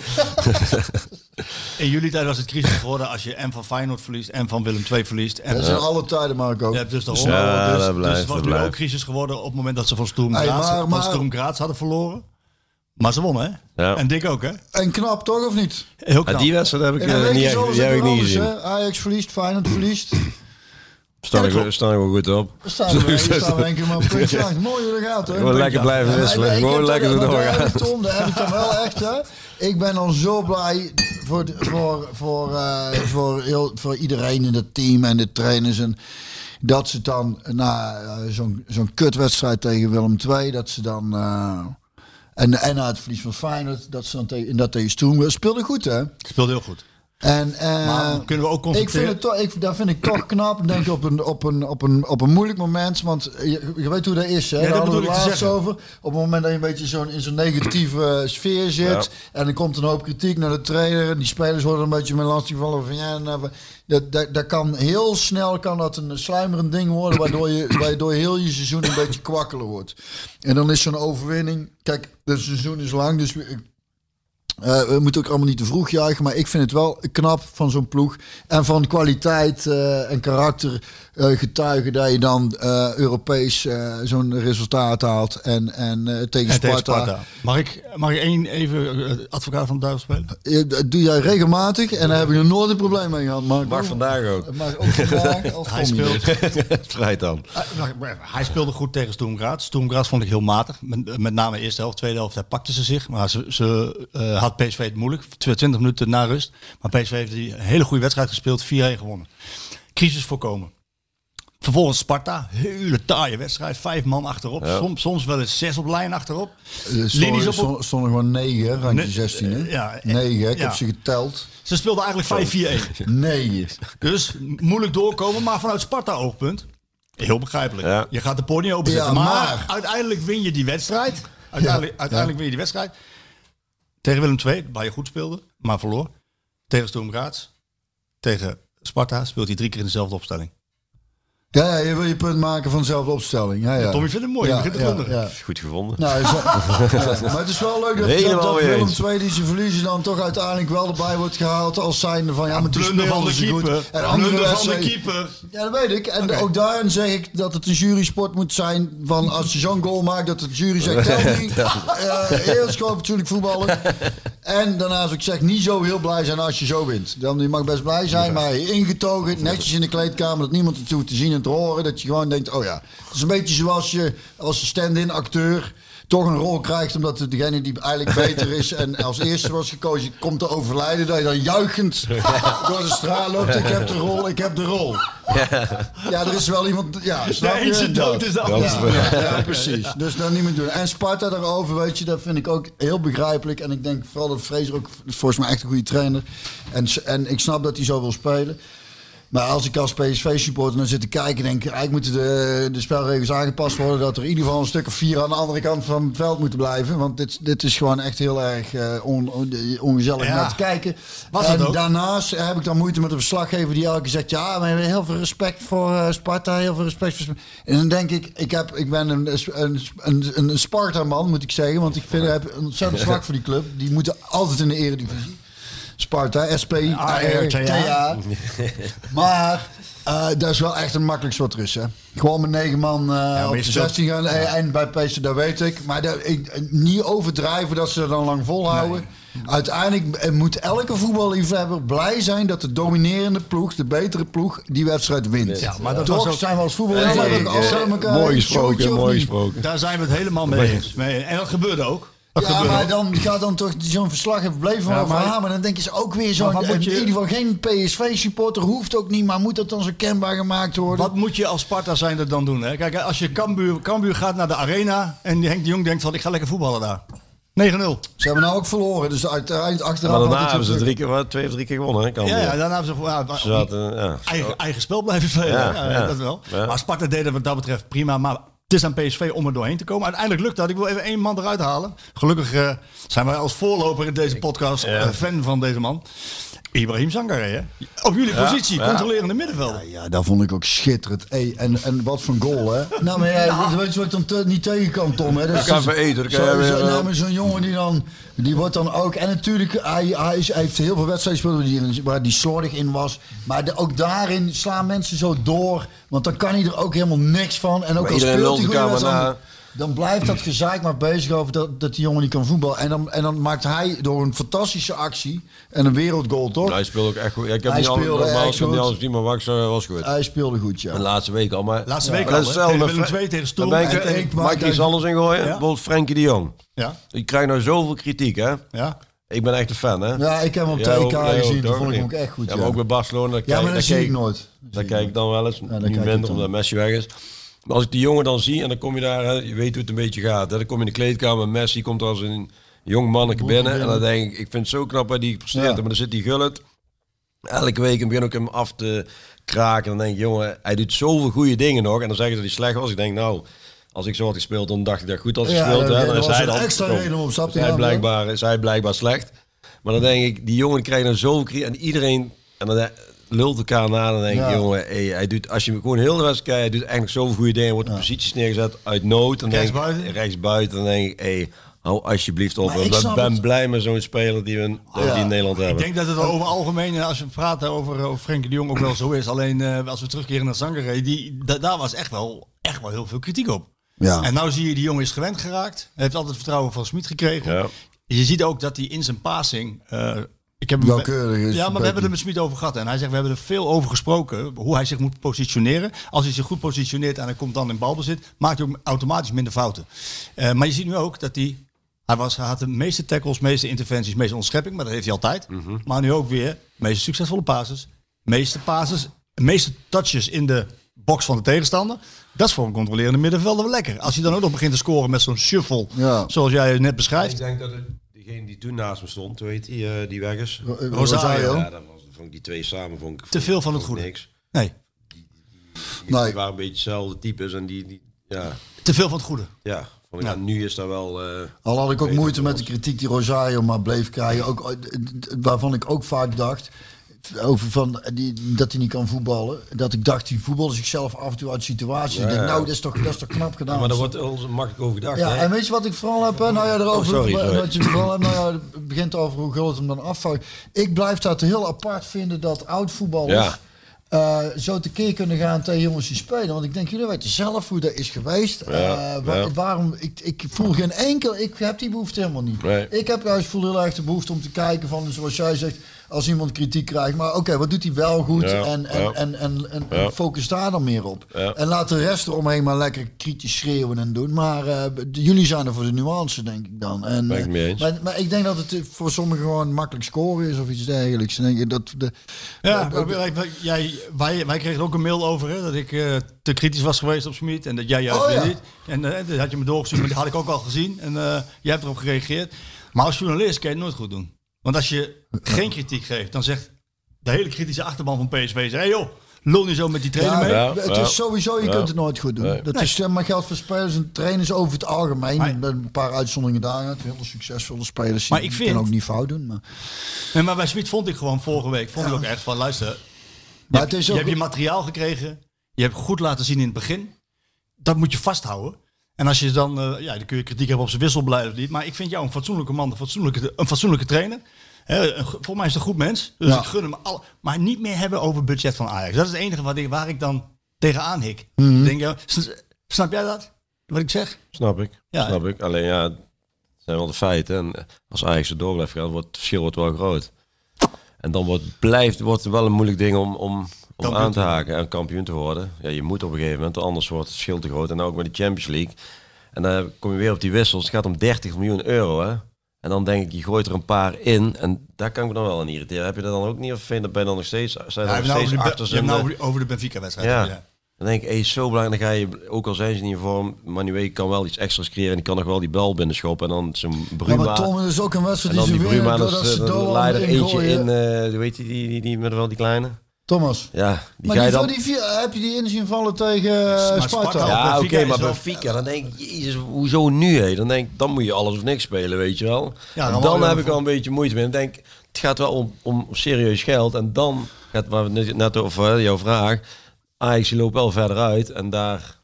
in jullie tijd was het crisis geworden als je en van Feyenoord verliest en van Willem II verliest. En Dat zijn alle tijden, Marco. je hebt dus de Dus. Ja, dus, dat blijft, dus het was nu ook crisis geworden op het moment dat ze van Sturm Graz hadden verloren. Maar ze wonnen, hè? Ja. En dik ook, hè? En knap toch, of niet? Heel Ja, knap. die wedstrijd heb ik week niet, die heb ik niet gezien. hè? Ajax verliest, Feyenoord verliest. Staan Ja, klopt. staan er wel goed op. We staan we, we [laughs] staan we een keer maar een puntje [laughs] achter. Mooi hoe dat gaat hoor. Gewoon lekker blijven wisselen. Gewoon lekker zo doorgaan. heb ik Tom, daar heb ik dan wel echt hè. Ik ben dan zo blij voor, de- voor, voor, eh, voor, heel, voor iedereen in het team en de trainers. En dat ze dan na eh, zo'n zo'n kutwedstrijd tegen Willem II, dat ze dan... en, en na het verlies van Feyenoord, dat ze dan in dat tegen Stoem speelde goed hè. Speelde heel goed. En, eh, Maar kunnen we ook ik vind constateren... het toch, ik, dat vind ik toch knap, denk ik, op een, op een, op een, op een moeilijk moment. Want je, je weet hoe dat is, hè? Ja, Daar hadden we laatst over. Op het moment dat je een beetje zo'n, in zo'n negatieve eh, sfeer zit. En er komt een hoop kritiek naar de trainer. En die spelers worden een beetje met lastig vallen van ja. Nou, dat, dat, dat kan heel snel kan dat een sluimerend ding worden. Waardoor je, waardoor heel je seizoen een beetje kwakkelen wordt. En dan is zo'n overwinning. Kijk, het seizoen is lang, dus we- eh, we moeten ook allemaal niet te vroeg juichen, maar ik vind het wel knap van zo'n ploeg. En van kwaliteit eh, en karakter getuigen dat je dan eh, Europees eh, zo'n resultaat haalt. En, en eh, tegen, En tegen Sparta. Sparta. Mag ik, mag ik één even eh, advocaat van de duivel spelen? Eh, Dat doe jij regelmatig en daar heb ik nog nooit een probleem mee gehad. Marco. Mag vandaag ook. Vandaag. [laughs] als Hij speelt. [laughs] Vrij dan. hij, hij speelde goed tegen Stoem Graz. Stoem Graz vond ik heel matig. Met, met name de eerste helft, tweede helft, hij pakte ze zich. Maar ze, ze eh, had PSV het moeilijk. 20 minuten na rust. Maar PSV heeft die een hele goede wedstrijd gespeeld. 4-1 gewonnen. Crisis voorkomen. Vervolgens Sparta, hele taaie wedstrijd. Vijf man achterop. Soms, soms wel eens zes op lijn achterop. Er Linies stonden, op- stonden, gewoon negen, randje Nee, 16. Hè? eh, ja, eh, negen, ik ja. heb ze geteld. Ze speelden eigenlijk 5-4-1. [laughs] Negen. Dus moeilijk doorkomen, maar vanuit Sparta-oogpunt. Heel begrijpelijk. Ja. Je gaat de pony openzetten. Ja, maar, maar- uiteindelijk win je die wedstrijd. Uiteindelijk, Ja, uiteindelijk win je die wedstrijd. Tegen Willem II, waar je goed speelde, maar verloor. Tegen Sturm Graz. Tegen Sparta speelt hij drie keer in dezelfde opstelling. Ja, ja, je wil je punt maken van dezelfde opstelling. Ja, ja. Tommy vindt het mooi, je begint te. Is goed gevonden. Nou, is [laughs] ja, maar het is wel leuk dat, dat, Helemaal dat Willem. II die ze verliezen dan toch uiteindelijk wel erbij wordt gehaald als zijnde van ja, maar toen Blunder van de ze goed. keeper. En andere van de keeper. Ja, dat weet ik. En ook daarin zeg ik dat het een jurysport moet zijn van als je zo'n goal maakt dat de jury zegt. [laughs] Eh, eerst gewoon fatsoenlijk voetballen. En daarnaast ook zeg niet zo heel blij zijn als je zo wint. Dan je mag best blij zijn, maar ingetogen, netjes in de kleedkamer, dat niemand het hoeft te zien en te horen. Dat je gewoon denkt, oh ja, het is een beetje zoals je als stand-in acteur toch een rol krijgt omdat het degene die eigenlijk [laughs] beter is en als eerste was gekozen komt te overlijden, dat je dan juichend [laughs] door de straat loopt. Ik heb de rol, ik heb de rol. Ja, er is wel iemand. Ja, snap De je? dood is de. Ja, ja, ja, precies. Dus dat niet meer doen. En Sparta daarover, weet je, dat vind ik ook heel begrijpelijk. En ik denk vooral dat Fraser ook volgens mij echt een goede trainer. En, en ik snap dat hij zo wil spelen. Maar als ik als PSV-supporter naar zit te kijken, denk ik, eigenlijk moeten de, de spelregels aangepast worden. Dat er in ieder geval een stuk of vier aan de andere kant van het veld moeten blijven. Want dit, dit is gewoon echt heel erg eh, on, on- ongezellig Ja. naar te kijken. Was en daarnaast heb ik dan moeite met de verslaggever die elke keer zegt: Ja, we hebben heel veel respect voor eh, Sparta, heel veel respect voor Sparta. En dan denk ik: Ik, heb, ik ben een, een, een, een Sparta-man, moet ik zeggen. Want ik vind, ik heb een ontzettend zwak voor die club. Die moeten altijd in de eredivisie. Sparta, SP, ARTA. [laughs] Maar eh, dat is wel echt een makkelijk soort rust, hè. Gewoon met negen man eh, je op de speelt- 16 gaan. eh, En bij PSV, dat weet ik. Maar dat, ik, eh, niet overdrijven dat ze er dan lang volhouden. Uiteindelijk eh, moet elke voetballiefhebber blij zijn dat de dominerende ploeg, de betere ploeg, die wedstrijd wint. Ja, maar dat Toch was ook- zijn we als voetballiefhebber Nee, eh, elkaar mooi een gesproken, mooi gesproken. Daar zijn we het helemaal mee eens. Mee- En dat gebeurde ook. Dat Ja, maar dan gaat dan toch zo'n verslag even bleven van Ja, maar- Hamer. Dan denk je ook weer zo'n... moet In ieder geval geen PSV-supporter, hoeft ook niet. Maar moet dat dan zo kenbaar gemaakt worden? Wat moet je als Sparta zijn er dan doen? Hè? Kijk, als je Cambuur, Cambuur gaat naar de arena en Henk de Jong denkt van ik ga lekker voetballen daar. 9-0. Ze hebben nou ook verloren, dus uiteindelijk achteraf... Maar daarna hebben ze drie keer, wat, twee of drie keer gewonnen. Hè? Kan Ja, ja, daarna hebben ze gewoon ja, Ze zaten, ja. eigen, eigen spel blijven spelen. Ja, Ja, ja. dat wel. Ja. Maar Sparta deed het wat dat betreft prima. Maar het is aan PSV om er doorheen te komen. Uiteindelijk lukt dat. Ik wil even één man eruit halen. Gelukkig eh, zijn wij als voorloper in deze podcast eh, fan van deze man. Ibrahim Sangare, hè? Op jullie positie, ja. controlerende middenvelder. Ja, dat vond ik ook schitterend. Hey, en, en wat voor een goal, hè? [laughs] Nou, maar ja, weet je wat ik dan te- niet tegen kan, Tom? Hè? Dat is- even eten, zo- zo- eh, nou, Zo'n jongen die dan... Die wordt dan ook... En natuurlijk, hij, hij, is, hij heeft heel veel wedstrijden gespeeld waar die slordig in was. Maar de- ook daarin slaan mensen zo door. Want dan kan hij er ook helemaal niks van. En ook Maar al iedereen speelt lult hij elkaar dan blijft dat gezaak maar bezig over dat, dat die jongen niet kan voetballen. En dan, en dan maakt hij door een fantastische actie en een wereldgoal, toch? Hij speelde ook echt goed. Ja, ik heb Hij niet alles, speelde normaal, echt niet goed. alles maar Wax eh, was goed. Hij speelde goed, ja. De laatste week al. Maar, Laatste Ja, week maar al, dat Tegen met Willem Fre- II, tegen Dan Stoel. ben ik, er- mag ik iets anders in gooien. Ja. Bijvoorbeeld Frenkie de Jong. Ja, Ik krijg nou zoveel kritiek, hè. ja. Ik ben echt een fan, hè. Ja, ik heb hem op TK ook, gezien, dat vond ik hem ook echt goed, Ja, ja. maar ook bij Barcelona. daar Ja, kijk- maar dat zie ik nooit. Daar kijk ik dan wel eens. dan nu kijk ik minder, dan. omdat Messi weg is. Maar als ik die jongen dan zie en dan kom je daar, hè, je weet hoe het een beetje gaat. Hè. Dan kom je in de kleedkamer, Messi komt als een jong manneke binnen. En dan denk ik, ik vind het zo knap wat die presteert. Ja. Maar dan zit die gullet. Elke week en begin ook hem af te kraken. En dan denk ik, jongen, hij doet zoveel goede dingen nog. En dan zeggen ze dat hij slecht was. Ik denk, nou, als ik zo had gespeeld, dan dacht ik dat ik goed had Ja, gespeeld. hè. Dan is hij dan extra reden om op te gaan? Blijkbaar, is hij blijkbaar slecht. Maar dan denk ik, die jongen krijgt dan zoveel kritiek. En iedereen, en dan lult elkaar na. Dan denk ik, Ja. jongen, hey, hij doet, als je hem gewoon heel de wedstrijd kijkt, hij doet eigenlijk zoveel goede dingen. Wordt op posities neergezet uit nood. Dan denk ik, Rechtsbuiten? rechtsbuiten. Dan denk ik, hey, hou alsjeblieft op. Maar ik Ik ben blij met zo'n speler die we in, dat we Ja. die in Nederland Ik hebben. denk dat het over algemeen, als we praten over, over Frenkie de Jong, ook wel zo is. Alleen eh, als we terugkeren naar Zangeré, die, da- daar was echt wel, echt wel heel veel kritiek op. Ja. En nou zie je, die jongen is gewend geraakt. Hij heeft altijd vertrouwen van Smit gekregen. Ja. Je ziet ook dat hij in zijn passing... eh, ik heb hem- Welkeurig is Ja, maar we het hebben er met Smit over gehad. En hij zegt, we hebben er veel over gesproken. Hoe hij zich moet positioneren. Als hij zich goed positioneert en hij komt dan in balbezit... maakt hij ook automatisch minder fouten. Eh, maar je ziet nu ook dat hij... Hij, was, hij had de meeste tackles, meeste interventies, meeste ontschepping. Maar dat heeft hij altijd. Mhm. Maar nu ook weer meeste succesvolle passes. Meeste passes, meeste touches in de box van de tegenstander. Dat is voor een controlerende middenvelder wel lekker. Als hij dan ook nog begint te scoren met zo'n shuffle, Ja. zoals jij net Ik beschrijft. denk dat het, diegene die toen naast me stond, hoe heet die, eh, die weg is? Rosario. Rosario. Ja, dat was, vond ik die twee samen vond ik, Te veel van het goede. Niks. Nee, Die, Nee. die waren een beetje hetzelfde types en die, die ja, te veel van het goede. ja, vond ik, Ja. ja, nu is dat wel... eh, Al had ik ook moeite met de kritiek die Rosario maar bleef krijgen. Ook, eh, waarvan ik ook vaak dacht. Over van die, dat hij niet kan voetballen. Dat ik dacht, die voetbalde zichzelf af en toe uit. Ik denk, ja. nou, dat is toch, dat is toch knap gedaan. Ja, maar daar wordt ons makkelijk over gedacht. Ja, hè? en weet je wat ik vooral heb? hè? Nou ja, erover, Oh, sorry, sorry. Wat je vooral hebt, nou ja, het begint over hoe groot hem dan afvouwt. Ik blijf dat heel apart vinden dat oud-voetballers eh, zo tekeer kunnen gaan tegen jongens die spelen. Want ik denk, jullie weten zelf hoe dat is geweest. Eh, ja. Waarom, ik, ik voel geen enkel, ik heb die behoefte helemaal niet. Nee. Ik heb juist voel heel erg de behoefte om te kijken van, zoals jij zegt, als iemand kritiek krijgt. Maar oké, wat doet hij wel goed? Ja, en, en, ja. en, en, en, Ja. focus daar dan meer op. Ja. En laat de rest eromheen maar lekker kritisch schreeuwen en doen. Maar eh, jullie zijn er voor de nuance, denk ik dan. En, Ben ik eh, mee eens. Maar, maar ik denk dat het eh, voor sommigen gewoon makkelijk scoren is of iets dergelijks. Denk je dat de, Ja, maar wij, wij- jij, wij, wij kregen er ook een mail over hè, dat ik eh, te kritisch was geweest op Smit en dat jij juist Oh, ja. niet. En dat had je me doorgestuurd, maar die had ik ook al gezien en eh, jij hebt erop gereageerd. Maar als journalist kan je het nooit goed doen. Want als je geen kritiek geeft, dan zegt de hele kritische achterban van PSV, hey joh, lul niet zo met die trainer Ja, mee. Ja, het ja. is sowieso, je Ja. kunt het nooit goed doen. Nee. Dat Nee. is eh, maar geldt voor spelers en trainers over het algemeen. Maar- met een paar uitzonderingen daar. Hele succesvolle spelers. Maar die ik kunnen vind- ook niet fout doen. Maar, Nee, maar bij Smit vond ik gewoon vorige week, vond ik ook echt van, luister, maar het is je ook... hebt je materiaal gekregen. Je hebt goed laten zien in het begin. Dat moet je vasthouden. En als je dan, eh, ja, dan kun je kritiek hebben op zijn wisselbeleid of niet. Maar ik vind jou een fatsoenlijke man, een fatsoenlijke, een fatsoenlijke trainer. Volgens mij is het een goed mens. Dus Ja. ik gun hem al. Maar niet meer hebben over het budget van Ajax. Dat is het enige wat ik, waar ik dan tegenaan hik. Mhm. Denk, ja, snap jij dat? Wat ik zeg? Snap ik. Ja. Snap ik. Alleen ja, het zijn wel de feiten. En als Ajax er door blijft gaan, wordt het verschil wordt wel groot. En dan wordt, blijft, wordt het wel een moeilijk ding om, om, om aan te haken en kampioen te worden. Ja, je moet op een gegeven moment, anders wordt het verschil te groot. En ook met de Champions League. En dan kom je weer op die wissels. Het gaat om 30 miljoen euro, hè. En dan denk ik, je gooit er een paar in. En daar kan ik me dan wel aan irriteren. Heb je dat dan ook niet? Of vind je dat ben je dan nog steeds, zijn Ja, je nog nou steeds over, de, achter je hebt nou zitten? over, de- over de Benfica-wedstrijd. Ja. Ja. Dan denk ik, hey, zo belangrijk. Dan ga je, ook al zijn ze niet in vorm, Manuel kan wel iets extra's creëren. En die kan nog wel die bal binnenschoppen. En dan Ja, Bruma. maar Tom, is ook een en wedstrijd dan die die ze winnen. Is ze eh, dan laai er eentje in. eh hoe heet die, die, die, die met wel die kleine? Thomas. Ja, die Maar ga je die, dan... die vier, heb je die inzien vallen tegen eh, Maar Sparta? Sparta- Ja, oké, maar wel- Benfica, dan denk ik, jezus, hoezo nu? Hé? Dan denk ik, dan moet je alles of niks spelen, weet je wel. Ja, En dan heb ik wel een beetje moeite mee. Dan denk ik, het gaat wel om, om serieus geld. En dan gaat, waar we net- net over, jouw vraag, Ajax loopt wel verder uit. En daar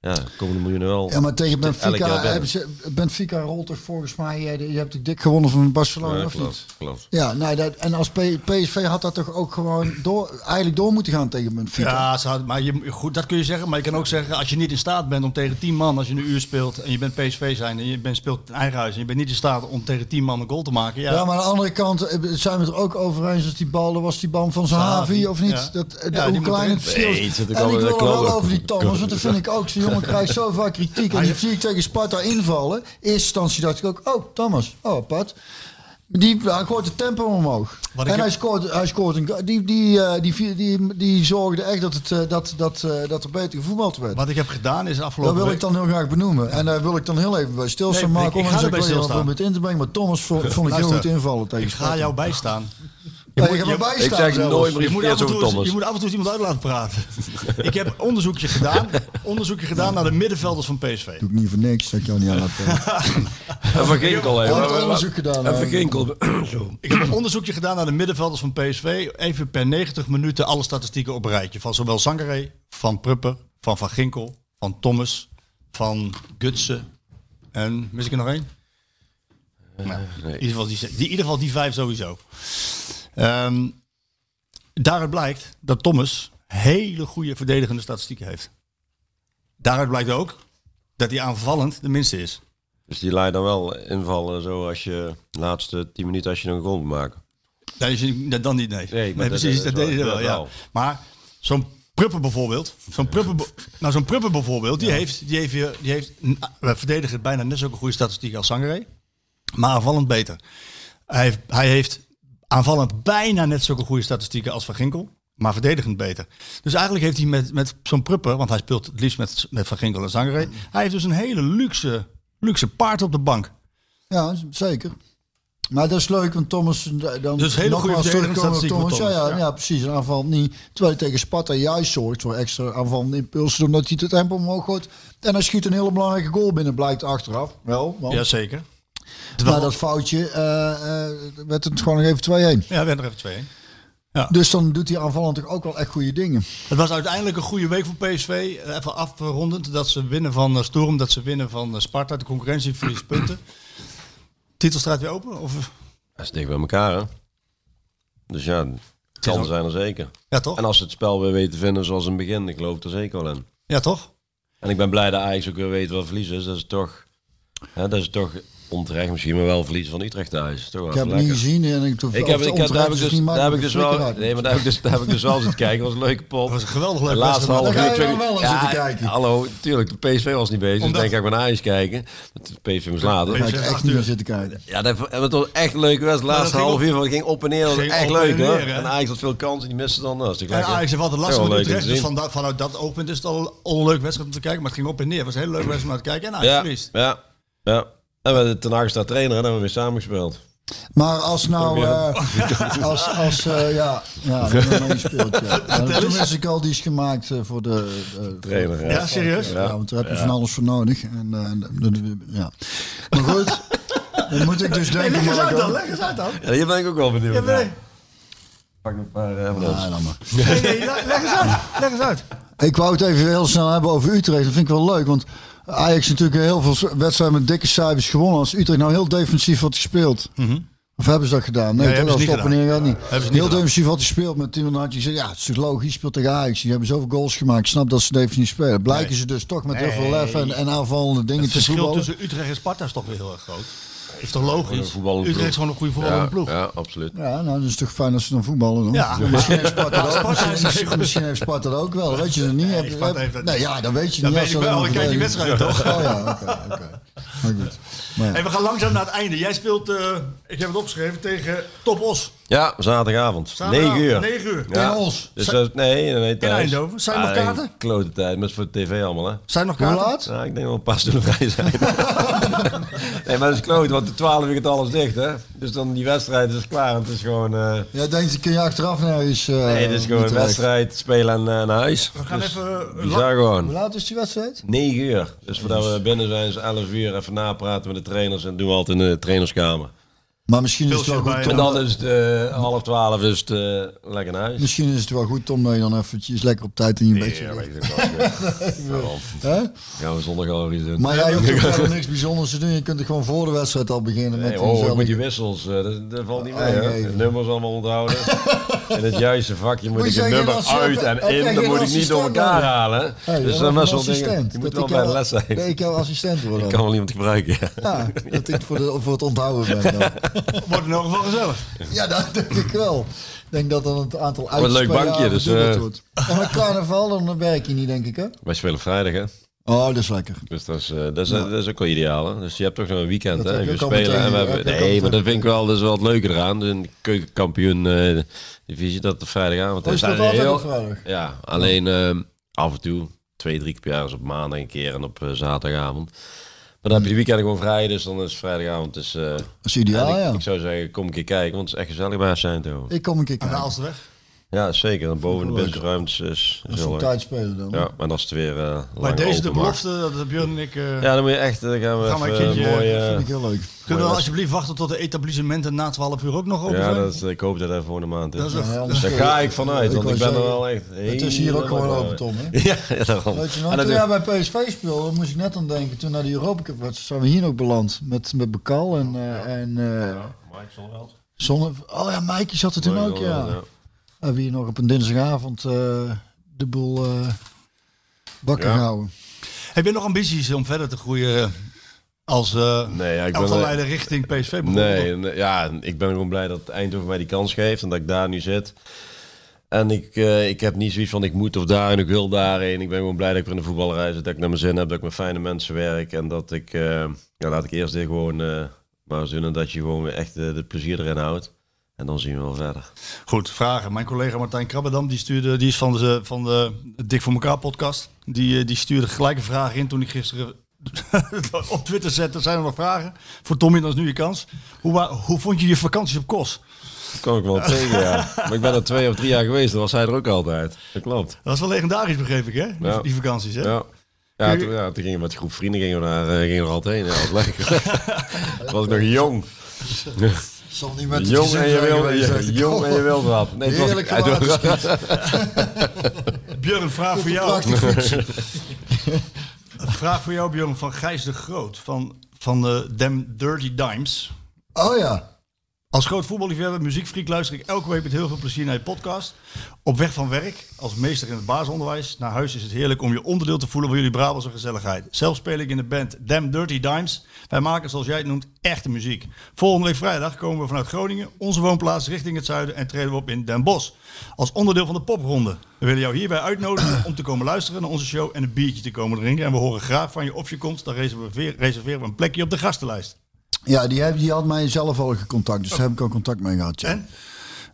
ja, komen de miljoenen wel. Ja, maar tegen Benfica, ze, Benfica rolt toch volgens mij, eh, je hebt toch dik gewonnen van Barcelona, Ja, of klopt, niet? klopt. Ja, nou, dat, en als P- PSV had dat toch ook gewoon door, eigenlijk door moeten gaan tegen Benfica. Ja, ze had- maar je, goed, dat kun je zeggen. Maar je kan ook zeggen, als je niet in staat bent om tegen 10 man, als je een uur speelt en je bent PSV zijn en je bent, speelt in eigen huis en je bent niet in staat om tegen 10 man een goal te maken. Ja, Ja, maar aan de andere kant eh, zijn we het er ook over eens dat die bal, was die bal van Zahavi of niet? ja. Dat, Ja, hoe klein het verschil Nee, het is. ook En al- ik wil er wel over die Thomas, want dat vind [laughs] ik ook. Zo'n jongen krijgt zo vaak kritiek. En die zie ik tegen Sparta invallen. Eerste instantie dacht ik ook, oh Thomas, oh apart. Die hij gooit het tempo omhoog. Wat ik En heb- hij scoort, hij scoort een, die, die, eh, die, die, die, die zorgde echt dat, het, eh, dat, dat, eh, dat er beter gevoetbald werd. Wat ik heb gedaan is Dat afgelopen wil ik dan heel graag benoemen. En daar wil ik dan heel even bij stilstaan. Nee, maar ik- ik ga ik wil je stilstaan. met in te brengen. Maar Thomas vond, ik heel goed invallen tegen Ik ga jou bijstaan. Moet- je Ik zeg nooit meer Je moet, af en toe, Thomas. je moet af en toe eens iemand uit laten praten. [laughs] ik heb onderzoekje gedaan. Onderzoekje gedaan naar de middenvelders van PSV. Doe ik niet voor niks, dat ik jou niet aan laat praten. [laughs] Even Ginkel, hè. Onderzoek gedaan. Even? Ginkel. [clears throat] Zo. Ik heb een onderzoekje gedaan naar de middenvelders van PSV. Even per 90 minuten alle statistieken op een rijtje. Van zowel Zangaré, van Prupper, van Van Ginkel, van Thomas, van Gutsen. En mis ik er nog één? Nou, in, ieder geval die, die, in ieder geval die vijf sowieso. Ehm, daaruit blijkt dat Thomas hele goede verdedigende statistieken heeft. Daaruit blijkt ook dat hij aanvallend de minste is. Dus die leidt dan wel invallen zo als je de laatste 10 minuten als je nog een goal moet maken. Nee, is hij- dan niet, nee. Nee, maar dat- precies, dat dat deed hij wel- ja. Maar zo'n Prupper bijvoorbeeld, zo'n Prupper, be- nou zo'n Prupper bijvoorbeeld, die heeft, die heeft, die heeft we verdedigen bijna net zo'n goede statistiek als Sangaré, maar aanvallend beter. Hij hij heeft aanvallend bijna net zulke goede statistieken als Van Ginkel, maar verdedigend beter. Dus eigenlijk heeft hij met, met zo'n Prupper, want hij speelt het liefst met, met Van Ginkel en Sangaré, hij heeft dus een hele luxe, luxe paard op de bank. Ja, zeker. Maar dat is leuk, want Thomas... eh, Dan Dus hele goede verdedigende statistiek voor Ja, ja, Thomas, ja. ja. precies. Een aanval niet. Terwijl hij tegen Sparta juist zorgt voor extra aanvallende impulsen. Omdat hij het tempo omhoog gooit. En hij schiet een hele belangrijke goal binnen, blijkt achteraf. Wel, want Jazeker. Na dat foutje eh, eh, werd het gewoon nog even 2-1. Ja, we hebben er even twee. Dus dan doet hij aanvallend toch ook wel echt goede dingen. Het was uiteindelijk een goede week voor PSV. Even afrondend dat ze winnen van eh, Storm, dat ze winnen van eh, Sparta. De concurrentie verliest punten. Titelstrijd weer open? Of? Dat is dicht bij elkaar, hè. Dus ja, kansen zijn er zeker. Ja, toch? En als ze het spel weer weten te vinden zoals in het begin, ik geloof er zeker wel in. Ja, toch? En ik ben blij dat Ajax ook weer weet wat verliezen is. Dat is toch, hè, dat is toch onterecht misschien, maar wel verliezen van Utrecht thuis. Is Toch wel Ik heb het niet gezien. En ik, Ik heb, ik heb, daar heb ik dus, daar heb ik dus wel, nee, maar daar heb ik dus, daar heb ik dus wel zitten kijken. Dat was een leuke pot. Dat was een geweldig leuk De laatste half uur. wel aan zitten kijken. Hallo, tuurlijk, de PSV was niet bezig. Dus Omdat- denk ik, ik ben Ajax kijken. De PSV moest later. Daar ga ik Acht echt niet uur. naar zitten kijken. Ja, dat, het was echt wedstrijd. De laatste half uur van- het ging op en neer. Dat was echt leuk hoor. hè? En Ajax had veel kansen, die misten dan. En. Ajax heeft altijd last Heel van leuk om Utrecht. te Dus vanuit dat oogpunt is het al een onleuk wedstrijd om te kijken. Maar het ging op en neer. Het was een hele leuke wedstrijd om naar te kijken. En Ajax Ja, verliest. ja, ja. En we hebben Ten Hag staat trainer en hebben we weer samengespeeld. Maar als nou, eh, als, als, eh, ja, ja, [laughs] dat ja. Ja, Toen wist ik al, die is gemaakt eh, voor de, de Trainer, ja. Ja, serieus? Ja, want daar heb je van alles voor nodig. En, eh, en, eh, ja. Maar goed, [laughs] dan moet ik dus denken, Leg eens uit dan, leg eens uit dan. Ja, hier ben ik ook wel benieuwd Ja, naar. nee. Pak nog een paar eh, van Ja, ons. dan maar. Nee, nee, leg leg eens uit. Leg eens uit. Ik wou het even heel snel hebben over Utrecht. Dat vind ik wel leuk, want Ajax natuurlijk heel veel wedstrijden met dikke cijfers gewonnen. Als Utrecht nou heel defensief had gespeeld. Of hebben ze dat gedaan? Nee, Nee, ze wel niet stoppen neer gaat niet. Hebben ze niet Heel defensief had gespeeld met Tim. Dan had je gezegd, ja, het is logisch, speelt tegen Ajax. Die hebben zoveel goals gemaakt. Ik snap dat ze defensief spelen. Blijken Nee. ze dus toch met heel veel Nee. lef en, en aanvallende dingen Het te verschil voetballen. tussen Utrecht en Sparta is toch weer heel erg groot. Is toch logisch? Utrecht is gewoon een goede voetballende Ja, ploeg. ja, absoluut. Ja, nou, dat is toch fijn als ze dan voetballen dan. Ja. Misschien heeft Sparta dat Misschien, misschien heeft Sparta dat ook wel. Dat weet je het niet. Heb- Sparta heeft dat nee, niet. ja, dat weet je Dat niet. weet als ik wel, dan ik kijk die wedstrijd toch? Oh ja, oké, oké. Maar goed. Maar ja. Hey, we gaan langzaam naar het einde. Jij speelt, eh, ik heb het opgeschreven, tegen Top Os. Ja, zaterdagavond. Zaterdagavond, 9 uur. 9 uur. Ja. In Os. Dus nee, nee, nee, thuis. Eindhoven. Zijn er nog Ah, kaarten? Klote tijd, met voor de tv allemaal hè. Zijn er nog Hoe kaarten? laat? Ja, ik denk wel een paar stoelen vrij zijn. [laughs] nee, maar dat is kloot, want de 12 uur gaat alles dicht hè. Dus dan die wedstrijd is klaar en het is gewoon... eh, Ja, denk je, kun je achteraf nergens... eh nee, het is gewoon een wedstrijd, spelen en eh, naar huis. We gaan Dus even... Bizar Hoe gewoon. laat is die wedstrijd? 9 uur. Dus voordat we binnen zijn is 11 uur even napraten met de trainers en doen we altijd in de trainerskamer. Maar misschien is het wel goed. En dan is het eh, half twaalf is het eh, lekker naar huis. Misschien is het wel goed, Tom, dat je dan eventjes lekker op tijd in je bedje Ja, ligt. weet ik wel. Hè? Gaan we zondag al eens doen. Maar jij [laughs] hoeft ook verder niks bijzonders te doen. Je kunt er gewoon voor de wedstrijd al beginnen met Nee, een oh, gezellige- met die wissels, eh, dat, dat valt niet mee. Ah, nee. Nummers allemaal onthouden. [laughs] In het juiste vakje moet Moet ik je het nummer als je- uit en in. Dan geen moet ik niet door elkaar halen. Hey, dus dat dan was best een wel dingen. assistent. Je moet Dat wel ik bij de les zijn. Dat ik jouw assistent [laughs] word. Ik kan wel iemand gebruiken, ja. Ja, dat ik voor, de, voor het onthouden ben. [laughs] Wordt in elk geval gezellig. Ja, dat denk ik wel. Ik denk dat dan het aantal een leuk uitjes bankje, dus, eh, wordt. En met carnaval, dan werk je niet, denk ik, hè? Wij spelen vrijdag, hè. Oh, dat is lekker. Dus dat is, eh, dat is, dat is ook wel ideaal. Hè? Dus je hebt toch nog een weekend. Dat Hè? We spelen en we hebben, nee, maar meteen dat vind ik wel, dat is wel het leuke eraan. De keukenkampioen eh, divisie, dat de vrijdagavond Oh, je is. altijd heel- op vrijdag? Ja, alleen eh, af en toe, twee, drie keer per jaar is op maandag een keer en op zaterdagavond. Maar dan heb je de weekend gewoon vrij, dus dan is vrijdagavond. Dus, eh, Dat is ideaal, ik, ja. ik zou zeggen, kom een keer kijken, want het is echt gezellig bij zijn toch? Ik kom een keer Aan de kijken. Ja, zeker. Boven de Leuk. businessruimtes is, is heel tijd spelen dan. Ja, maar als het weer eh lang deze de belofte, dat hebben Björn en ik... eh, Ja, dan moet je echt, dan gaan we Gaan even. Dat vind ik heel leuk. kunnen we mooi alsjeblieft wachten tot de etablissementen na 12 uur ook nog open Ja, dat is, ik hoop dat dat volgende maand is. Dat is Ja, ook- ja, Dus daar ga ik vanuit, want ik ben er wel echt Het is hier ook gewoon open, Tom, hè? [laughs] Ja, ja, daarom. Weet je nog, toen jij bij PSV speelde, moest ik net aan denken. Toen naar de Europa Cup was, zijn we hier nog beland. Met, met Bekal en, eh en eh Mike Zonneveld. Zonne... Oh ja, Mikey zat er toen Mike ook, ja. We hebben hier nog op een dinsdagavond eh, de boel eh wakker Ja. gehouden. Heb je nog ambities om verder te groeien als eh Nee, ja, ik ben... elftalleider richting PSV? Nee, nee, ja, ik ben gewoon blij dat Eindhoven mij die kans geeft en dat ik daar nu zit. En ik, eh, ik heb niet zoiets van ik moet of daar en ik wil daarheen. Ik ben gewoon blij dat ik weer in de voetballerij zit, dat ik naar mijn zin heb, dat ik met fijne mensen werk. En dat ik, eh, ja, laat ik eerst dit gewoon eh, maar eens doen en dat je gewoon weer echt het plezier erin houdt. En dan zien we wel verder. Goed, vragen. Mijn collega Martijn Krabbedam, die, stuurde, die is van de, van de Dik voor elkaar podcast. Die, eh, die stuurde gelijk een vraag in toen ik gisteren [laughs] op Twitter zette. Zijn er nog vragen? Voor Tommy, dat is nu je kans. Hoe, hoe vond je je vakanties op Kos? Dat kan ik wel tegen, ja. Maar ik ben er twee of drie jaar geweest, dat was hij er ook altijd. Dat klopt. Dat was wel legendarisch, begreep ik, hè? Die, Ja. die vakanties, hè? Ja. Ja, toen, ja, toen gingen we met een groep vrienden gingen we, daar, eh, gingen we er altijd heen. Ja, dat was lekker. [laughs] Toen was ik nog jong. [laughs] Zal niet met Jong [laughs] en je wil, je, jong en je wil wat. Nee, het was- Heerlijk het was- gewaterskiet. [laughs] Björn, vraag voor jou. [laughs] Vraag voor jou, Björn, van Gijs de Groot. Van, van de Dem Dirty Dimes. Oh ja. Als groot voetballiefhebber, muziekfreak, luister ik elke week met heel veel plezier naar je podcast. Op weg van werk, als meester in het basisonderwijs, naar huis is het heerlijk om je onderdeel te voelen van jullie Brabantse gezelligheid. Zelf speel ik in de band Damn Dirty Dimes. Wij maken, zoals jij het noemt, echte muziek. Volgende week vrijdag komen we vanuit Groningen, onze woonplaats, richting het zuiden en treden we op in Den Bosch. Als onderdeel van de popronde. We willen jou hierbij uitnodigen om te komen luisteren naar onze show en een biertje te komen drinken. En we horen graag van je of je komt, dan reserveren reserveren we een plekje op de gastenlijst. Ja, die, heb, die had mij zelf al gecontact, dus daar heb ik al contact mee gehad. Ja, En?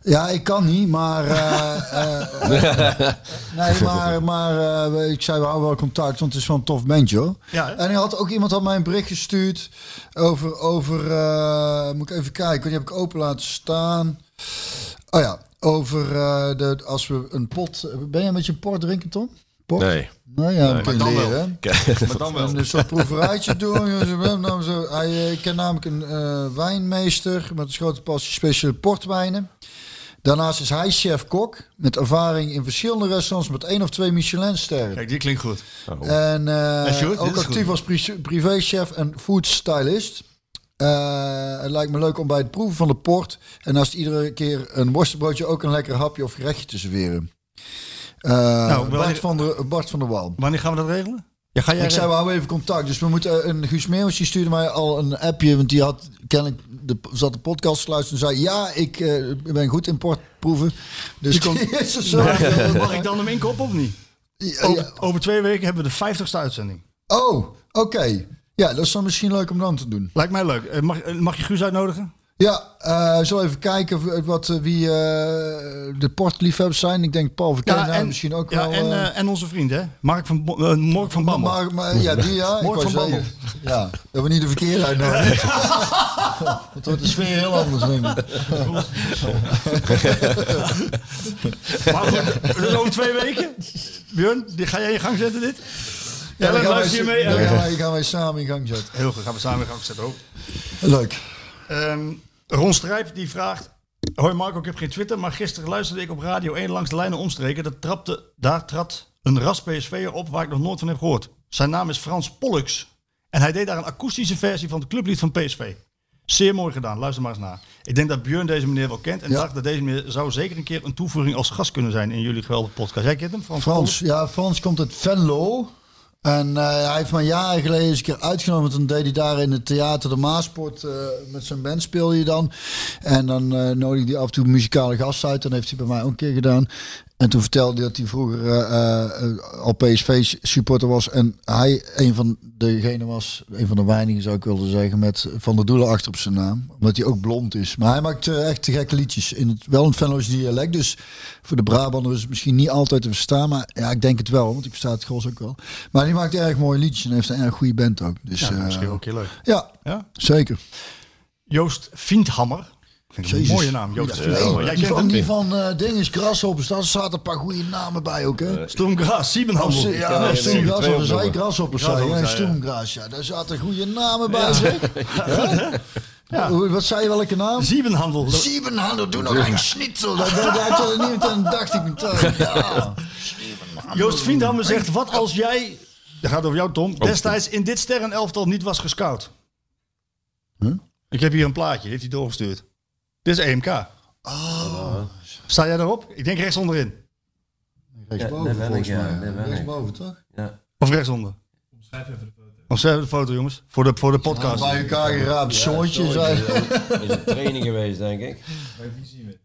ja ik kan niet, maar. eh, eh, [laughs] nee, maar, maar eh, ik zei we houden wel contact, want het is wel een tof bandje hoor. Ja? En hij had ook iemand had mij een bericht gestuurd over. over moet ik even kijken, die heb ik open laten staan. Oh ja, over de, als we een pot. Ben jij met je port drinken, Tom? Port? Nee. Nou ja, Nee. je Maar dan leren. hè? [laughs] Maar dan wel. En een soort proeverijtje doen. nou zo- Hij eh, ik ken namelijk een eh, wijnmeester met een grote passie speciale portwijnen. Daarnaast is hij chef-kok met ervaring in verschillende restaurants met één of twee Michelinsterren. Kijk, die klinkt goed. En eh, goed, ook actief goed. als pri- privéchef en foodstylist. Eh, het lijkt me leuk om bij het proeven van de port en naast iedere keer een worstenbroodje ook een lekker hapje of gerechtje te serveren. Eh, Nou, Bart, van de, Bart van der Wal. Wanneer gaan we dat regelen? Ja, ga jij Ik zei, we houden even contact. Dus we moeten een Guus Meeuwis, die stuurde mij al een appje. Want die had kennelijk de, zat de podcast te luisteren en zei... Ja, ik eh, ben goed in portproeven. Dus [laughs] zo. Mag ik dan hem inkopen of niet? Ja, Over, ja. over twee weken hebben we de 50ste uitzending. Oh, oké. Ja, dat is dan misschien leuk om dan te doen. Lijkt mij leuk. Eh, Mag, eh, mag je Guus uitnodigen? Ja, eh zal even kijken wat, eh, wie eh, de portliefhebbers zijn. Ik denk Paul Verkenen misschien ook ja, wel. en, en onze vriend, hè? Mark van, Mark van Bammel. maar, maar, ja, die ja. wou van zeggen, Ja, dat we niet de verkeerde uitnodigen. [laughs] Het wordt de sfeer heel anders, denk ik. [laughs] Maar goed, dus over twee weken. Björn, die, ga jij in gang zetten dit? Ja, dan dan luister je mee. Ja. gaan wij samen in gang zetten. Heel goed, gaan we samen in gang zetten ook. Leuk. Ehm, Ron Strijp die vraagt... Hoi Marco, ik heb geen Twitter, maar gisteren luisterde ik op Radio 1 langs de lijnen omstreken. Dat trapte, daar trad een ras PSV'er op waar ik nog nooit van heb gehoord. Zijn naam is Frans Pollux. En hij deed daar een akoestische versie van het clublied van PSV. Zeer mooi gedaan, luister maar eens naar. Ik denk dat Björn deze meneer wel kent en Ja. dacht dat deze meneer zou zeker een keer een toevoeging als gast kunnen zijn in jullie geweldige podcast. Jij kent hem, Frans? Frans, ja, Frans komt uit Venlo. En eh, hij heeft me jaar geleden eens een keer uitgenodigd. Want toen deed hij daar in het theater de Maasport. eh, met zijn band speel je dan. En dan eh nodigde hij af en toe muzikale gasten uit. Dan heeft hij bij mij ook een keer gedaan. En toen vertelde hij dat hij vroeger eh, al PSV-supporter was. En hij een van degenen was, een van de weinigen zou ik willen zeggen, met Van der Doelen achter op zijn naam. Omdat hij ook blond is. Maar hij maakt eh, echt gekke liedjes. In het, wel het Venlo's dialect. Dus voor de Brabander is het misschien niet altijd te verstaan. Maar ja, ik denk het wel. Want ik versta het Gros ook wel. Maar die maakt erg mooie liedjes. En heeft een erg goede band ook. Dus Ja, misschien ook een keer leuk. ja, Ja? zeker. Joost Vindhammer. Vind ik een mooie naam, Joost Ja, nee, Jij die kent van, hem? die van eh dinges, Grasshoppers, daar zaten een paar goede namen bij ook, hè? Sturmgras, Siebenhandel. Of, ken ja, Stoemgras, zei. Grasshoppers, zei. Stoemgras, ja, daar zaten goede namen bij, zeg. [laughs] Ja. Wat zei je, welke naam? Siebenhandel. Siebenhandel, doe nog een schnitzel. Dat er niet en dacht ik meteen. Ja. Joost Vindhammer zegt, wat als jij, dat gaat over jou Tom, destijds in dit sterrenelftal niet was gescout? Huh? Ik heb hier een plaatje, heeft hij doorgestuurd. Dit is EMK. Sta jij daarop? Ik denk rechts onderin. Rechtsboven, daar ben ik, volgens ja, mij. daar ben ik. Rechtsboven, toch? Of rechtsonder? Omschrijf even de foto. Hebben de foto jongens, voor de, voor de podcast. Bij elkaar geraapt zoontje, zei Is een training geweest, denk ik. Maar wie zien we?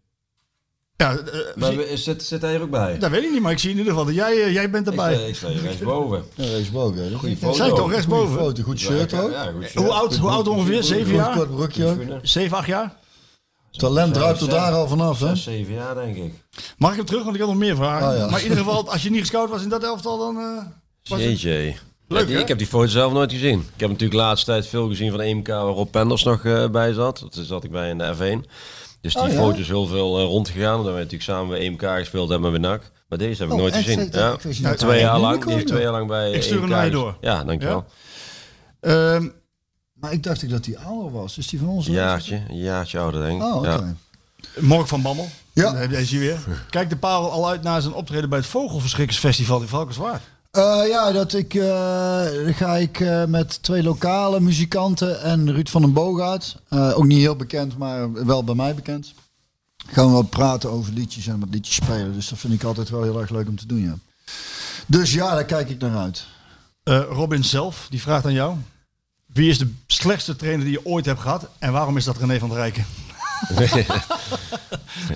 Ja, eh, Maar we- zit, zit hij er ook bij? dat weet ik niet, maar ik zie in ieder geval dat jij, eh, jij bent Ik sta, erbij. ik sta hier rechtsboven. Ja, rechtsboven, hè. Goeie foto. Zei toch Goeie rechtsboven? foto, goed shirt ook. Ja, goed shirt. Hoe oud, hoe oud ongeveer? Zeven Goed jaar? kort broekje ook. Zeven, acht jaar? Talent druipt er daar al vanaf, hè? Zes, zeven jaar, denk ik. Mag ik hem terug, want ik heb nog meer vragen. Ja. Maar in ieder geval, als je niet gescout was in dat elftal, dan... eh, was Jeetje. Leuk, Ja, die- hè? ik heb die foto zelf nooit gezien. Ik heb natuurlijk de laatste tijd veel gezien van EMK waar Rob Penders nog eh, bij zat. Dat zat ik bij in de F1. Dus die Oh, ja? foto's heel veel eh, rondgegaan. Omdat wij natuurlijk samen bij EMK gespeeld hebben met NAC. Maar deze heb ik Oh, nooit gezien. Ja. ik Twee jaar lang. Die twee jaar lang bij Ik stuur hem EMK naar je door. Ja, dankjewel. Ehm, Maar ik dacht ik dat hij ouder was. Is die van ons? Een jaartje, een jaartje ouder denk ik. Oh, ja. Mork van Bammel. Ja. Daar heb jij ze weer. Kijkt de parel al uit naar zijn optreden bij het Vogelverschrikkersfestival in Valkenswaard. Eh, ja, dat ik, eh, dan ga ik eh, met twee lokale muzikanten en Ruud van den Boogaard. eh, ook niet heel bekend, maar wel bij mij bekend. Gaan we wat praten over liedjes en wat liedjes spelen. Dus dat vind ik altijd wel heel erg leuk om te doen, ja. Dus ja, daar kijk ik naar uit. Eh, Robin zelf, die vraagt aan jou. Wie is de slechtste trainer die je ooit hebt gehad? En waarom is dat René van der Rijken? [laughs]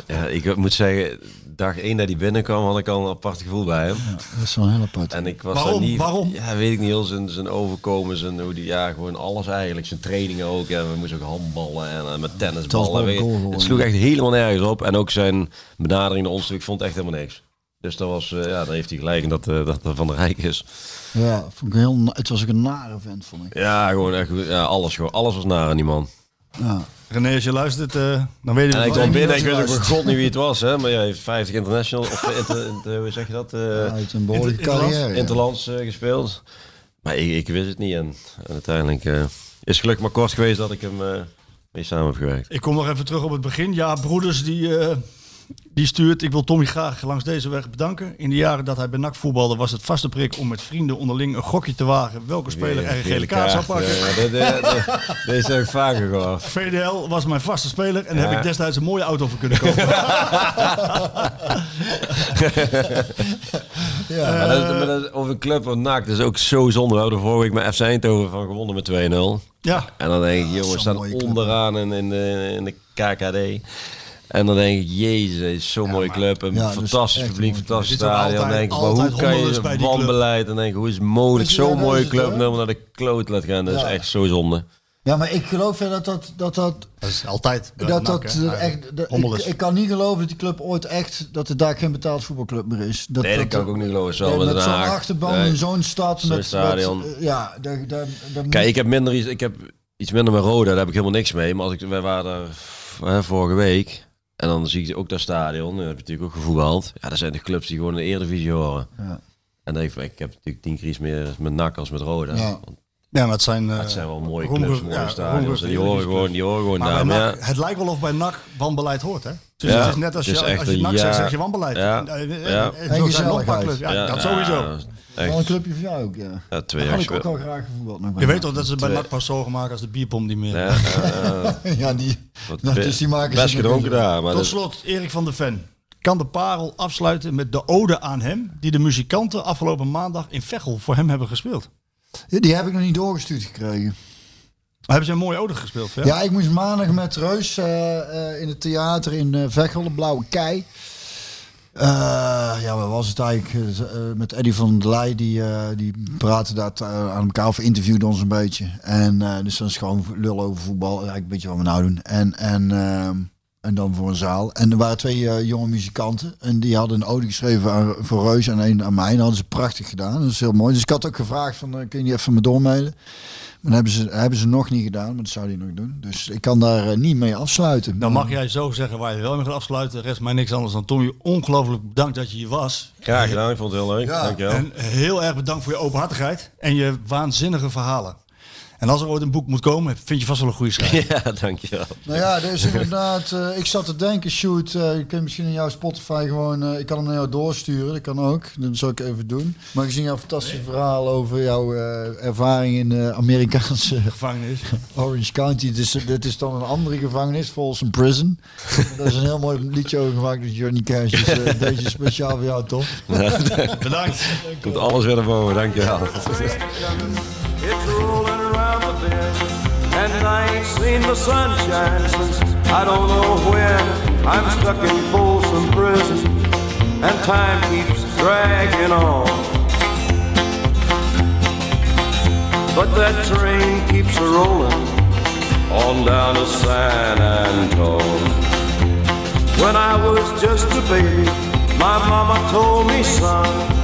Ja, ik moet zeggen, dag één dat hij binnenkwam had ik al een apart gevoel bij hem. Dat is wel heel apart. En ik was Waarom? daar niet... Waarom? Ja, weet ik niet. Heel zijn, zijn overkomen, zijn, hoe die, ja, gewoon alles eigenlijk. Zijn trainingen ook. Ja, we moesten ook handballen en eh, met tennisballen. Goal gewoon, het sloeg echt helemaal nergens op. En ook zijn benadering naar ons, ik vond het echt helemaal niks. Dus dat was, eh, ja, dan heeft hij gelijk in dat, eh, dat het Van de Rijk is. Ja, vond ik heel, het was ook een nare vent, vond ik. Ja, gewoon echt, ja, alles, gewoon, alles was naar aan die man. Ja. René, als je luistert, eh, dan weet je En ik het. kwam niet binnen, ik wist ook god niet wie het was, hè. Maar ja, hij heeft 50 international, of eh, inter, inter- hoe zeg je dat? eh, Uit een behoorlijke Inter- Interlands? carrière. ja. Interlands eh, gespeeld. Maar ik, ik wist het niet. En, en uiteindelijk eh, is het gelukkig maar kort geweest dat ik hem eh, mee samen heb gewerkt. Ik kom nog even terug op het begin. Ja, Broeders die, eh, die stuurt. Ik wil Tommy graag langs deze weg bedanken. In de jaren dat hij bij NAC voetbalde was het vaste prik om met vrienden onderling een gokje te wagen. Welke speler er een gele kaart zou pakken. Ja, de- de- de- deze heb ik vaker gehoord. VDL was mijn vaste speler en daar Ja. heb ik destijds een mooie auto voor kunnen kopen. [laughs] [laughs] Ja. Maar dat, is- maar dat is over een club van NAC, dat is ook zo zonde. We hadden vorige week met FC Eindhoven van gewonnen met 2-0. ja, En dan denk ik, zo'n jongens, we staan onderaan in, in, de, in de KKD. En dan denk ik, jezus, zo'n mooie club. Een ja, is fantastisch publiek, fantastisch. Er stadion. Dan denk ik, maar hoe kan je wanbeleid? Dan denk ik, hoe is het mogelijk? Zo'n mooie het, club helemaal naar de kloot laat gaan. Dat is echt zo zonde. ja, maar ik geloof ja, dat dat, dat, dat dat is altijd. dat, dat, eh, echt, dat- ik, kan niet geloven dat die club ooit echt, dat het daar geen betaald voetbalclub meer is. Dat, Nee, dat kan ik ook niet geloven. Zo Nee, met zo'n achterban Nee. in zo'n stad. Zo'n met, met, stadion. eh, ja, daar, daar, daar Kijk, ik heb minder iets, ik heb iets minder met Roda, daar heb ik helemaal niks mee. Maar als ik, wij waren daar hè, vorige week. En dan zie ik ook dat stadion. Dan heb je natuurlijk ook gevoetbald. Ja, dat zijn de clubs die gewoon in de Eredivisie horen. Ja. En dan denk ik, ik heb natuurlijk tien keer iets meer met NAC als met Roda. Ja. Want Ja, maar het zijn... het zijn wel mooie Ronge- clubs, mooie ja, stadions. Die horen gewoon, die horen gewoon Maar daar. bij Maar NAC, het lijkt wel of bij NAC wanbeleid hoort, hè? Dus Ja, het is net als je, is echt als je NAC ja- zegt, zeg je wanbeleid. Ja, Eh, eh, ja. eh, En zo zijn gezelligheid. Ja, ja, dat sowieso. ja, Wel een echt. clubje voor jou ook, ja. Ja, twee jaar ik ook al graag gevoetbald. nog Je weet toch dat ze bij. NAC pas zo gemaakt als de bierpomp niet meer. Ja, [laughs] ja, ja. [laughs] Ja, die... Nou, dus die maken ze best gedronken daar. Maar Tot slot, Erik van der Ven. Kan de parel afsluiten met de ode aan hem die de muzikanten afgelopen maandag in Veghel voor hem hebben gespeeld? Die heb ik nog niet doorgestuurd gekregen. Hebben ze een mooie ode gespeeld? Ja? Ja, ik moest maandag met Reus eh, eh, in het theater in eh Veghel, de Blauwe Kei. Eh, ja, wat was het eigenlijk? Eh, eh, met Eddy van der Leij, die, eh, die praatte dat eh, aan elkaar of interviewde ons een beetje. En eh, dus dan is gewoon lul over voetbal, eigenlijk een beetje wat we nou doen. En, en, ehm, en dan voor een zaal. En er waren twee eh, jonge muzikanten en die hadden een ode geschreven aan, voor Reus en een aan mij. En dat hadden ze prachtig gedaan, dat is heel mooi. Dus ik had ook gevraagd van, eh, kun je die even me doormailen? Maar dat hebben ze, hebben ze nog niet gedaan, maar dat zou die nog doen. Dus ik kan daar eh, niet mee afsluiten. Dan mag jij zo zeggen waar je wel mee gaat afsluiten. Rest mij niks anders dan Tommy. Ongelooflijk bedankt dat je hier was. Graag gedaan, ik vond het heel leuk. Ja, Dankjewel. En heel erg bedankt voor je openhartigheid en je waanzinnige verhalen. En als er ooit een boek moet komen, vind je vast wel een goede schrijver. [laughs] Ja, dankjewel. Nou ja, dus inderdaad, eh, ik zat te denken, shoot, eh, je kunt misschien in jouw Spotify gewoon, eh, ik kan hem naar jou doorsturen, dat kan ook, dat zal ik even doen. Maar gezien jouw fantastische verhaal over jouw eh, ervaring in de Amerikaanse [laughs] Gevangenis. Orange County, dus dit is dan een andere gevangenis, Folsom Prison. Daar is een heel mooi liedje over gemaakt door Johnny Cash, dus deze speciaal voor jou, toch? [laughs] Bedankt. Komt alles weer naar boven, dankjewel. And I ain't seen the sunshine since I don't know when. I'm stuck in Folsom Prison, and time keeps dragging on. But that train keeps a rolling on down to San Antone. When I was just a baby, my mama told me, son,